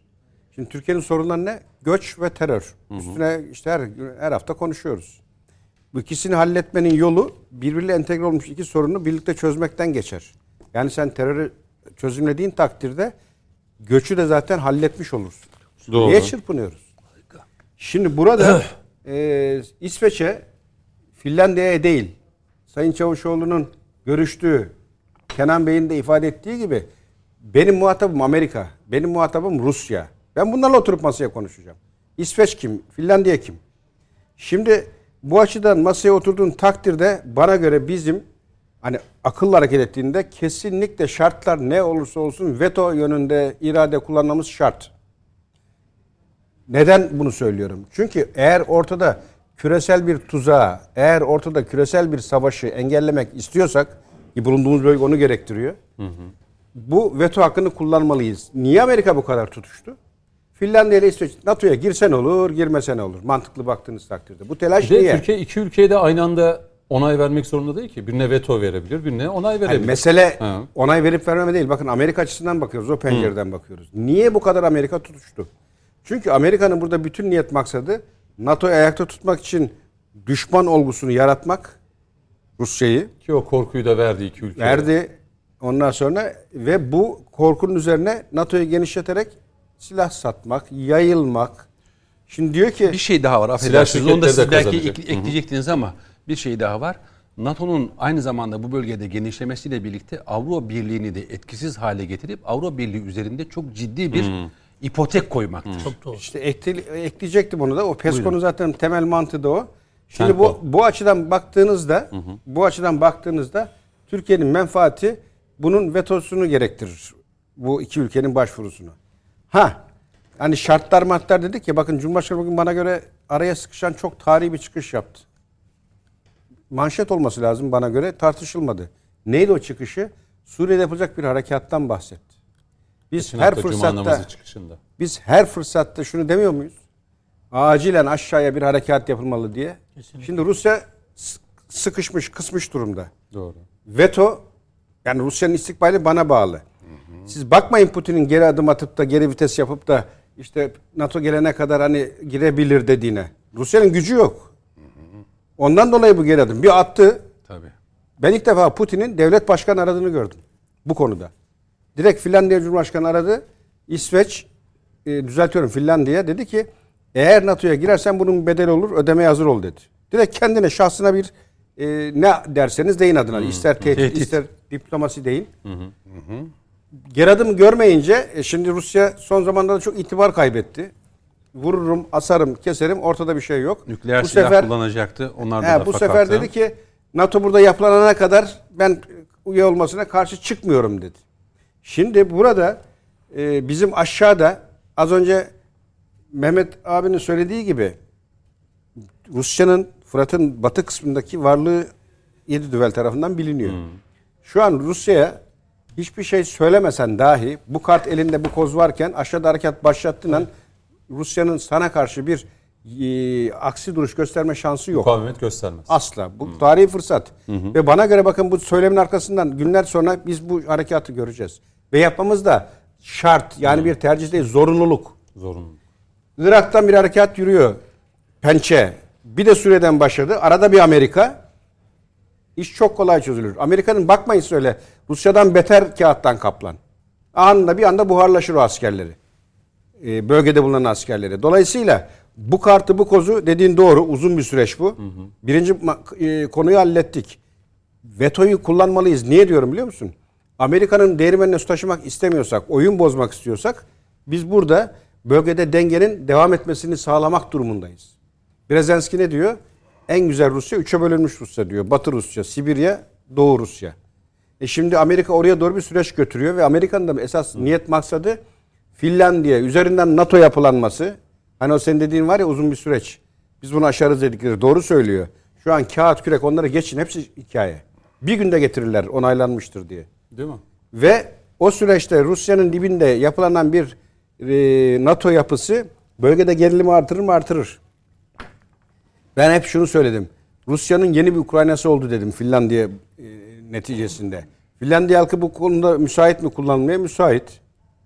Şimdi Türkiye'nin sorunları ne? Göç ve terör. Üstüne işte her, her hafta konuşuyoruz. Bu ikisini halletmenin yolu birbiriyle entegre olmuş iki sorunu birlikte çözmekten geçer. Yani sen terörü çözümlediğin takdirde göçü de zaten halletmiş olursun. Doğru. Niye çırpınıyoruz? Şimdi burada e, İsveç'e Finlandiya'ya değil Sayın Çavuşoğlu'nun görüştüğü Kenan Bey'in de ifade ettiği gibi benim muhatabım Amerika, benim muhatabım Rusya. Ben bunlarla oturup masaya konuşacağım. İsveç kim? Finlandiya kim? Şimdi bu açıdan masaya oturduğun takdirde bana göre bizim hani akıllı hareket ettiğinde kesinlikle şartlar ne olursa olsun veto yönünde irade kullanmamız şart. Neden bunu söylüyorum? Çünkü eğer ortada küresel bir tuzağı, eğer ortada küresel bir savaşı engellemek istiyorsak ki bulunduğumuz bölge onu gerektiriyor. Bu veto hakkını kullanmalıyız. Niye Amerika bu kadar tutuştu? Finlandiya ile İsveç NATO'ya girsen olur, girmesen olur. Mantıklı baktığınız takdirde. Bu telaş Bir de niye? Türkiye iki ülkeye de aynı anda onay vermek zorunda değil ki. Birine veto verebilir, birine onay Yani verebilir. mesele Ha. onay verip vermeme değil. Bakın Amerika açısından bakıyoruz. O pencereden bakıyoruz. Niye bu kadar Amerika tutuştu? Çünkü Amerika'nın burada bütün niyet maksadı NATO'yu ayakta tutmak için düşman olgusunu yaratmak. Rusya'yı Ki o korkuyu da verdi iki ülkeye. verdi. Ondan sonra ve bu korkunun üzerine NATO'yu genişleterek silah satmak, yayılmak. Şimdi diyor ki Bir şey daha var affedersiniz. Onu da siz belki ek- ekleyecektiniz ama bir şey daha var. NATO'nun aynı zamanda bu bölgede genişlemesiyle birlikte Avrupa Birliği'ni de etkisiz hale getirip Avrupa Birliği üzerinde çok ciddi bir ipotek koymaktır. Çok doğru. İşte ekle- ekleyecektim onu da. O PESCO'nun zaten temel mantığı da o. Şimdi Tempo. bu bu açıdan baktığınızda bu açıdan baktığınızda Türkiye'nin menfaati bunun vetosunu gerektirir. Bu iki ülkenin başvurusunu. Ha hani şartlar matlar dedik ya bakın Cumhurbaşkanı bugün bana göre araya sıkışan çok tarihi bir çıkış yaptı. Manşet olması lazım bana göre tartışılmadı. Neydi o çıkışı? Suriye'de yapılacak bir harekattan bahsetti. Biz Geçen her fırsatta biz her fırsatta şunu demiyor muyuz? Acilen aşağıya bir harekat yapılmalı diye. Kesinlikle. Şimdi Rusya sıkışmış, kısmış durumda. Doğru. Veto yani Rusya'nın istikbali bana bağlı. Siz bakmayın Putin'in geri adım atıp da geri vites yapıp da işte NATO gelene kadar hani girebilir dediğine. Rusya'nın gücü yok. Ondan dolayı bu geri adım. Bir attı. Tabii. Ben ilk defa Putin'in devlet başkanı aradığını gördüm bu konuda. Direkt Finlandiya Cumhurbaşkanı aradı. İsveç, e, düzeltiyorum Finlandiya dedi ki eğer NATO'ya girersen bunun bedeli olur ödemeye hazır ol dedi. Direkt kendine şahsına bir e, ne derseniz deyin adına. İster tehdit, Tehdit. ister diplomasi deyin. Geri adım görmeyince e, şimdi Rusya son zamanlarda çok itibar kaybetti. Vururum, asarım, keserim ortada bir şey yok. Nükleer bu silah sefer kullanacaktı. Onlar da, He, bu sefer da- dedi ki NATO burada yapılanana kadar ben üye olmasına karşı çıkmıyorum dedi. Şimdi burada e, bizim aşağıda az önce Mehmet abinin söylediği gibi Rusya'nın Fırat'ın batı kısmındaki varlığı yedi düvel tarafından biliniyor. Şu an Rusya'ya hiçbir şey söylemesen dahi bu kart elinde bu koz varken aşağıda harekat başlattığın an Rusya'nın sana karşı bir e, aksi duruş gösterme şansı yok. Mukavemet göstermez. Asla. Bu tarihi fırsat. Ve bana göre bakın bu söylemin arkasından günler sonra biz bu harekatı göreceğiz. Ve yapmamız da şart. Yani bir tercih değil, zorunluluk. Zorunlu. Irak'tan bir harekat yürüyor. Pençe. Bir de Suriye'den başladı. Arada bir Amerika. İş çok kolay çözülür. Amerika'nın bakmayın söyle. Rusya'dan beter kağıttan kaplan. Anında bir anda buharlaşır o askerleri. Ee, bölgede bulunan askerleri. Dolayısıyla bu kartı bu kozu dediğin doğru. Uzun bir süreç bu. Birinci ma- e, konuyu hallettik. Vetoyu kullanmalıyız. Niye diyorum biliyor musun? Amerika'nın değirmenine su taşımak istemiyorsak, oyun bozmak istiyorsak biz burada bölgede dengenin devam etmesini sağlamak durumundayız. Brezenski ne diyor? En güzel Rusya üçe bölünmüş Rusya diyor. Batı Rusya, Sibirya, Doğu Rusya. E şimdi Amerika oraya doğru bir süreç götürüyor ve Amerika'nın da esas niyet maksadı Finlandiya üzerinden NATO yapılanması. Hani o senin dediğin var ya uzun bir süreç. Biz bunu aşarız dedikleri doğru söylüyor. Şu an kağıt kürek onları geçin hepsi hikaye. Bir günde getirirler onaylanmıştır diye. Değil mi? Ve o süreçte Rusya'nın dibinde yapılanan bir e, NATO yapısı bölgede gerilimi artırır mı artırır. Ben hep şunu söyledim. Rusya'nın yeni bir Ukrayna'sı oldu dedim Finlandiya e, neticesinde. Finlandiya halkı bu konuda müsait mi kullanmaya? Müsait.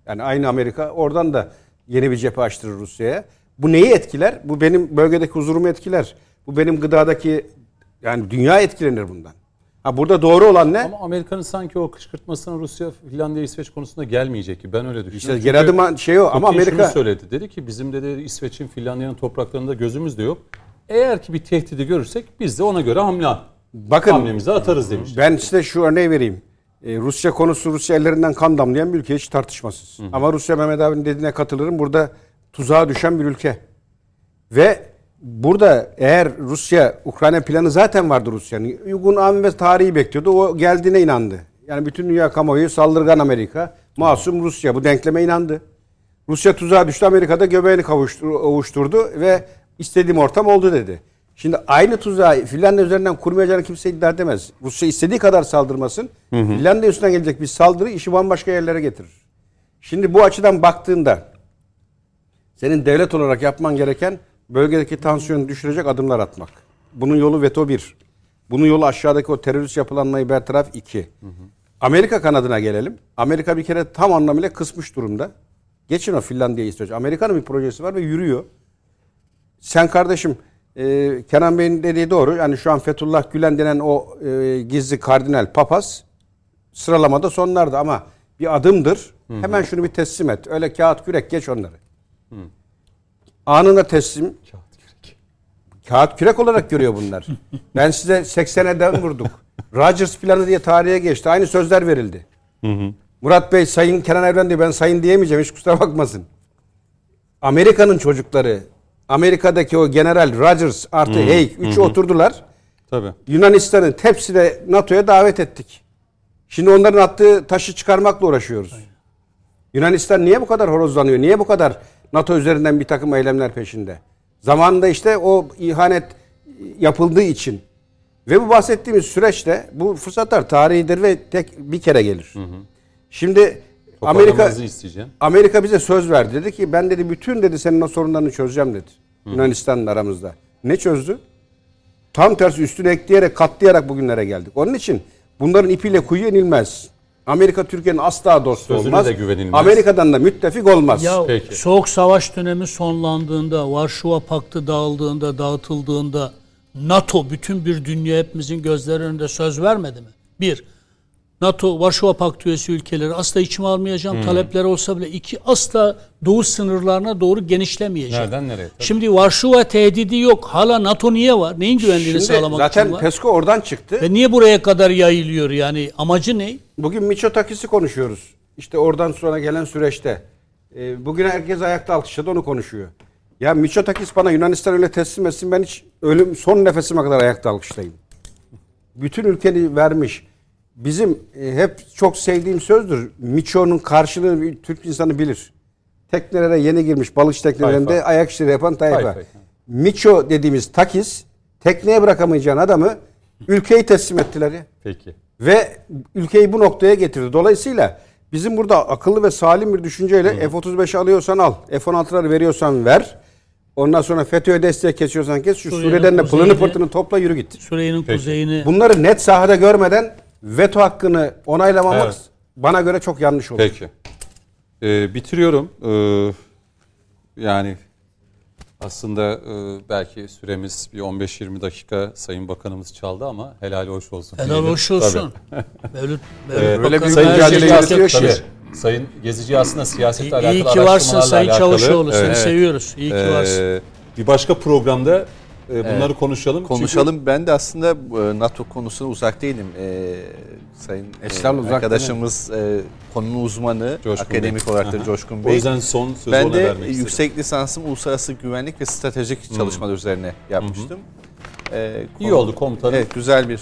Yani aynı Amerika oradan da yeni bir cephe açtırır Rusya'ya. Bu neyi etkiler? Bu benim bölgedeki huzurumu etkiler. Bu benim gıdadaki yani dünya etkilenir bundan. Ha burada doğru olan ne? Ama Amerika'nın sanki o kışkırtmasına Rusya, Finlandiya, İsveç konusunda gelmeyecek ki. Ben öyle düşünüyorum. İşte geri adım şey o ama Putin şunu Amerika söyledi. Dedi ki bizim dedi İsveç'in, Finlandiya'nın topraklarında gözümüz de yok. Eğer ki bir tehdidi görürsek biz de ona göre hamle bakın hamlemizi atarız demiş. Ben size şu örneği vereyim. Ee, Rusya konusu Rusya ellerinden kan damlayan bir ülke hiç tartışmasız. Ama Rusya Mehmet abinin dediğine katılırım. Burada tuzağa düşen bir ülke. Ve burada eğer Rusya Ukrayna planı zaten vardı Rusya'nın. Uygun an ve tarihi bekliyordu. O geldiğine inandı. Yani bütün dünya kamuoyu saldırgan Amerika, masum Rusya bu denkleme inandı. Rusya tuzağa düştü Amerika'da göbeğini kavuştur, ovuşturdu ve istediğim ortam oldu dedi. Şimdi aynı tuzağı Finlandiya üzerinden kurmayacağını kimse iddia edemez. Rusya istediği kadar saldırmasın. Finlandiya üstünden gelecek bir saldırı işi bambaşka yerlere getirir. Şimdi bu açıdan baktığında senin devlet olarak yapman gereken bölgedeki tansiyonu düşürecek adımlar atmak. Bunun yolu veto bir. Bunun yolu aşağıdaki o terörist yapılanmayı bertaraf iki. Amerika kanadına gelelim. Amerika bir kere tam anlamıyla kısmış durumda. Geçin o Finlandiya İsveç. Amerika'nın bir projesi var ve yürüyor. Sen kardeşim e, Kenan Bey'in dediği doğru. Yani şu an Fethullah Gülen denen o e, gizli kardinal papaz sıralamada sonlarda ama bir adımdır. Hemen şunu bir teslim et. Öyle kağıt kürek geç onları. Anında teslim. Kağıt kürek olarak görüyor bunlar. ben size 80'e den vurduk. Rogers planı diye tarihe geçti. Aynı sözler verildi. Murat Bey Sayın Kenan Evren diyor ben sayın diyemeyeceğim hiç kusura bakmasın. Amerika'nın çocukları Amerika'daki o General Rogers artı Haig üçü oturdular. Tabii. Yunanistan'ın tepside NATO'ya davet ettik. Şimdi onların attığı taşı çıkarmakla uğraşıyoruz. Yunanistan niye bu kadar horozlanıyor? Niye bu kadar NATO üzerinden bir takım eylemler peşinde? Zamanında işte o ihanet yapıldığı için ve bu bahsettiğimiz süreçte bu fırsatlar tarihidir ve tek bir kere gelir. Şimdi Amerika isteyeceğim. Amerika bize söz verdi. Dedi ki ben dedi bütün dedi senin o sorunlarını çözeceğim dedi. Yunanistan'la aramızda. Ne çözdü? Tam tersi üstüne ekleyerek katlayarak bugünlere geldik. Onun için bunların ipiyle kuyuya inilmez. Amerika Türkiye'nin asla dostu Sözüne olmaz. de güvenilmez. Amerika'dan da müttefik olmaz. Ya Peki. Soğuk Savaş dönemi sonlandığında, Varşova Paktı dağıldığında, dağıtıldığında NATO bütün bir dünya hepimizin gözleri önünde söz vermedi mi? Bir, NATO, Varşova Paktı üyesi ülkeleri asla içime almayacağım. Hmm. Talepleri olsa bile iki, asla doğu sınırlarına doğru genişlemeyeceğim. Nereden nereye? Tabii. Şimdi Varşova tehdidi yok. Hala NATO niye var? Neyin güvenliğini Şimdi sağlamak zaten için var? PESCO oradan çıktı. Ve niye buraya kadar yayılıyor? Yani amacı ne? Bugün Miçotakis'i konuşuyoruz. İşte oradan sonra gelen süreçte. E, bugün herkes ayakta alkışladı onu konuşuyor. Ya Miçotakis bana Yunanistan öyle teslim etsin ben hiç ölüm son nefesime kadar ayakta alkışlayayım. Bütün ülkeni vermiş. Bizim e, hep çok sevdiğim sözdür. Miço'nun karşılığını Türk insanı bilir. Teknelere yeni girmiş balıkçı teknelerinde Tayfa. ayak işleri yapan tayfa. Tayfa. Miço dediğimiz takis tekneye bırakamayacağın adamı ülkeyi teslim ettiler ya. Peki. Ve ülkeyi bu noktaya getirdi. Dolayısıyla bizim burada akıllı ve salim bir düşünceyle F-35 alıyorsan al. F-16'ları veriyorsan ver. Ondan sonra FETÖ'ye destek kesiyorsan kes. Şu Suriye'den de pılını pırtını topla yürü git. Suriye'nin kuzeyini Bunları net sahada görmeden veto hakkını onaylamamak Evet. bana göre çok yanlış olur. Peki. Ee, bitiriyorum. Ee, yani aslında e, belki süremiz bir 15-20 dakika Sayın Bakanımız çaldı ama helal hoş olsun. helal diyelim. hoş olsun. Mevlüt, Mevlüt Ee, Öyle Bakanım bir Sayın her mücadele şeyi Gezici yürütüyor aslında, ki. tabii, Sayın Gezici aslında siyasetle İyi alakalı ki varsın araştırmalarla Sayın alakalı. Çavuşoğlu. Seni Evet. seviyoruz. İyi ki Ee, varsın. bir başka programda e, bunları konuşalım. Çünkü- Konuşalım. Ben de aslında e, NATO konusuna uzak değilim. E, sayın e, Estağfurullah, uzak arkadaşımız e, konunun uzmanı, Coşkun akademik Bey. olarak da. Coşkun o Bey. yüzden son sözü ben ona de vermek istedim. yüksek lisansımı uluslararası güvenlik ve stratejik çalışmalar üzerine yapmıştım. E, İyi konu- oldu komutanım. Evet, güzel bir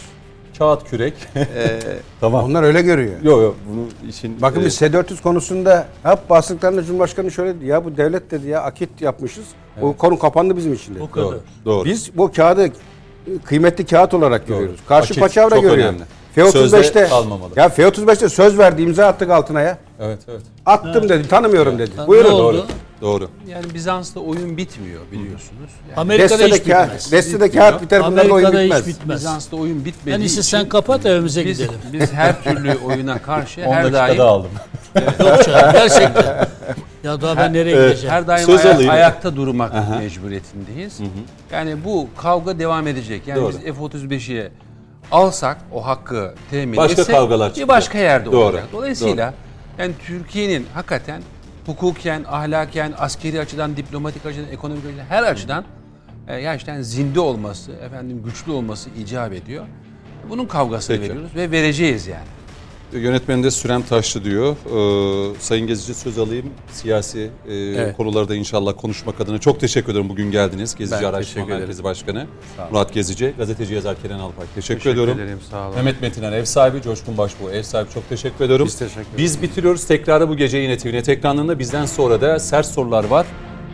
Kağıt kürek. e, tamam. Onlar öyle görüyor. Yok yok bunu işin Bakın e, biz S-400 konusunda hep bastıklarında Cumhurbaşkanı şöyle dedi. Ya bu devlet dedi ya akit yapmışız. O konu kapandı bizim için dedi. O kadar. doğru. Doğru. Biz bu kağıdı kıymetli kağıt olarak görüyoruz. Karşı Akit paçavra görüyor. önemli. F-35'te Sözde kalmamalı. Ya F-35'te söz verdi, imza attık altına ya. Evet evet. Attım dedi, tanımıyorum dedi. Ha, Buyurun. Doğru. Doğru. Yani Bizans'ta oyun bitmiyor biliyorsunuz. Yani Amerika'da hiç kağıt, bitmez. destede kağıt biter, bunlarda oyun Amerika'da bitmez. hiç bitmez. Bizans'ta oyun bitmediği iyisi için sen kapat evimize biz, gidelim. biz her türlü oyuna karşı 10 her daim dakikada aldım. Yok canım gerçekten. Ya daha ben nereye gideceğim? her daim Söz aya- alayım. ayakta durmak mecburiyetindeyiz. Yani bu kavga devam edecek. Yani Doğru. biz F-35'i alsak o hakkı temin Başka etsek kavgalar bir başka yerde Doğru. olacak. Dolayısıyla yani Türkiye'nin hakikaten hukuken, ahlaken, askeri açıdan, diplomatik açıdan, ekonomik açıdan her açıdan e, gerçekten zinde olması, efendim güçlü olması icap ediyor. Bunun kavgasını Peki. veriyoruz ve vereceğiz yani. Yönetmenin de sürem taştı diyor. Ee, Sayın Gezici söz alayım. Siyasi e, konularda inşallah konuşmak adına çok teşekkür ederim bugün geldiniz. Gezici Ben Araştırma teşekkür. Merkezi Başkanı Murat Gezici, gazeteci yazar Kenan Alpay. Teşekkür, ediyorum. ederim, sağ olun. Mehmet Metiner ev sahibi, Coşkun Başbuğ ev sahibi çok teşekkür ediyorum. Biz teşekkür ederiz. Biz bitiriyoruz. Tekrarı bu gece yine TVNet ekranlarında. Bizden sonra da sert sorular var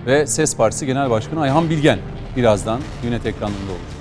ve Ses Partisi Genel Başkanı Ayhan Bilgen birazdan TVNet ekranlarında olur.